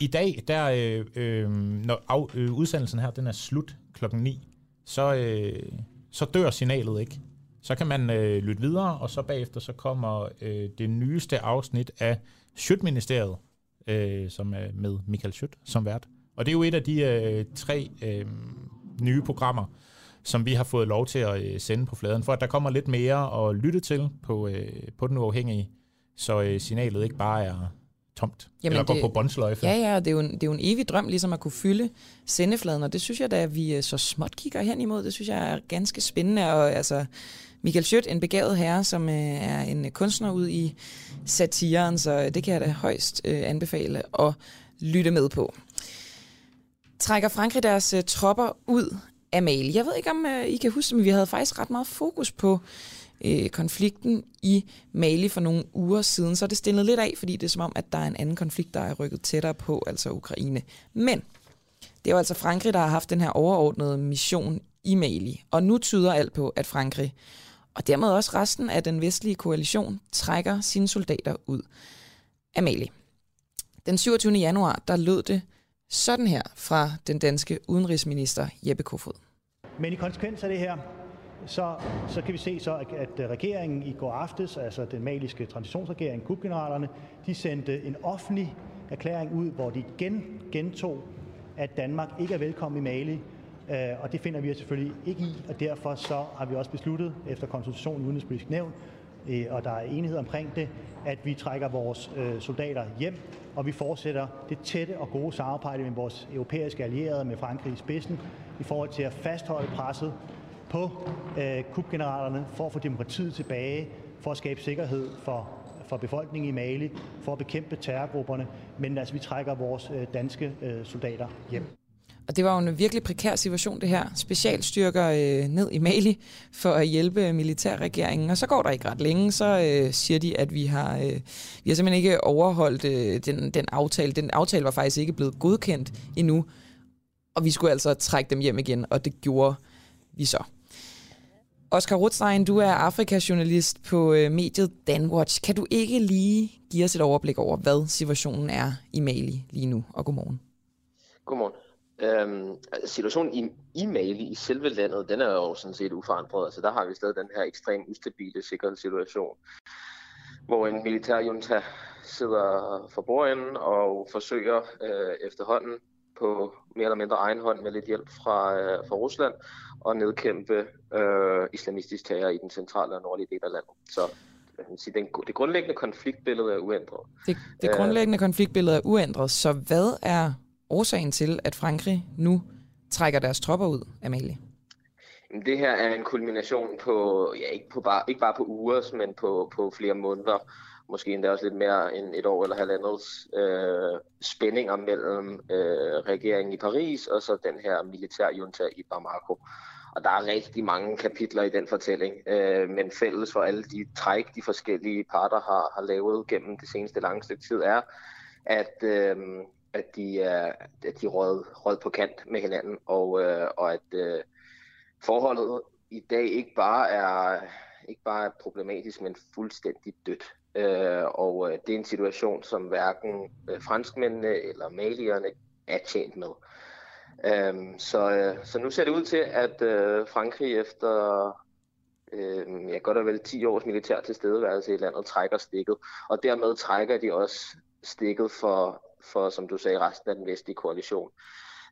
I dag, der, øh, øh, når af, øh, udsendelsen her den er slut klokken 9, så, øh, så dør signalet ikke. Så kan man øh, lytte videre, og så bagefter så kommer øh, det nyeste afsnit af Sjøtministeriet, øh, som er med Michael Schødt som vært. Og det er jo et af de øh, tre øh, nye programmer, som vi har fået lov til at øh, sende på fladen, for at der kommer lidt mere at lytte til på, øh, på den uafhængige, så øh, signalet ikke bare er tomt, Jamen eller går det, på båndsløjfe. Ja, ja, det er, jo en, det er jo en evig drøm, ligesom at kunne fylde sendefladen, og det synes jeg da, at vi så småt kigger hen imod. Det synes jeg er ganske spændende, og altså, Michael Schødt, en begavet herre, som øh, er en kunstner ud i satiren, så det kan jeg da højst øh, anbefale at lytte med på. Trækker Frankrig deres øh, tropper ud af Jeg ved ikke, om øh, I kan huske, men vi havde faktisk ret meget fokus på øh, konflikten i Mali for nogle uger siden, så er det stillet lidt af, fordi det er som om, at der er en anden konflikt, der er rykket tættere på, altså Ukraine. Men det er jo altså Frankrig, der har haft den her overordnede mission i Mali, og nu tyder alt på, at Frankrig og dermed også resten af den vestlige koalition trækker sine soldater ud af Mali. Den 27. januar, der lød det sådan her fra den danske udenrigsminister Jeppe Kofod. Men i konsekvens af det her, så, så kan vi se så, at regeringen i går aftes, altså den maliske transitionsregering, kubgeneralerne, de sendte en offentlig erklæring ud, hvor de igen gentog, at Danmark ikke er velkommen i Mali, Øh, og det finder vi selvfølgelig ikke i, og derfor så har vi også besluttet efter konsultation i Udenrigspolitisk Nævn, øh, og der er enighed omkring det, at vi trækker vores øh, soldater hjem, og vi fortsætter det tætte og gode samarbejde med vores europæiske allierede, med Frankrig i spidsen, i forhold til at fastholde presset på øh, kubgeneralerne for at få demokratiet tilbage, for at skabe sikkerhed for for befolkningen i Mali, for at bekæmpe terrorgrupperne, men altså vi trækker vores øh, danske øh, soldater hjem. Og det var jo en virkelig prekær situation, det her. Specialstyrker øh, ned i Mali for at hjælpe militærregeringen. Og så går der ikke ret længe, så øh, siger de, at vi har, øh, vi har simpelthen ikke overholdt øh, den, den aftale. Den aftale var faktisk ikke blevet godkendt endnu. Og vi skulle altså trække dem hjem igen, og det gjorde vi så. Oscar Rothstein, du er Afrikajournalist på øh, mediet Danwatch. Kan du ikke lige give os et overblik over, hvad situationen er i Mali lige nu? Og godmorgen. Godmorgen. Øhm, altså, situationen i, i Mali, i selve landet, den er jo sådan set uforandret. Altså der har vi stadig den her ekstremt ustabile sikkerhedssituation, hvor en militærjunta sidder for bordenden og forsøger øh, efterhånden på mere eller mindre egen hånd med lidt hjælp fra, øh, fra Rusland at nedkæmpe øh, islamistisk terror i den centrale og nordlige del af landet. Så sige, den, det grundlæggende konfliktbillede er uændret. Det, det grundlæggende øh, konfliktbillede er uændret, så hvad er årsagen til, at Frankrig nu trækker deres tropper ud Amalie? Det her er en kulmination på, ja, ikke, på bare, ikke bare på uger, men på, på flere måneder, måske endda også lidt mere end et år eller halvandets øh, spændinger mellem øh, regeringen i Paris og så den her militærjunta i Bamako. Og der er rigtig mange kapitler i den fortælling, øh, men fælles for alle de træk, de forskellige parter har, har lavet gennem det seneste lange stykke tid, er, at øh, at de er at de råd, råd på kant med hinanden, og, øh, og at øh, forholdet i dag ikke bare er ikke bare er problematisk, men fuldstændig dødt. Øh, og øh, det er en situation, som hverken øh, franskmændene eller malierne er tjent med. Øhm, så, øh, så nu ser det ud til, at øh, Frankrig efter øh, ja, godt og vel 10 års militær tilstedeværelse i landet trækker stikket, og dermed trækker de også stikket for for, som du sagde, resten af den vestlige koalition.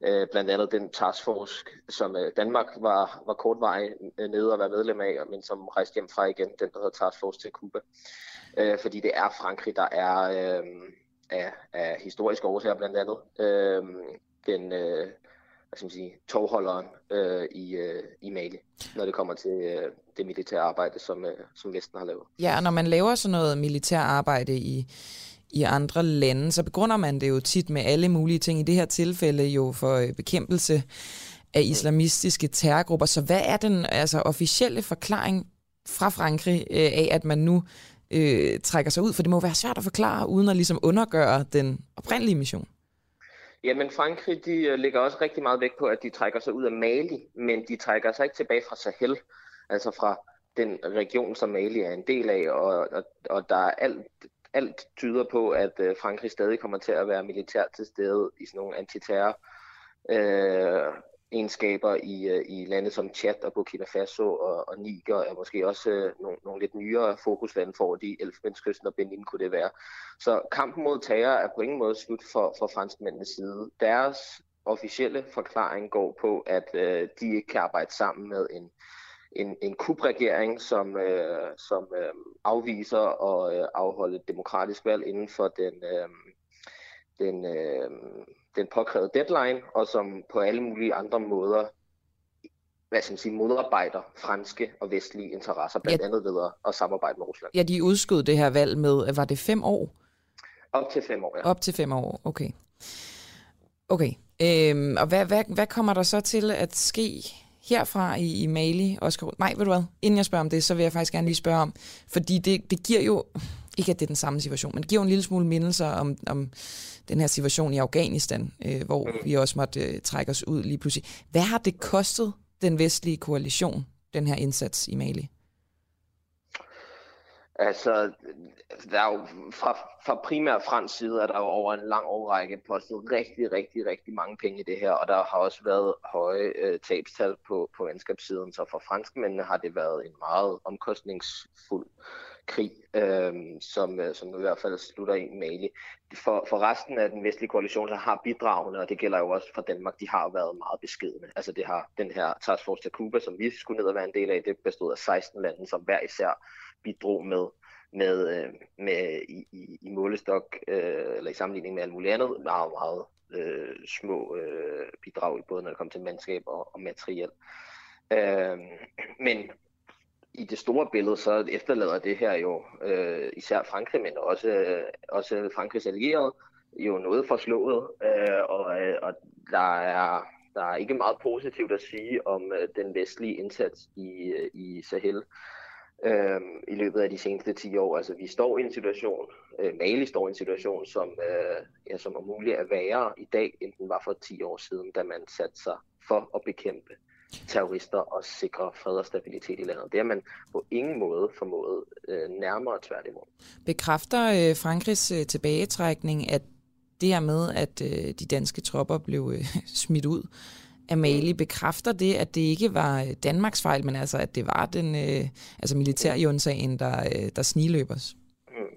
Øh, blandt andet den taskforce, som øh, Danmark var, var kortvej øh, nede og var medlem af, men som rejste hjem fra igen, den der hedder Taskforce til Kuba. Øh, fordi det er Frankrig, der er øh, af, af historiske årsager blandt andet øh, den øh, hvad skal man sige, tovholderen øh, i, øh, i Mali, når det kommer til øh, det militære arbejde, som, øh, som Vesten har lavet. Ja, og når man laver sådan noget militær arbejde i, i andre lande, så begrunder man det jo tit med alle mulige ting. I det her tilfælde jo for øh, bekæmpelse af islamistiske terrorgrupper. Så hvad er den altså, officielle forklaring fra Frankrig øh, af, at man nu øh, trækker sig ud? For det må være svært at forklare, uden at ligesom undergøre den oprindelige mission. Jamen Frankrig de ligger lægger også rigtig meget vægt på, at de trækker sig ud af Mali, men de trækker sig ikke tilbage fra Sahel, altså fra den region, som Mali er en del af, og, og, og der er alt, alt tyder på, at øh, Frankrig stadig kommer til at være militært til stede i sådan nogle antiterror øh, egenskaber i, øh, i lande som Chad og Burkina Faso og, og Niger er måske også øh, nogle, nogle lidt nyere fokuslande for de Elfenbenskysten og Benin kunne det være. Så kampen mod terror er på ingen måde slut for, for franskmændenes side. Deres officielle forklaring går på, at øh, de ikke kan arbejde sammen med en, en, en kubregering, som, øh, som øh, afviser at øh, afholde et demokratisk valg inden for den, øh, den, øh, den påkrævede deadline, og som på alle mulige andre måder hvad skal man sige, modarbejder franske og vestlige interesser, blandt ja. andet ved at samarbejde med Rusland. Ja, de udskød det her valg med, var det fem år? Op til fem år, ja. Op til fem år, okay. Okay, øhm, og hvad, hvad, hvad kommer der så til at ske herfra i, i Mali? Oscar? Nej, ved du hvad, inden jeg spørger om det, så vil jeg faktisk gerne lige spørge om, fordi det, det giver jo, ikke at det er den samme situation, men det giver jo en lille smule mindelser om, om den her situation i Afghanistan, øh, hvor mm. vi også måtte øh, trække os ud lige pludselig. Hvad har det kostet den vestlige koalition, den her indsats i Mali? Altså, der er jo fra, fra primær fransk side er der jo over en lang årrække postet rigtig, rigtig, rigtig mange penge i det her, og der har også været høje øh, tabstal på, på venskabssiden, så for franskmændene har det været en meget omkostningsfuld krig, øh, som, øh, som nu i hvert fald slutter i Mali. For, for resten af den vestlige koalition, så har bidragene, og det gælder jo også for Danmark, de har været meget beskedende. Altså det har den her Task Force Takuba, som vi skulle ned og være en del af, det bestod af 16 lande, som hver især bidrog med med, øh, med i, i, i målestok, øh, eller i sammenligning med alt muligt andet, meget, meget øh, små øh, bidrag, både når det kom til mandskab og, og materiel. Øh, men i det store billede, så efterlader det her jo øh, især Frankrig, men også, øh, også Frankrigs allierede, jo noget forslået, øh, og, øh, og der er der er ikke meget positivt at sige om øh, den vestlige indsats i, øh, i Sahel øh, i løbet af de seneste 10 år. Altså vi står i en situation, øh, Mali står i en situation, som, øh, ja, som er mulig at være i dag, end den var for 10 år siden, da man satte sig for at bekæmpe terrorister og sikre fred og stabilitet i landet. Det har man på ingen måde formået øh, nærmere tværtimod. Bekræfter øh, Frankrigs øh, tilbagetrækning, at det her med, at øh, de danske tropper blev øh, smidt ud Amalie bekræfter det, at det ikke var øh, Danmarks fejl, men altså, at det var den øh, altså militærjundsagen, der, øh, der sniløbers? Hmm.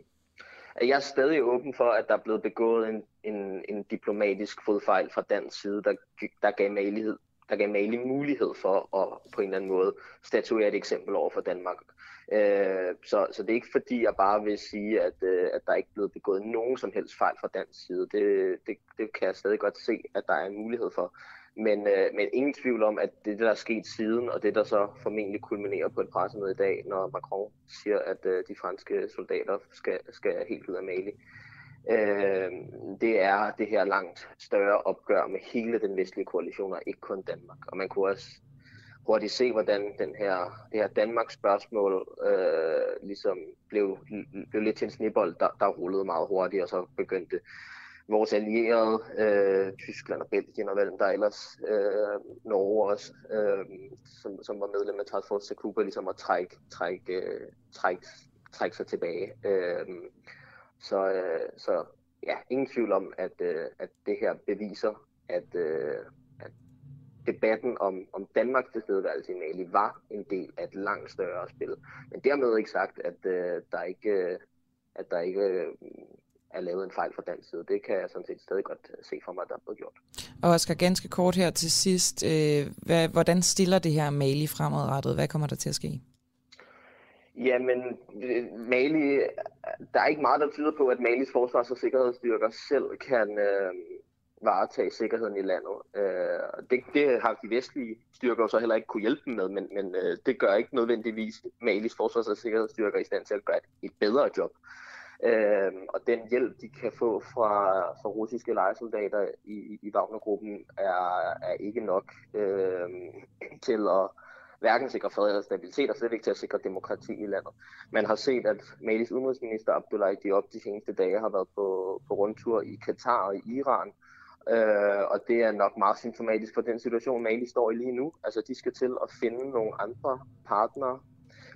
Jeg er stadig åben for, at der er blevet begået en, en, en diplomatisk fodfejl fra dansk side, der, der gav malighed der gav Mali mulighed for at på en eller anden måde statuere et eksempel over for Danmark. Øh, så, så det er ikke fordi, jeg bare vil sige, at, øh, at der ikke er blevet begået nogen som helst fejl fra dansk side. Det, det, det kan jeg stadig godt se, at der er en mulighed for. Men, øh, men ingen tvivl om, at det, der er sket siden, og det, der så formentlig kulminerer på et pressemøde i dag, når Macron siger, at øh, de franske soldater skal, skal helt ud af Mali, øh, det er det her langt større opgør med hele den vestlige koalition, og ikke kun Danmark. Og man kunne også hurtigt se, hvordan den her, det her Danmarks spørgsmål øh, ligesom blev, blev lidt til en snibbold, der, der rullede meget hurtigt, og så begyndte vores allierede, øh, Tyskland og Belgien og hvem der ellers, øh, Norge også, øh, som, som var medlem af Task Force Takuba, ligesom at trække, trække, øh, trække, trække sig tilbage. Øh, så, øh, så ja, ingen tvivl om, at, øh, at det her beviser, at, øh, at debatten om, om Danmarks tilstedeværelse i Mali var en del af et langt større spil. Men dermed ikke sagt, at øh, der ikke, at der ikke øh, er lavet en fejl fra den side. Det kan jeg sådan set stadig godt se for mig, at der er blevet gjort. Og Oscar, ganske kort her til sidst. Øh, hvad, hvordan stiller det her Mali fremadrettet? Hvad kommer der til at ske? Jamen, Mali, der er ikke meget, der tyder på, at Malis forsvars- og sikkerhedsstyrker selv kan øh, varetage sikkerheden i landet. Øh, det, det har de vestlige styrker så heller ikke kunne hjælpe dem med, men, men øh, det gør ikke nødvendigvis Malis forsvars- og sikkerhedsstyrker i stand til at gøre et, et bedre job. Øh, Øh, og den hjælp, de kan få fra, fra russiske lejesoldater i, i Wagner-gruppen, er, er ikke nok øh, til at hverken sikre fred eller stabilitet, og slet ikke til at sikre demokrati i landet. Man har set, at Malis udenrigsminister Abdullah Diop de seneste dage har været på, på rundtur i Katar og i Iran, øh, og det er nok meget symptomatisk for den situation, Mali står i lige nu. Altså, de skal til at finde nogle andre partnere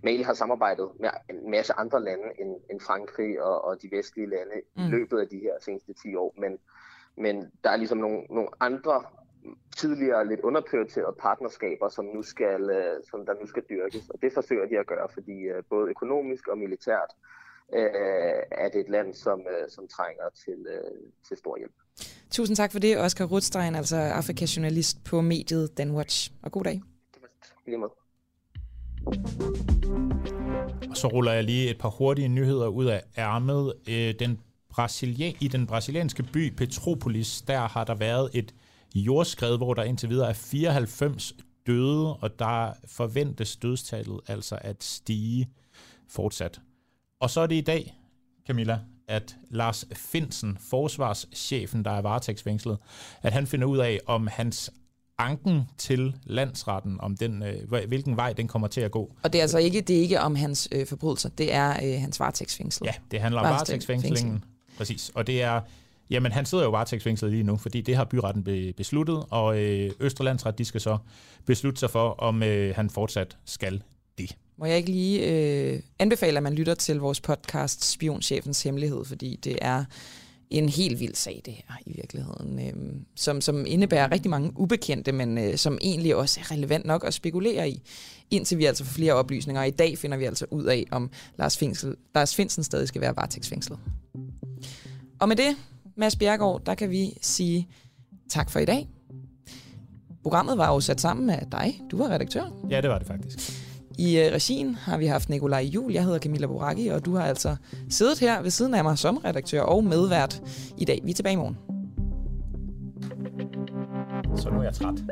Mali har samarbejdet med en masse andre lande end, end Frankrig og, og de vestlige lande mm. i løbet af de her seneste 10 år, men, men der er ligesom nogle, nogle andre tidligere lidt underprioriterede partnerskaber, som, nu skal, øh, som der nu skal dyrkes. Og det forsøger de at gøre, fordi øh, både økonomisk og militært øh, er det et land, som, øh, som trænger til, øh, til stor hjælp. Tusind tak for det, Oscar Rutstein, altså Afrika-journalist på mediet Danwatch. Og god dag. Lige måde. Og så ruller jeg lige et par hurtige nyheder ud af ærmet. Øh, den Brasilia- I den brasilianske by Petropolis, der har der været et jordskred, hvor der indtil videre er 94 døde, og der forventes dødstallet altså at stige fortsat. Og så er det i dag, Camilla, at Lars Finsen, forsvarschefen, der er varetægtsfængslet, at han finder ud af, om hans anken til landsretten, om den, øh, hvilken vej den kommer til at gå. Og det er altså ikke, det er ikke om hans øh, forbrydelser, det er øh, hans varetægtsfængsel. Ja, det handler om varetægtsfængslingen. Præcis. Og det er, jamen han sidder jo varetægtsfængslet lige nu, fordi det har byretten be, besluttet, og øh, Østerlandsret, de skal så beslutte sig for, om øh, han fortsat skal det. Må jeg ikke lige øh, anbefale, at man lytter til vores podcast Spionchefens Hemmelighed, fordi det er en helt vild sag, det her i virkeligheden, øh, som, som indebærer rigtig mange ubekendte, men øh, som egentlig også er relevant nok at spekulere i, indtil vi altså får flere oplysninger. Og i dag finder vi altså ud af, om Lars, Finsel, Lars Finsen stadig skal være varetægtsfængslet. Og med det, Mads Bjergård, der kan vi sige tak for i dag. Programmet var jo sat sammen med dig. Du var redaktør. Ja, det var det faktisk. I øh, regien har vi haft Nikolaj Jul, jeg hedder Camilla Boracchi, og du har altså siddet her ved siden af mig som redaktør og medvært i dag. Vi er tilbage i morgen. Så nu er jeg træt.